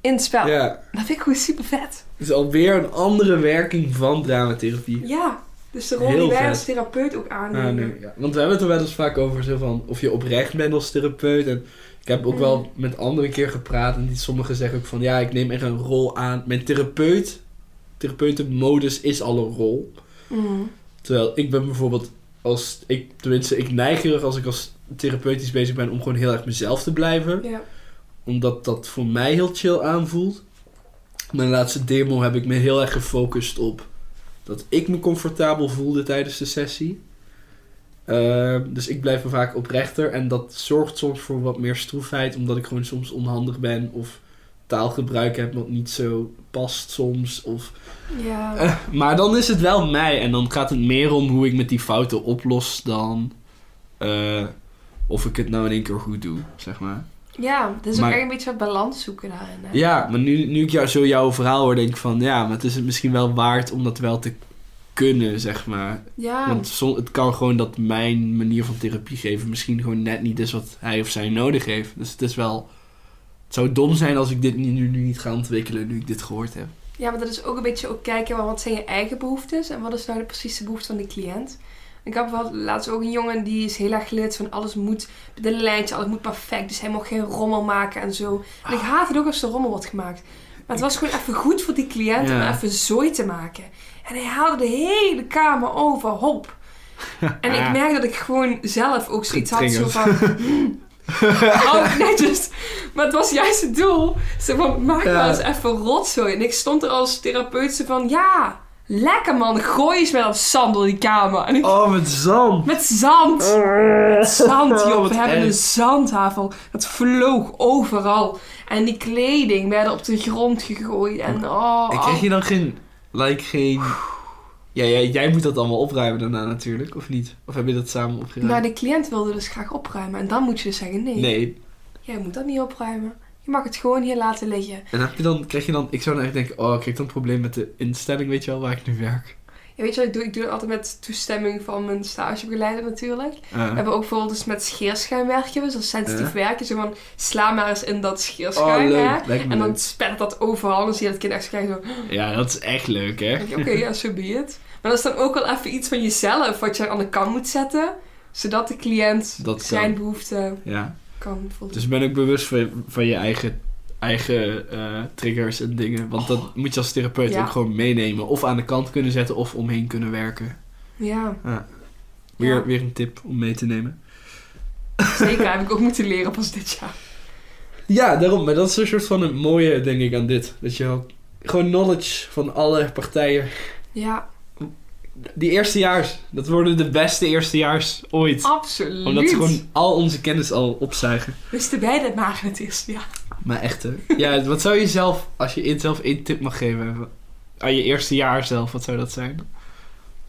In het spel. ja. Dat vind ik gewoon super vet. Het is alweer een andere werking van dramatherapie. Ja. Dus de rol Heel die wij vet. als therapeut ook aannemen. Ah, nee, ja. Want we hebben het er wel eens vaak over zo van of je oprecht bent als therapeut. En ik heb ook Mm. wel met anderen een keer gepraat en die sommigen zeggen ook van ja, ik neem echt een rol aan. Mijn therapeut, therapeutenmodus is al een rol. Mm. Terwijl ik ben bijvoorbeeld als ik, tenminste, ik neig heel erg als ik als therapeutisch bezig ben om gewoon heel erg mezelf te blijven. Ja. Omdat dat voor mij heel chill aanvoelt. Mijn laatste demo heb ik me heel erg gefocust op dat ik me comfortabel voelde tijdens de sessie. Ehm, dus ik blijf me vaak oprechter en dat zorgt soms voor wat meer stroefheid, omdat ik gewoon soms onhandig ben of taalgebruik heb wat niet zo past soms. Of, Ja. Maar dan is het wel mij en dan gaat het meer om hoe ik met die fouten oplos dan eh, of ik het nou in één keer goed doe, zeg maar. ja, het is Maar- ook een beetje wat balans zoeken daarin. Hè? Ja, maar nu, nu ik jou, zo jouw verhaal hoor, denk ik van ja, maar het is het misschien wel waard om dat wel te kunnen, zeg maar. Ja. Want het kan gewoon dat mijn manier van therapie geven misschien gewoon net niet is wat hij of zij nodig heeft. Dus het is wel. Het zou dom zijn als ik dit nu, nu, nu niet ga ontwikkelen nu ik dit gehoord heb. Ja, maar dat is ook een beetje ook kijken, wat zijn je eigen behoeftes en wat is nou de precieze behoefte van de cliënt. Ik had bijvoorbeeld laatst ook een jongen die is heel erg geleerd van alles moet een lijntje, alles moet perfect. Dus hij mocht geen rommel maken en zo. En ik haat het ook als er rommel wordt gemaakt. Maar het was gewoon even goed voor die cliënt om even zooi te maken. En hij haalde de hele kamer overhoop. En ik merk dat ik gewoon zelf ook zoiets had zo van... "Hmm, hou netjes. Maar het was juist het doel. Zo van, maak Ja. maar eens even rotzooi. En ik stond er als therapeut zo van... Ja, lekker man. Gooi eens met dat zand door die kamer. En ik, Oh, met zand. Met zand. Met zand, joh. We hebben een zandhavel. Het vloog overal. En die kleding werden op de grond gegooid. En oh... En kreeg je dan geen... Like, geen... Ja, jij, jij moet dat allemaal opruimen daarna natuurlijk, of niet? Of heb je dat samen opgeruimd? Nou, de cliënt wilde dus graag opruimen. En dan moet je dus zeggen, nee, Nee. jij moet dat niet opruimen. Je mag het gewoon hier laten liggen. En heb je dan, krijg je dan... Ik zou dan echt denken, oh, ik krijg dan een probleem met de instelling, weet je wel, waar ik nu werk. Ja, weet je wat ik doe? Ik doe het altijd met toestemming van mijn stagebegeleider natuurlijk. Uh, We hebben ook bijvoorbeeld dus met scheerschuim werken. Dus dat sensitief Ja. werken. Zo van, sla maar eens in dat oh, scheerschuim. me En dan leuk. spettert dat overal. En dan zie je dat kind echt krijgen zo... Ja, dat is echt leuk, hè? Oké, ja, so be it. Maar dat is dan ook wel even iets van jezelf wat je aan de kant moet zetten. Zodat de cliënt Dat zijn behoeften Ja. kan voldoen. Dus ben ook bewust van, van je eigen, eigen eh, triggers en dingen. Want dat moet je als therapeut Ja. ook gewoon meenemen. Of aan de kant kunnen zetten of omheen kunnen werken. Ja, Weer, Ja. weer een tip om mee te nemen. zeker. heb ik ook moeten leren pas dit jaar. Ja, daarom. Maar dat is een soort van een mooie, denk ik, aan dit. Dat je ook gewoon knowledge van alle partijen. Ja, Die eerstejaars, dat worden de beste eerstejaars ooit. absoluut. Omdat ze gewoon al onze kennis al opzuigen. Wisten wij dat maar het is, ja. Maar echt, hè? Ja, wat zou je zelf, als je in- zelf één tip mag geven aan je eerste jaar zelf, wat zou dat zijn?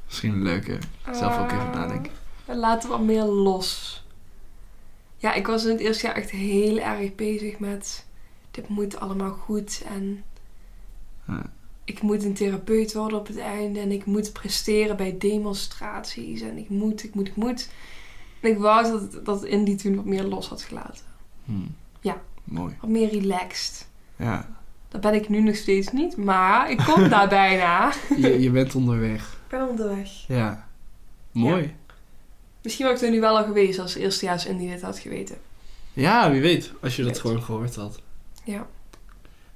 Misschien een leuke. Zelf ook even Eh, nadenken. We laten wat meer los. Ja, ik was in het eerste jaar echt heel erg bezig met... Dit moet allemaal goed en... Ja. Ik moet een therapeut worden op het einde en ik moet presteren bij demonstraties en ik moet, ik moet, ik moet. En ik wou dat, dat Indy toen wat meer los had gelaten. Hmm. Ja. Mooi. Wat meer relaxed. Ja. Dat ben ik nu nog steeds niet, maar ik kom daar bijna. Je, je bent onderweg. Ik ben onderweg. Ja. Mooi. Misschien was ik er nu wel al geweest als eerstejaars Indy dit had geweten. Ja, wie weet. Als je dat Weet. gewoon gehoord had. Ja.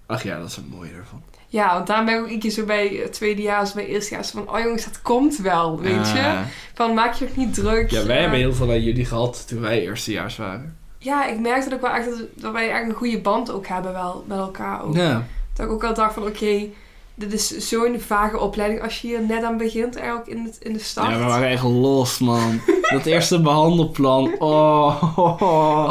Ach ja, dat is het mooie ervan. Ja, want daarom ben ik ook een keer zo bij het tweedejaars, bij eerstejaars van... Oh jongens, dat komt wel, weet je. Ah. Van, maak je ook niet druk. Ja, wij eh, hebben heel veel aan jullie gehad toen wij eerstejaars waren. Ja, ik merkte dat ook wel echt dat, dat wij echt een goede band ook hebben wel met elkaar ook. Ja. Dat ik ook al dacht van oké, dit is zo'n vage opleiding als je hier net aan begint eigenlijk in, het, in de start. Ja, we waren echt los, man. dat eerste behandelplan. Oh.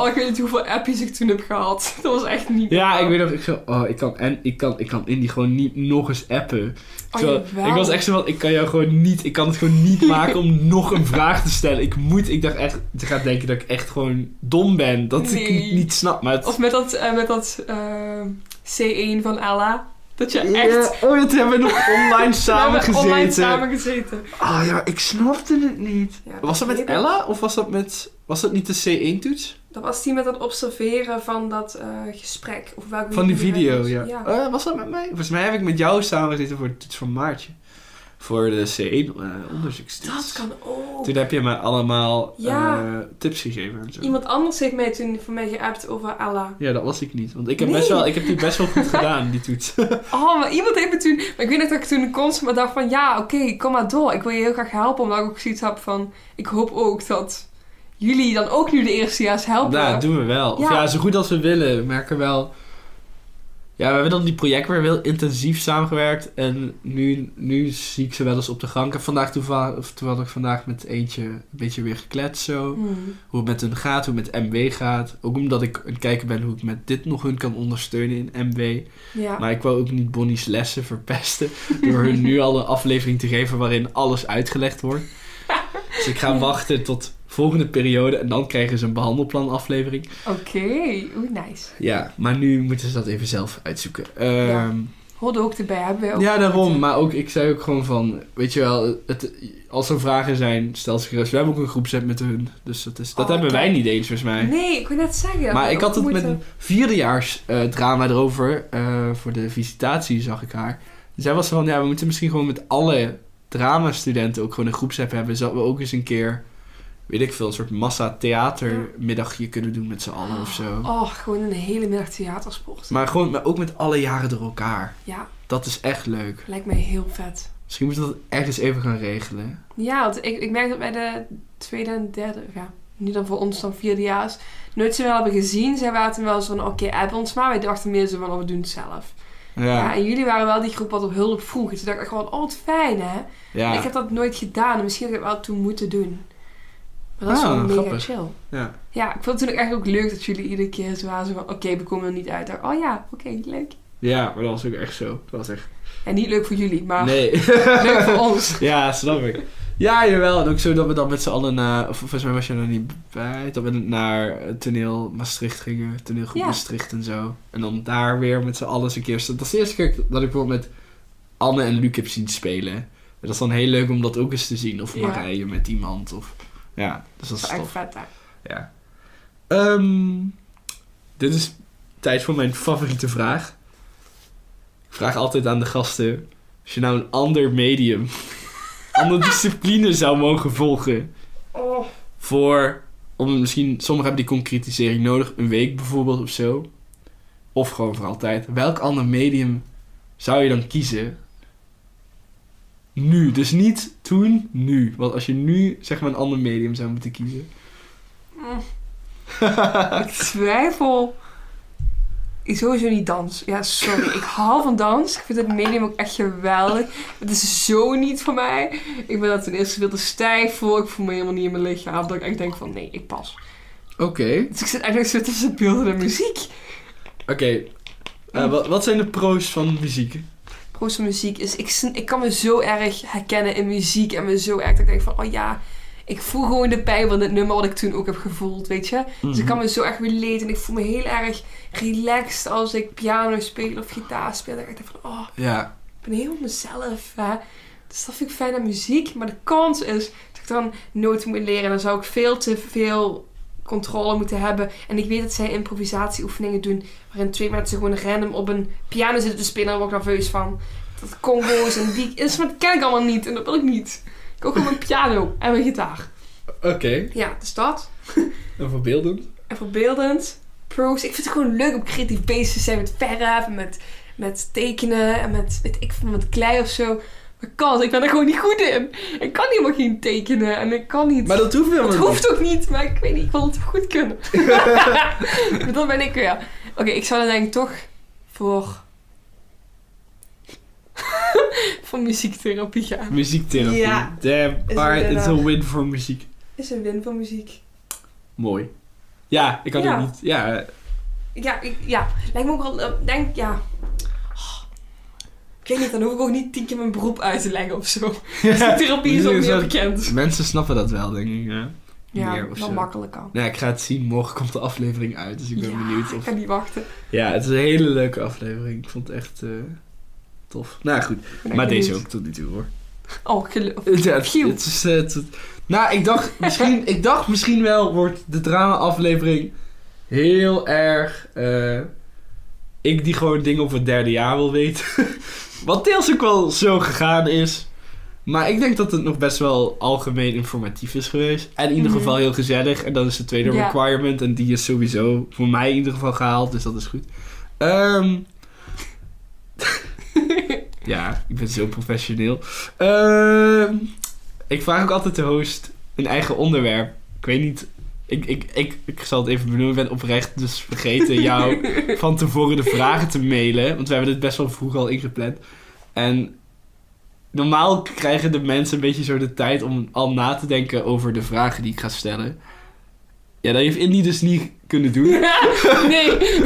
Oh, ik weet niet hoeveel appjes ik toen heb gehad. Dat was echt niet Ja, normaal. ik weet nog, ik zo, oh, ik kan, en ik kan, ik kan Indy gewoon niet nog eens appen. Oh, ik was echt zo van, ik kan jou gewoon niet, ik kan het gewoon niet maken om nog een vraag te stellen. Ik moet, ik dacht echt, ze gaat denken dat ik echt gewoon dom ben. Dat ik Nee. het niet snap, maar het... Of met dat, eh, met dat eh, C1 van Ella. Dat je echt... Ja, oh, dat hebben we nog online We samen hebben gezeten. online samen gezeten. Ah ja, ik snapte het niet. Ja, was dat met. Ella of was dat met, was dat niet de C1-toets? Dat was die met het observeren van dat eh, gesprek. Of welke Van die video het ja. was. Eh, was dat met mij? Volgens mij heb ik met jou samen gezeten voor de toets van Maartje. Voor de C1 eh onderzoekstoets. Dat kan ook. Toen heb je me allemaal Ja. eh, tips gegeven en zo. Iemand anders heeft mij toen voor mij geappt over Ella. Ja, dat was ik niet. Want ik heb, Nee. best wel, ik heb die best wel goed gedaan, die toets. Oh, maar iemand heeft me toen... Maar ik weet nog dat ik toen constant maar dacht van... Ja, oké, kom maar door. Ik wil je heel graag helpen. Omdat ik ook zoiets heb van... Ik hoop ook dat jullie dan ook nu de eerstejaars helpen. nou, dat doen we wel. Of Ja. ja, zo goed als we willen. We merken wel... Ja, we hebben dan die projecten weer heel intensief samengewerkt. En nu, nu zie ik ze wel eens op de gang. Heb vandaag toevallig, of terwijl ik vandaag met eentje een beetje weer gekletst zo. Hmm. Hoe het met hun gaat, hoe het met MW gaat. Ook omdat ik het kijken ben hoe ik met dit nog hun kan ondersteunen in MW. Ja. Maar ik wil ook niet Bonnie's lessen verpesten. Door hun nu al een aflevering te geven waarin alles uitgelegd wordt. Dus ik ga wachten tot volgende periode en dan krijgen ze een behandelplan aflevering. Oké. Oeh, nice. Ja, maar nu moeten ze dat even zelf uitzoeken. Ehm, Ja. ja. Hoorde ook erbij. Hebben wij ook daarom. gehad. Maar ook, ik zei ook gewoon van, weet je wel, het, als er vragen zijn, stel ze gerust. We hebben ook een groepset met hun. Dus dat, is, dat Oh, hebben wij niet eens, volgens mij. Nee, ik wil net zeggen. Maar ik had het met een vierdejaars eh, drama erover. eh, voor de visitatie zag ik haar. Zij was van, ja, we moeten misschien gewoon met alle drama-studenten ook gewoon een groepsapp hebben. Zodat we ook eens een keer, weet ik veel, een soort massa theatermiddagje kunnen doen met z'n allen of zo. Oh, gewoon een hele middag theatersport. Maar gewoon maar ook met alle jaren door elkaar. Ja, Dat is echt leuk. lijkt mij heel vet. Misschien moeten we dat ergens even gaan regelen. Ja, want ik, ik merk dat bij de tweede en derde, ja, nu dan voor ons dan vierdejaars, nooit ze wel hebben gezien. Zij waren toen wel zo van, oké, app ons maar. Wij dachten meer zo van, oh, we doen het zelf. Ja, Ja. ja. en jullie waren wel die groep wat op hulp vroeg. Dus toen dacht ik gewoon, oh, wat fijn, hè. Ik heb dat nooit gedaan en misschien had ik het wel toen moeten doen. Maar dat is Ah, wel mega grappig. chill. Ja. Ja, ik vond het toen ook eigenlijk ook leuk dat jullie iedere keer zo waren zo van... Oké, we komen er niet uit. Oh ja, oké, leuk. ja, maar dat was ook echt zo. Dat was echt... En niet leuk voor jullie, maar Nee. leuk voor ons. ja, snap ik. Ja, jawel. En ook zo dat we dan met z'n allen naar... Of volgens mij was je er niet bij. Dat we naar het toneel Maastricht gingen. Toneelgroep Ja. Maastricht en zo. En dan daar weer met z'n allen eens een keer... Dat is de eerste keer dat ik bijvoorbeeld met Anne en Luc heb zien spelen. En dat is dan heel leuk om dat ook eens te zien. Of Ja. Marije met iemand. Of... Ja, dus dat is tof. Ja. Ehm, dit is tijd voor mijn favoriete vraag. Ik vraag altijd aan de gasten: als je nou een ander medium, andere discipline zou mogen volgen Oh. voor, om misschien, sommigen hebben die concretisering nodig, een week bijvoorbeeld of zo, of gewoon voor altijd. Welk ander medium zou je dan kiezen? Nu, dus niet toen, nu. Want als je nu zeg maar een ander medium zou moeten kiezen. Mm. ik twijfel. Ik sowieso niet dans. Ja, sorry. Ik hou van dans. Ik vind het medium ook echt geweldig. Het is zo niet voor mij. Ik ben daar ten eerste veel te stijf voor. Ik voel me helemaal niet in mijn lichaam. Dat ik echt denk van, nee, ik pas. Oké. Dus ik zit eigenlijk zo tussen beelden en muziek. Oké. Eh, wat, wat zijn de pro's van muziek? Muziek is... Ik, ik kan me zo erg herkennen in muziek. En me zo erg dat ik denk van, oh ja... Ik voel gewoon de pijn van dit nummer wat ik toen ook heb gevoeld, weet je. Dus ik kan me zo erg relaten. En ik voel me heel erg relaxed als ik piano speel of gitaar speel. Ik denk van, oh, Ja. ik ben heel mezelf. Hè? Dus dat vind ik fijn aan muziek. Maar de kans is dat ik dan noten moet leren. Dan zou ik veel te veel controle moeten hebben. En ik weet dat zij improvisatieoefeningen doen. Waarin twee mensen gewoon random op een piano zitten te spelen. En daar word ik nerveus van. Dat congo's en die instrumenten ken ik allemaal niet. En dat wil ik niet. Ik ook gewoon mijn piano en mijn gitaar. Oké. Ja, dus dat. En verbeeldend? En verbeeldend. Pro's. Ik vind het gewoon leuk om creatief bezig te zijn met verf en met, met tekenen en met, weet ik, met klei of zo. Maar kan, ik ben er gewoon niet goed in. Ik kan helemaal geen tekenen en ik kan niet. Maar dat hoeft helemaal dat niet. hoeft ook niet, maar ik weet niet, ik wil het goed kunnen. maar dat ben ik weer. Oké, ik zou dan denk ik toch voor... voor muziektherapie gaan. Muziektherapie. Ja. Is een het is een win voor muziek. Is een win voor muziek. Mooi. Ja, ik kan Ja. ook niet. Ja, Ja, ik, ja. lijkt me ook wel, eh, denk, ja. Ik weet niet, dan hoef ik ook niet tien keer mijn beroep uit te leggen of zo. Therapie is ook meer bekend. Mensen snappen dat wel, denk ik. Ja, Ja, Meer wel zo. makkelijk kan. Nou, ik ga het zien. Morgen komt de aflevering uit. Dus ik ben ja, benieuwd ik of... kan niet wachten. Ja, het is een hele leuke aflevering. Ik vond het echt eh, tof. Nou goed. Ik Maar deze ook tot nu toe hoor. Oh, geloof. Ja, het, het is, eh, het, nou, ik dacht, misschien, ik dacht misschien wel wordt de drama-aflevering heel erg. eh, ik die gewoon dingen over het derde jaar wil weten. Wat deels ook wel zo gegaan is. Maar ik denk dat het nog best wel algemeen informatief is geweest. En in ieder Mhm. geval heel gezellig. En dat is de tweede Ja. requirement. En die is sowieso voor mij in ieder geval gehaald. Dus dat is goed. Ehm, ja, ik ben zo professioneel. Ehm, ik vraag ook altijd de host een eigen onderwerp. Ik weet niet. Ik, ik, ik, ik zal het even benoemen. Ik ben oprecht dus vergeten jou van tevoren de vragen te mailen. Want we hebben dit best wel vroeg al ingepland. En normaal krijgen de mensen een beetje zo de tijd om al na te denken over de vragen die ik ga stellen. Ja, dat heeft Indy dus niet kunnen doen. nee.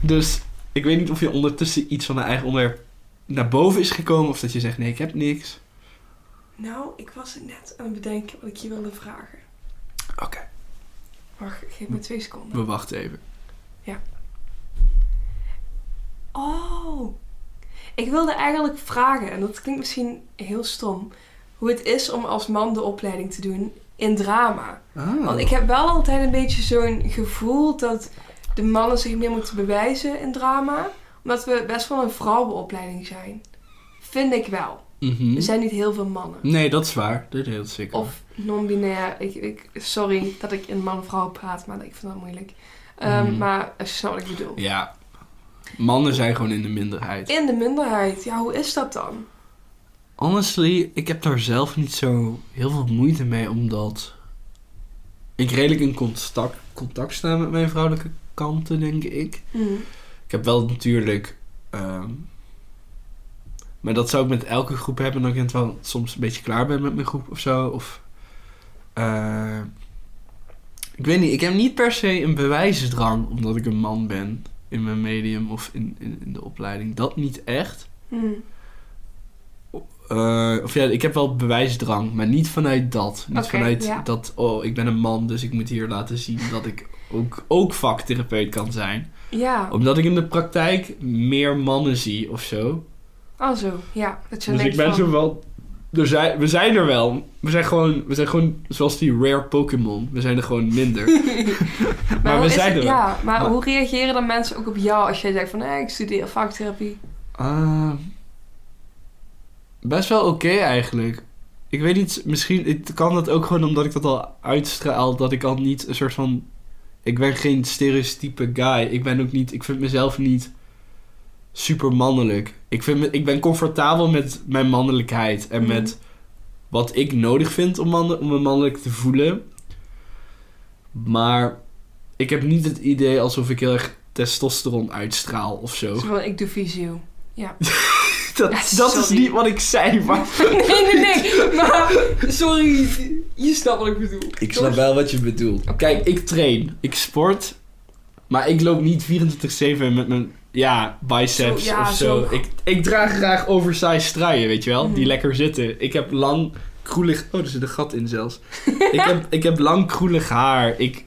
Dus ik weet niet of je ondertussen iets van een eigen onderwerp naar boven is gekomen. Of dat je zegt, nee, ik heb niks. Nou, ik was net aan het bedenken wat ik je wilde vragen. Oké, Wacht, geef me twee seconden. we wachten even. Oh. Ik wilde eigenlijk vragen, en dat klinkt misschien heel stom, hoe het is om als man de opleiding te doen in drama. Ah. Want ik heb wel altijd een beetje zo'n gevoel dat de mannen zich meer moeten bewijzen in drama. Omdat we best wel een vrouwenopleiding zijn. Vind ik wel. Mhm. Er zijn niet heel veel mannen. Nee, dat is waar. Dat is heel zeker. Of non-binair. Ik, ik, sorry dat ik in man-vrouw praat, maar ik vind dat moeilijk. Ehm, Mhm. Maar als je snapt wat ik bedoel. Ja. Mannen zijn gewoon in de minderheid. In de minderheid. Ja, hoe is dat dan? Honestly, ik heb daar zelf niet zo heel veel moeite mee, omdat ik redelijk in contact, contact sta met mijn vrouwelijke kanten, denk ik. Mhm. Ik heb wel natuurlijk. ehm, maar dat zou ik met elke groep hebben. Dat ik het wel soms een beetje klaar ben met mijn groep of zo. Of. eh, ik weet niet. Ik heb niet per se een bewijsdrang omdat ik een man ben. In mijn medium of in, in, in de opleiding. Dat niet echt. Mhm. Eh, of ja, ik heb wel bewijsdrang, maar niet vanuit dat. Niet vanuit ja. dat, oh, ik ben een man, dus ik moet hier laten zien dat ik ook, ook vaktherapeut kan zijn. Ja, Omdat ik in de praktijk meer mannen zie of zo. Oh zo. Ja, dat je Dus ik ben van... zo wel. Er zijn, we zijn er wel. We zijn, gewoon, we zijn gewoon zoals die rare Pokémon. We zijn er gewoon minder. maar we zijn het- er wel. Ja, maar, Maar- hoe reageren dan mensen ook op jou als jij zegt van... Hey, ik studeer vaktherapie. Ah, best wel oké eigenlijk. Ik weet niet, misschien het kan dat ook gewoon omdat ik dat al uitstraal. Dat ik al niet een soort van. Ik ben geen stereotype guy. Ik ben ook niet. Ik vind mezelf niet super mannelijk. Ik, vind me, ik ben comfortabel met mijn mannelijkheid. En Mhm. met wat ik nodig vind om, mannen, om me mannelijk te voelen. Maar ik heb niet het idee alsof ik heel erg testosteron uitstraal of zo. Zo van, ik doe visio. Dat, Ja, dat is sorry. niet wat ik zei, maar... nee, nee, nee. Maar, sorry. Je snapt wat ik bedoel. Ik snap wel wat je bedoelt. Kijk, ik train. Ik sport. Maar ik loop niet 24-7 met mijn... Ja, biceps Zo, ja, of zo. zo. Ik, ik draag graag oversized truien, weet je wel? Mhm. Die lekker zitten. Ik heb lang kroelig... Oh, er zit een gat in zelfs. ik, heb, ik heb lang kroelig haar. Ik...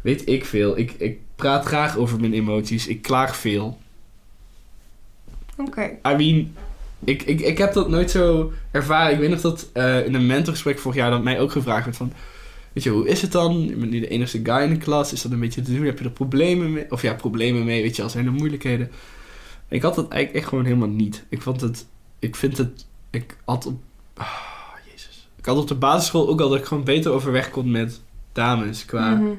Weet ik veel. Ik, ik praat graag over mijn emoties. Ik klaag veel. Oké. I mean, ik, ik, ik heb dat nooit zo ervaren. Ik weet nog dat eh, in een mentorgesprek vorig jaar dat mij ook gevraagd werd van... Weet je, hoe is het dan? Je bent nu de enige guy in de klas. Is dat een beetje te doen? Heb je er problemen mee? Of ja, problemen mee, weet je, als zijn er moeilijkheden. Ik had dat eigenlijk echt gewoon helemaal niet. Ik vond het... Ik vind het... Ik had op... ah, jezus. Ik had op de basisschool ook al dat ik gewoon beter overweg kon met dames. Qua... Mhm.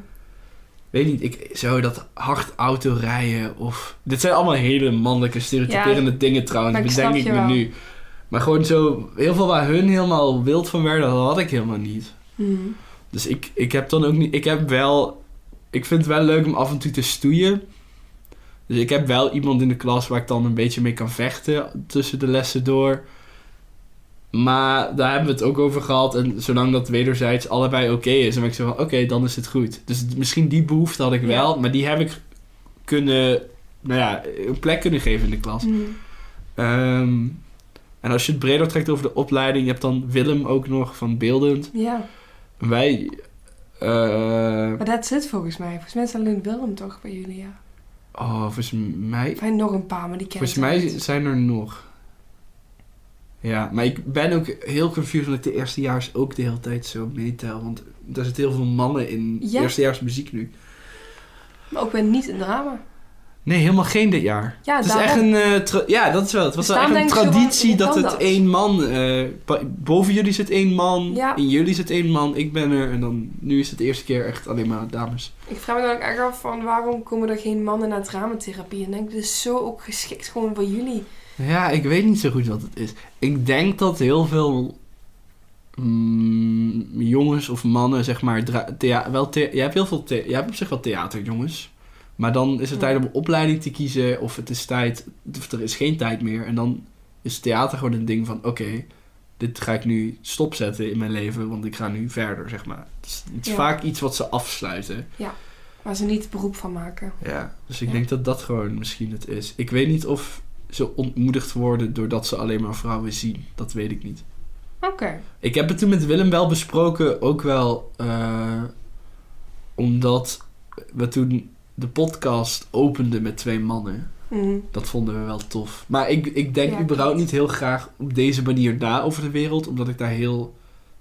Weet niet, ik, zo dat hard auto rijden of... Dit zijn allemaal hele mannelijke, stereotyperende dingen trouwens, ik bedenk ik me wel. nu. Maar gewoon zo, heel veel waar hun helemaal wild van werden, dat had ik helemaal niet. Mhm. Dus ik, ik heb dan ook niet... Ik heb wel... Ik vind het wel leuk om af en toe te stoeien. Dus ik heb wel iemand in de klas waar ik dan een beetje mee kan vechten tussen de lessen door. Maar daar hebben we het ook over gehad. En zolang dat wederzijds allebei oké is, dan ben ik zo van, oké, dan is het goed. Dus misschien die behoefte had ik Ja. wel, maar die heb ik kunnen, nou ja, een plek kunnen geven in de klas. Mhm. Ehm, en als je het breder trekt over de opleiding, je hebt dan Willem ook nog van Beeldend. Ja, Wij, eh, maar dat zit volgens mij. Volgens mij is alleen Willem toch bij jullie, ja. oh, volgens mij, Of hij nog een paar, maar die ken volgens mij niet. zijn er nog. Ja, maar ik ben ook heel confused omdat ik de eerstejaars ook de hele tijd zo meetel. Want er zitten heel veel mannen in Ja. eerstejaars muziek nu. Maar ook ben niet een drama. Nee, helemaal geen dit jaar. Ja, het is echt een... eh, ja, dat is wel. Het was Dus wel echt een van, traditie dat het dat? één man... pa- boven jullie zit één man. Ja. In jullie zit één man. Ik ben er. En dan... Nu is het de eerste keer echt alleen maar dames. Ik vraag me dan ook echt af van waarom komen er geen mannen naar dramatherapie? En denk ik, dit is zo ook geschikt gewoon voor jullie. Ja, ik weet niet zo goed wat het is. Ik denk dat heel veel mm, jongens of mannen, zeg maar, thea- wel hebt heel veel, jij hebt op zich wel theaterjongens. Maar dan is het Ja. tijd om een opleiding te kiezen, of het is tijd, of er is geen tijd meer. En dan is theater gewoon een ding van, oké, dit ga ik nu stopzetten in mijn leven, want ik ga nu verder, zeg maar. Het is, het is Ja. vaak iets wat ze afsluiten. Waar ze niet beroep van maken. Ja, dus ik Ja. denk dat dat gewoon misschien het is. Ik weet niet of ze ontmoedigd worden doordat ze alleen maar vrouwen zien. Dat weet ik niet. Oké. Ik heb het toen met Willem wel besproken, ook wel eh, omdat we toen de podcast openden met twee mannen. Mhm. Dat vonden we wel tof. Maar ik, ik denk Ja, überhaupt niet heel graag op deze manier na over de wereld, omdat ik daar heel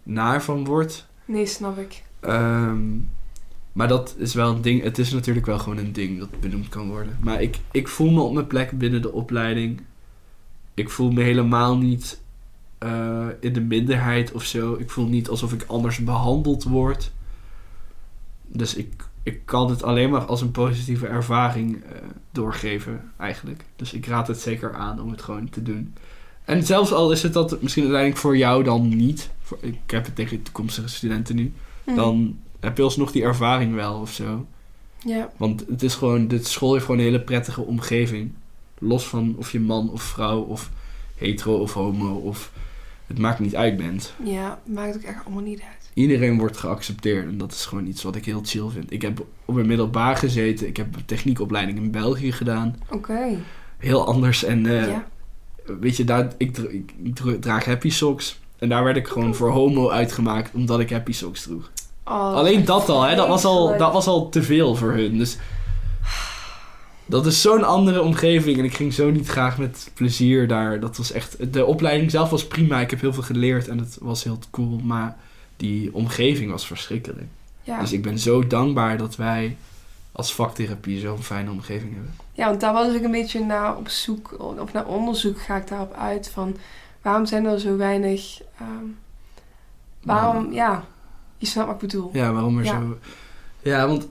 naar van word. Nee, snap ik. Ehm, maar dat is wel een ding. Het is natuurlijk wel gewoon een ding dat benoemd kan worden. Maar ik, ik voel me op mijn plek binnen de opleiding. Ik voel me helemaal niet eh, in de minderheid of zo. Ik voel niet alsof ik anders behandeld word. Dus ik, ik kan het alleen maar als een positieve ervaring eh, doorgeven, eigenlijk. Dus ik raad het zeker aan om het gewoon te doen. En zelfs al is het dat misschien uiteindelijk voor jou dan niet. Voor, ik heb het tegen toekomstige studenten nu. Mhm. Dan heb je alsnog die ervaring wel of zo. Ja. Want het is gewoon, de school heeft gewoon een hele prettige omgeving. Los van of je man of vrouw of hetero of homo of het maakt niet uit bent. ja, maakt ook echt allemaal niet uit. Iedereen wordt geaccepteerd en dat is gewoon iets wat ik heel chill vind. Ik heb op een middelbaar gezeten, ik heb een techniekopleiding in België gedaan. Oké. Heel anders en eh, ja. weet je, daar, ik, ik, ik dra- draag happy socks. En daar werd ik gewoon voor homo uitgemaakt omdat ik happy socks droeg. Oh, Alleen dat al, hè, dat was al, dat was al te veel voor hun. Dus dat is zo'n andere omgeving en ik ging zo niet graag met plezier daar. Dat was echt, de opleiding zelf was prima. Ik heb heel veel geleerd en het was heel cool. Maar die omgeving was verschrikkelijk. Ja. Dus ik ben zo dankbaar dat wij als vaktherapie zo'n fijne omgeving hebben. ja, want daar was ik een beetje naar op zoek, of naar onderzoek ga ik daarop uit van waarom zijn er zo weinig, ehm, waarom, ja, je snapt wat ik bedoel. Ja, waarom er Ja. zo... Ja, want...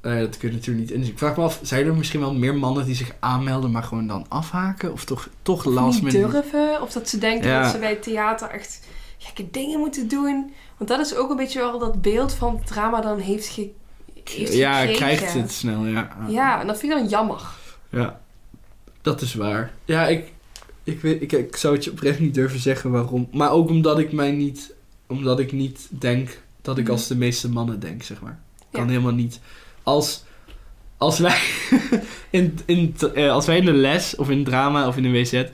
eh, dat kun je natuurlijk niet inzien. Ik vraag me af, zijn er misschien wel meer mannen die zich aanmelden, maar gewoon dan afhaken? Of toch, toch last niet durven, of dat ze denken Ja. dat ze bij het theater echt gekke dingen moeten doen. Want dat is ook een beetje wel dat beeld van het drama dan heeft, ge heeft Ja, gekregen. krijgt het snel, ja. Ja, en dat vind ik dan jammer. Ja, dat is waar. Ja, ik, ik, weet, ik, ik zou het je oprecht niet durven zeggen waarom. Maar ook omdat ik mij niet, omdat ik niet denk dat ik Mhm. als de meeste mannen denk, zeg maar. Ik kan Ja. helemaal niet. Als, als wij in, in, eh, als wij in de les of in drama of in een WZ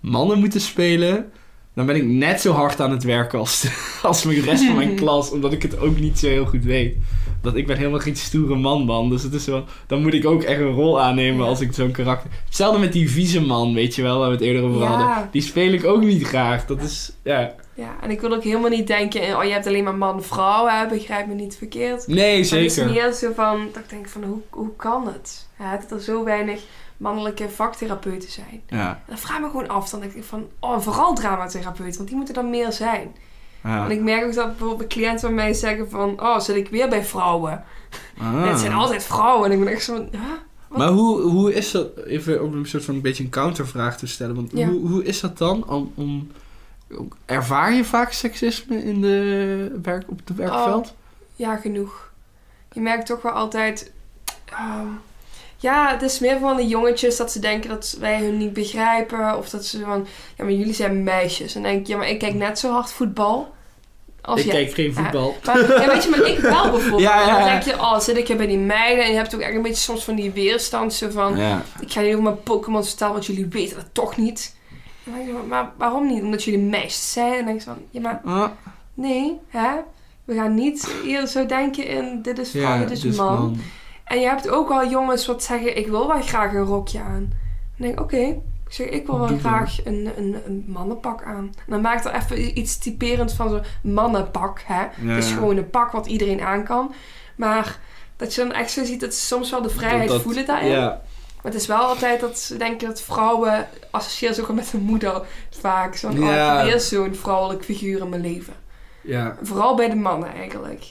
mannen moeten spelen, dan ben ik net zo hard aan het werken als de, als de rest van mijn klas, omdat ik het ook niet zo heel goed weet. Dat ik ben helemaal geen stoere man, man. Dus het is wel, dan moet ik ook echt een rol aannemen Ja. als ik zo'n karakter. Hetzelfde met die vieze man, weet je wel, waar we het eerder over Ja. hadden. Die speel ik ook niet graag. Dat is, ja. Ja, en ik wil ook helemaal niet denken, oh je hebt alleen maar man-vrouw, hè, begrijp me niet verkeerd. Nee, Maar het is zeker. meer zo van, dat ik denk van, hoe, hoe kan het? Ja, dat er zo weinig mannelijke vaktherapeuten zijn. Ja, En dan vraag ik me gewoon af, dan denk ik van, oh, vooral dramatherapeuten, want die moeten dan meer zijn. ja. En ik merk ook dat bijvoorbeeld cliënten van mij zeggen van, oh, zit ik weer bij vrouwen? Ah. En het zijn altijd vrouwen. En ik ben echt zo van, huh? Maar hoe, hoe is dat, even om een soort van een beetje een countervraag te stellen. Want Ja. hoe, hoe is dat dan? Om, om, ervaar je vaak seksisme in de werk, op het werkveld? Ja, genoeg. Je merkt toch wel altijd... ehm, ja, het is meer van de jongetjes dat ze denken dat wij hun niet begrijpen. Of dat ze van... Ja, maar jullie zijn meisjes. En dan denk ik, ja, maar ik kijk net zo hard voetbal. Als ik jij. kijk geen voetbal. Maar, ja, weet je, maar ik wel bijvoorbeeld. Ja, ja, Dan denk je, oh, zit ik hier bij die meiden. En je hebt ook echt een beetje soms van die weerstand. Zo van, Ja. ik ga niet over mijn Pokémon vertellen, want jullie weten dat toch niet. En dan denk ik, maar waarom niet? Omdat jullie meisjes zijn. En dan denk ik van, ja, maar nee, hè? We gaan niet eerder zo denken in, dit is vrouw, ja, dit is dus man. En je hebt ook wel jongens wat zeggen, ik wil wel graag een rokje aan. Dan denk ik, oké. Ik zeg, ik wil wel Doe graag een, een, een mannenpak aan. En dan maakt er even iets typerend van zo'n mannenpak, hè. Ja, Het is gewoon een pak wat iedereen aan kan. Maar dat je dan echt zo ziet dat ze soms wel de vrijheid Dat- voelen daarin. Ja, Maar het is wel altijd dat ze denken dat vrouwen associëren ze ook met hun moeder vaak. Zo van, oh, Ja. weer zo'n vrouwelijk figuur in mijn leven. ja. Vooral bij de mannen eigenlijk.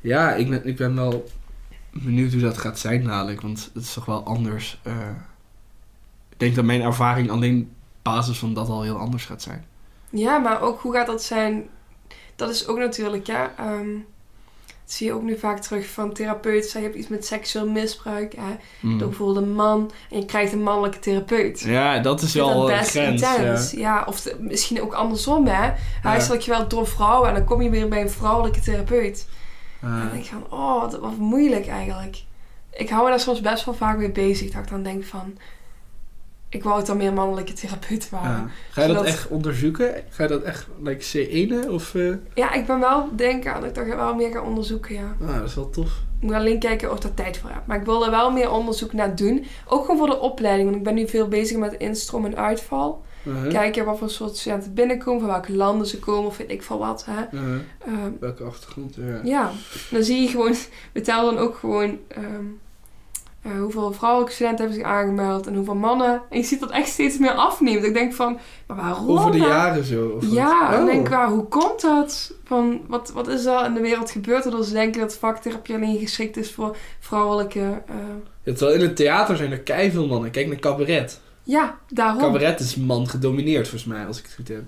ja ik, ben, ik ben wel benieuwd hoe dat gaat zijn dadelijk. Want het is toch wel anders. eh. ik denk dat mijn ervaring alleen op basis van dat al heel anders gaat zijn. Ja, maar ook hoe gaat dat zijn? Dat is ook natuurlijk, ja. ehm, dat zie je ook nu vaak terug van therapeuten. Zij hebben iets met seksueel misbruik. Hè? Mm. Bijvoorbeeld een man en je krijgt een mannelijke therapeut. Ja, dat is wel dat best grens. Intens. Ja. of de- misschien ook andersom, hè. Huiselijk geweld door vrouwen en dan kom je weer bij een vrouwelijke therapeut. En Ah. dan denk ik van, oh, wat, wat moeilijk eigenlijk. Ik hou me daar soms best wel vaak mee bezig. Dat ik dan denk van, ik wou het dan meer mannelijke therapeut waren. Ja. Ga je dat Zodat- echt onderzoeken? Ga je dat echt, like C1 of... eh? Ja, ik ben wel denken aan dat ik dat wel meer ga onderzoeken, ja. Ah, dat is wel tof. Ik moet alleen kijken of ik daar tijd voor heb. Maar ik wil er wel meer onderzoek naar doen. Ook gewoon voor de opleiding. Want ik ben nu veel bezig met instroom en uitval. Uh-huh. Kijken wat voor soort studenten binnenkomen. Van welke landen ze komen. Of weet ik veel wat. Hè. Uh-huh. Ehm, Welke achtergrond? Ja. ja, dan zie je gewoon... We tellen dan ook gewoon... ehm, eh, hoeveel vrouwelijke studenten hebben zich aangemeld. En hoeveel mannen. En je ziet dat echt steeds meer afneemt. Ik denk van... Maar waarom? Over de hè? jaren zo? Of Ja, en Oh. denk ik, waar, hoe komt dat? Van, wat, wat is er in de wereld gebeurd? Waardoor ze denken dat vaktherapie alleen geschikt is voor vrouwelijke... eh, Ja, terwijl in het theater zijn er keiveel mannen. Kijk naar cabaret. Ja, daarom. Cabaret is man gedomineerd, volgens mij, als ik het goed heb.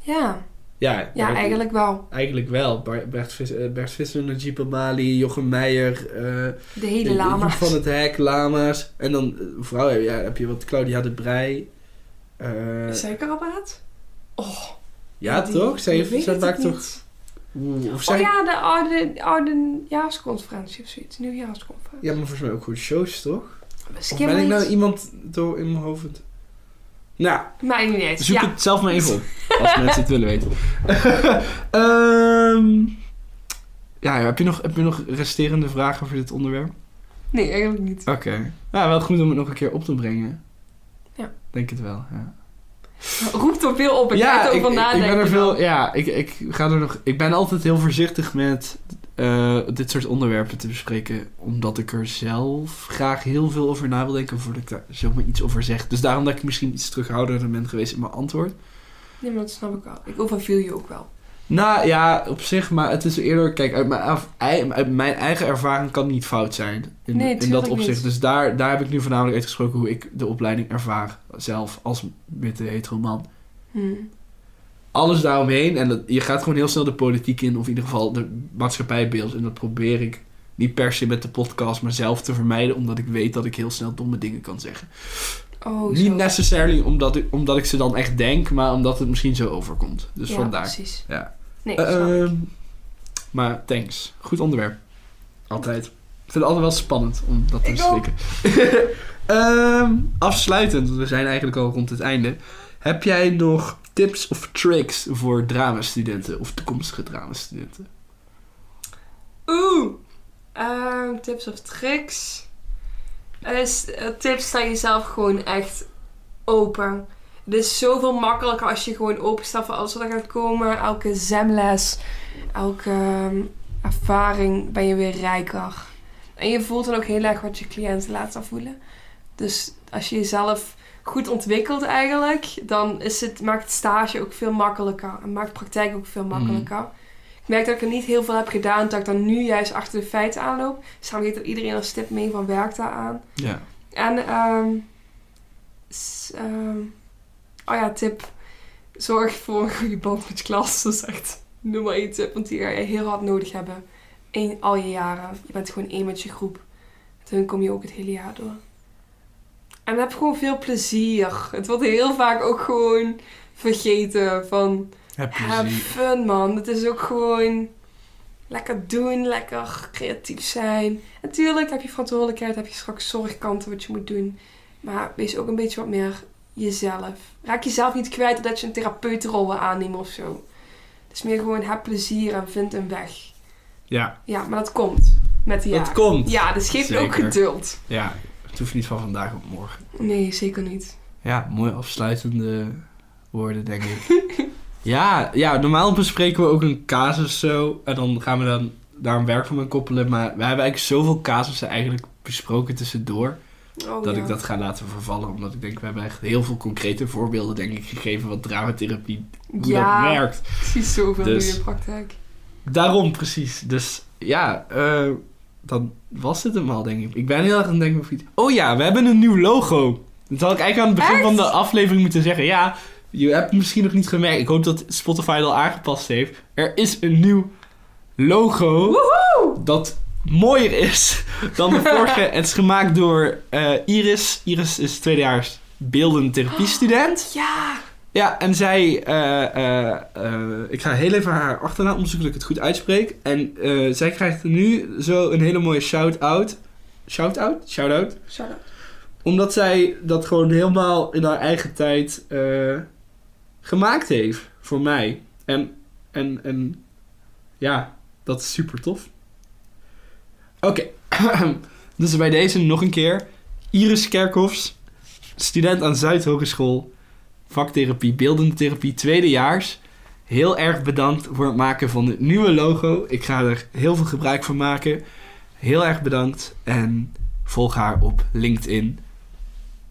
Ja, Ja, ja eigenlijk wel. Eigenlijk wel. Bert, Vis, eh, Bert Visser, Najib Amali, Jochem Meijer, eh, De hele Joep lama. van het Hek, Lama's. En dan eh, vrouwen ja, heb je wat Claudia de Brij. Eh, Suikerapparaat? Oh. ja, die- toch? Zij, maakt niet. toch... Oeh, Of Oh zij, ja. ja, de oude, oude jaarsconferentie of zoiets. Nieuwjaarsconferentie. maar volgens mij ook goede shows, toch? Of ben ik nou iemand door in mijn hoofd? Nou, Maakt niet uit. zoek ja. het zelf maar even op. Als mensen het willen weten. Ehm, ja, heb je, nog, heb je nog resterende vragen voor dit onderwerp? Nee, eigenlijk niet. Oké. Nou, wel goed om het nog een keer op te brengen. Ja. Denk het wel, ja. Roept er veel op. Ik ga ja, er over ik- ik nadenken. ben er veel... dan. Ja, ik, ik ga er nog... Ik ben altijd heel voorzichtig met eh, dit soort onderwerpen te bespreken. Omdat ik er zelf graag heel veel over na wil denken voordat ik daar zomaar iets over zeg. Dus daarom dat ik misschien iets terughoudender ben geweest in mijn antwoord. Nee, maar dat snap ik wel. Ik overviel je ook wel. Nou ja, op zich, maar het is eerder... Kijk, uit mijn, af- ei- uit mijn eigen ervaring kan niet fout zijn. In, Nee, in dat opzicht. niet. Dus daar, daar heb ik nu voornamelijk uitgesproken hoe ik de opleiding ervaar. Zelf, als witte hetero man. Hm. Alles daaromheen. En dat, je gaat gewoon heel snel de politiek in. Of in ieder geval de maatschappijbeeld. En dat probeer ik niet per se met de podcast, maar zelf te vermijden. Omdat ik weet dat ik heel snel domme dingen kan zeggen. Oh, niet necessarily omdat ik, omdat ik ze dan echt denk, maar omdat het misschien zo overkomt. Dus ja, vandaar. precies. Ja. Nee, Eh, ehm, maar thanks. Goed onderwerp. Altijd. Ik vind het altijd wel spannend om dat te bespreken. Ehm, afsluitend, want we zijn eigenlijk al rond het einde. Heb jij nog tips of tricks voor dramastudenten of toekomstige dramastudenten? Oeh. Ehm, tips of tricks. Eh, tips sta jezelf gewoon echt open. Het is zoveel makkelijker als je gewoon open staat voor alles wat er gaat komen. Elke zemles, elke ehm, ervaring ben je weer rijker. En je voelt dan ook heel erg wat je cliënten laten voelen. Dus als je jezelf goed ontwikkelt eigenlijk, dan is het, maakt het stage ook veel makkelijker. En maakt praktijk ook veel makkelijker. Ik merk dat ik er niet heel veel heb gedaan, dat ik dan nu juist achter de feiten aanloop. Dus dan weet dat iedereen als tip mee van werk daar aan. Ja. En, ehm ehm, oh ja, tip. Zorg voor een goede band met je klas. Dat is echt nummer één tip, want die ga je heel hard nodig hebben. Eén, al je jaren. Je bent gewoon één met je groep. Met hun kom je ook het hele jaar door. En heb gewoon veel plezier. Het wordt heel vaak ook gewoon vergeten van... Heb Have fun, man. Het is ook gewoon lekker doen, lekker creatief zijn. Natuurlijk heb je verantwoordelijkheid, heb je straks zorgkanten wat je moet doen. Maar wees ook een beetje wat meer jezelf. Raak jezelf niet kwijt dat je een therapeutenrol wil aannemen of zo. Het is meer gewoon heb plezier en vind een weg. Ja, Ja, maar dat komt met de dat komt. Ja, dus geef ook geduld. Ja, het hoeft niet van vandaag op morgen. Nee, zeker niet. Ja, mooi afsluitende woorden, denk ik. ja, ja, normaal bespreken we ook een casus zo. En dan gaan we dan daar een werk van koppelen. Maar we hebben eigenlijk zoveel casussen eigenlijk besproken tussendoor. Oh, dat ja. ik dat ga laten vervallen. Omdat ik denk, we hebben echt heel veel concrete voorbeelden, denk ik, gegeven wat dramatherapie, hoe ja, dat werkt. zie zoveel Dus- in de praktijk. Daarom precies. Dus ja, eh, dan was het hem al, denk ik. Ik ben heel erg aan het denken of iets... Oh ja, we hebben een nieuw logo. Dat had ik eigenlijk aan het begin Echt? van de aflevering moeten zeggen. Ja, je hebt het misschien nog niet gemerkt. Ik hoop dat Spotify het al aangepast heeft. Er is een nieuw logo Woehoe! dat mooier is dan de vorige. het is gemaakt door eh, Iris. Iris is tweedejaars beeldend therapiestudent. Ja, Ja, en zij, eh, eh, eh, ik ga heel even haar achternaam onderzoeken dat ik het goed uitspreek. En zij krijgt nu zo een hele mooie shout-out. Shout-out? Shout-out. shout-out. Omdat zij dat gewoon helemaal in haar eigen tijd gemaakt heeft voor mij. En, en, en ja, dat is super tof. Oké, dus bij deze nog een keer. Iris Kerkhoffs, student aan Zuidhogeschool, vaktherapie, beeldende therapie, tweedejaars. Heel erg bedankt voor het maken van het nieuwe logo. Ik ga er heel veel gebruik van maken. Heel erg bedankt en volg haar op LinkedIn.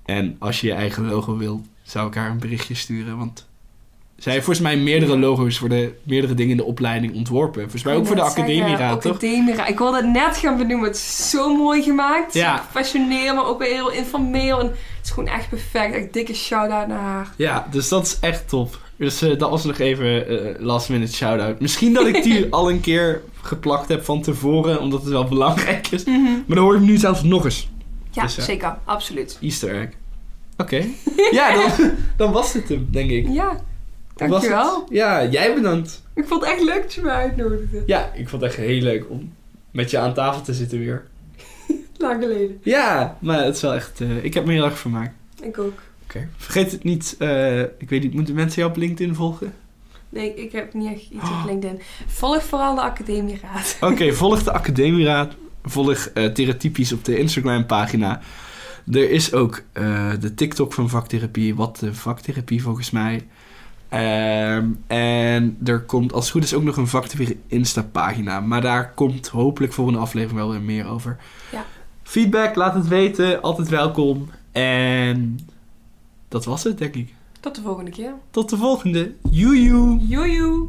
En als je je eigen logo wil, zou ik haar een berichtje sturen. Want zij heeft volgens mij meerdere logo's voor de meerdere dingen in de opleiding ontworpen. Volgens mij ook voor de academieraad, toch? Academieraad. Ik wilde het net gaan benoemen. Het is zo mooi gemaakt. Ja. Professioneel, maar ook weer heel informeel. En is gewoon echt perfect. Echt dikke shout-out naar haar. Ja, dus dat is echt top. Dus eh, dat was nog even eh, last minute shout-out. Misschien dat ik die al een keer geplakt heb van tevoren, omdat het wel belangrijk is. Maar dan hoor je hem nu zelfs nog eens. Ja, Dus, ja. zeker. Absoluut. Easter egg. Oké. Ja, dan, dan was het hem, denk ik. Ja, dankjewel. Ja, jij bedankt. Ik vond het echt leuk dat je me uitnodigde. Ja, ik vond het echt heel leuk om met je aan tafel te zitten weer. Lang geleden. Ja, maar het is wel echt... eh, ik heb me heel erg vermaakt. Ik ook. Oké. Vergeet het niet... eh, ik weet niet, moeten mensen jou op LinkedIn volgen? Nee, ik heb niet echt iets op LinkedIn. Volg vooral de Academieraad. Oké, volg de Academieraad. Volg uh, Theratypisch op de Instagram pagina. Er is ook de TikTok van vaktherapie. Wat de vaktherapie volgens mij. Ehm, en er komt als het goed is ook nog een vaktherapie Insta pagina. Maar daar komt hopelijk een aflevering wel weer meer over. Ja. Feedback, laat het weten. Altijd welkom. En dat was het denk ik. Tot de volgende keer. Tot de volgende. Joejoe. Joejoe.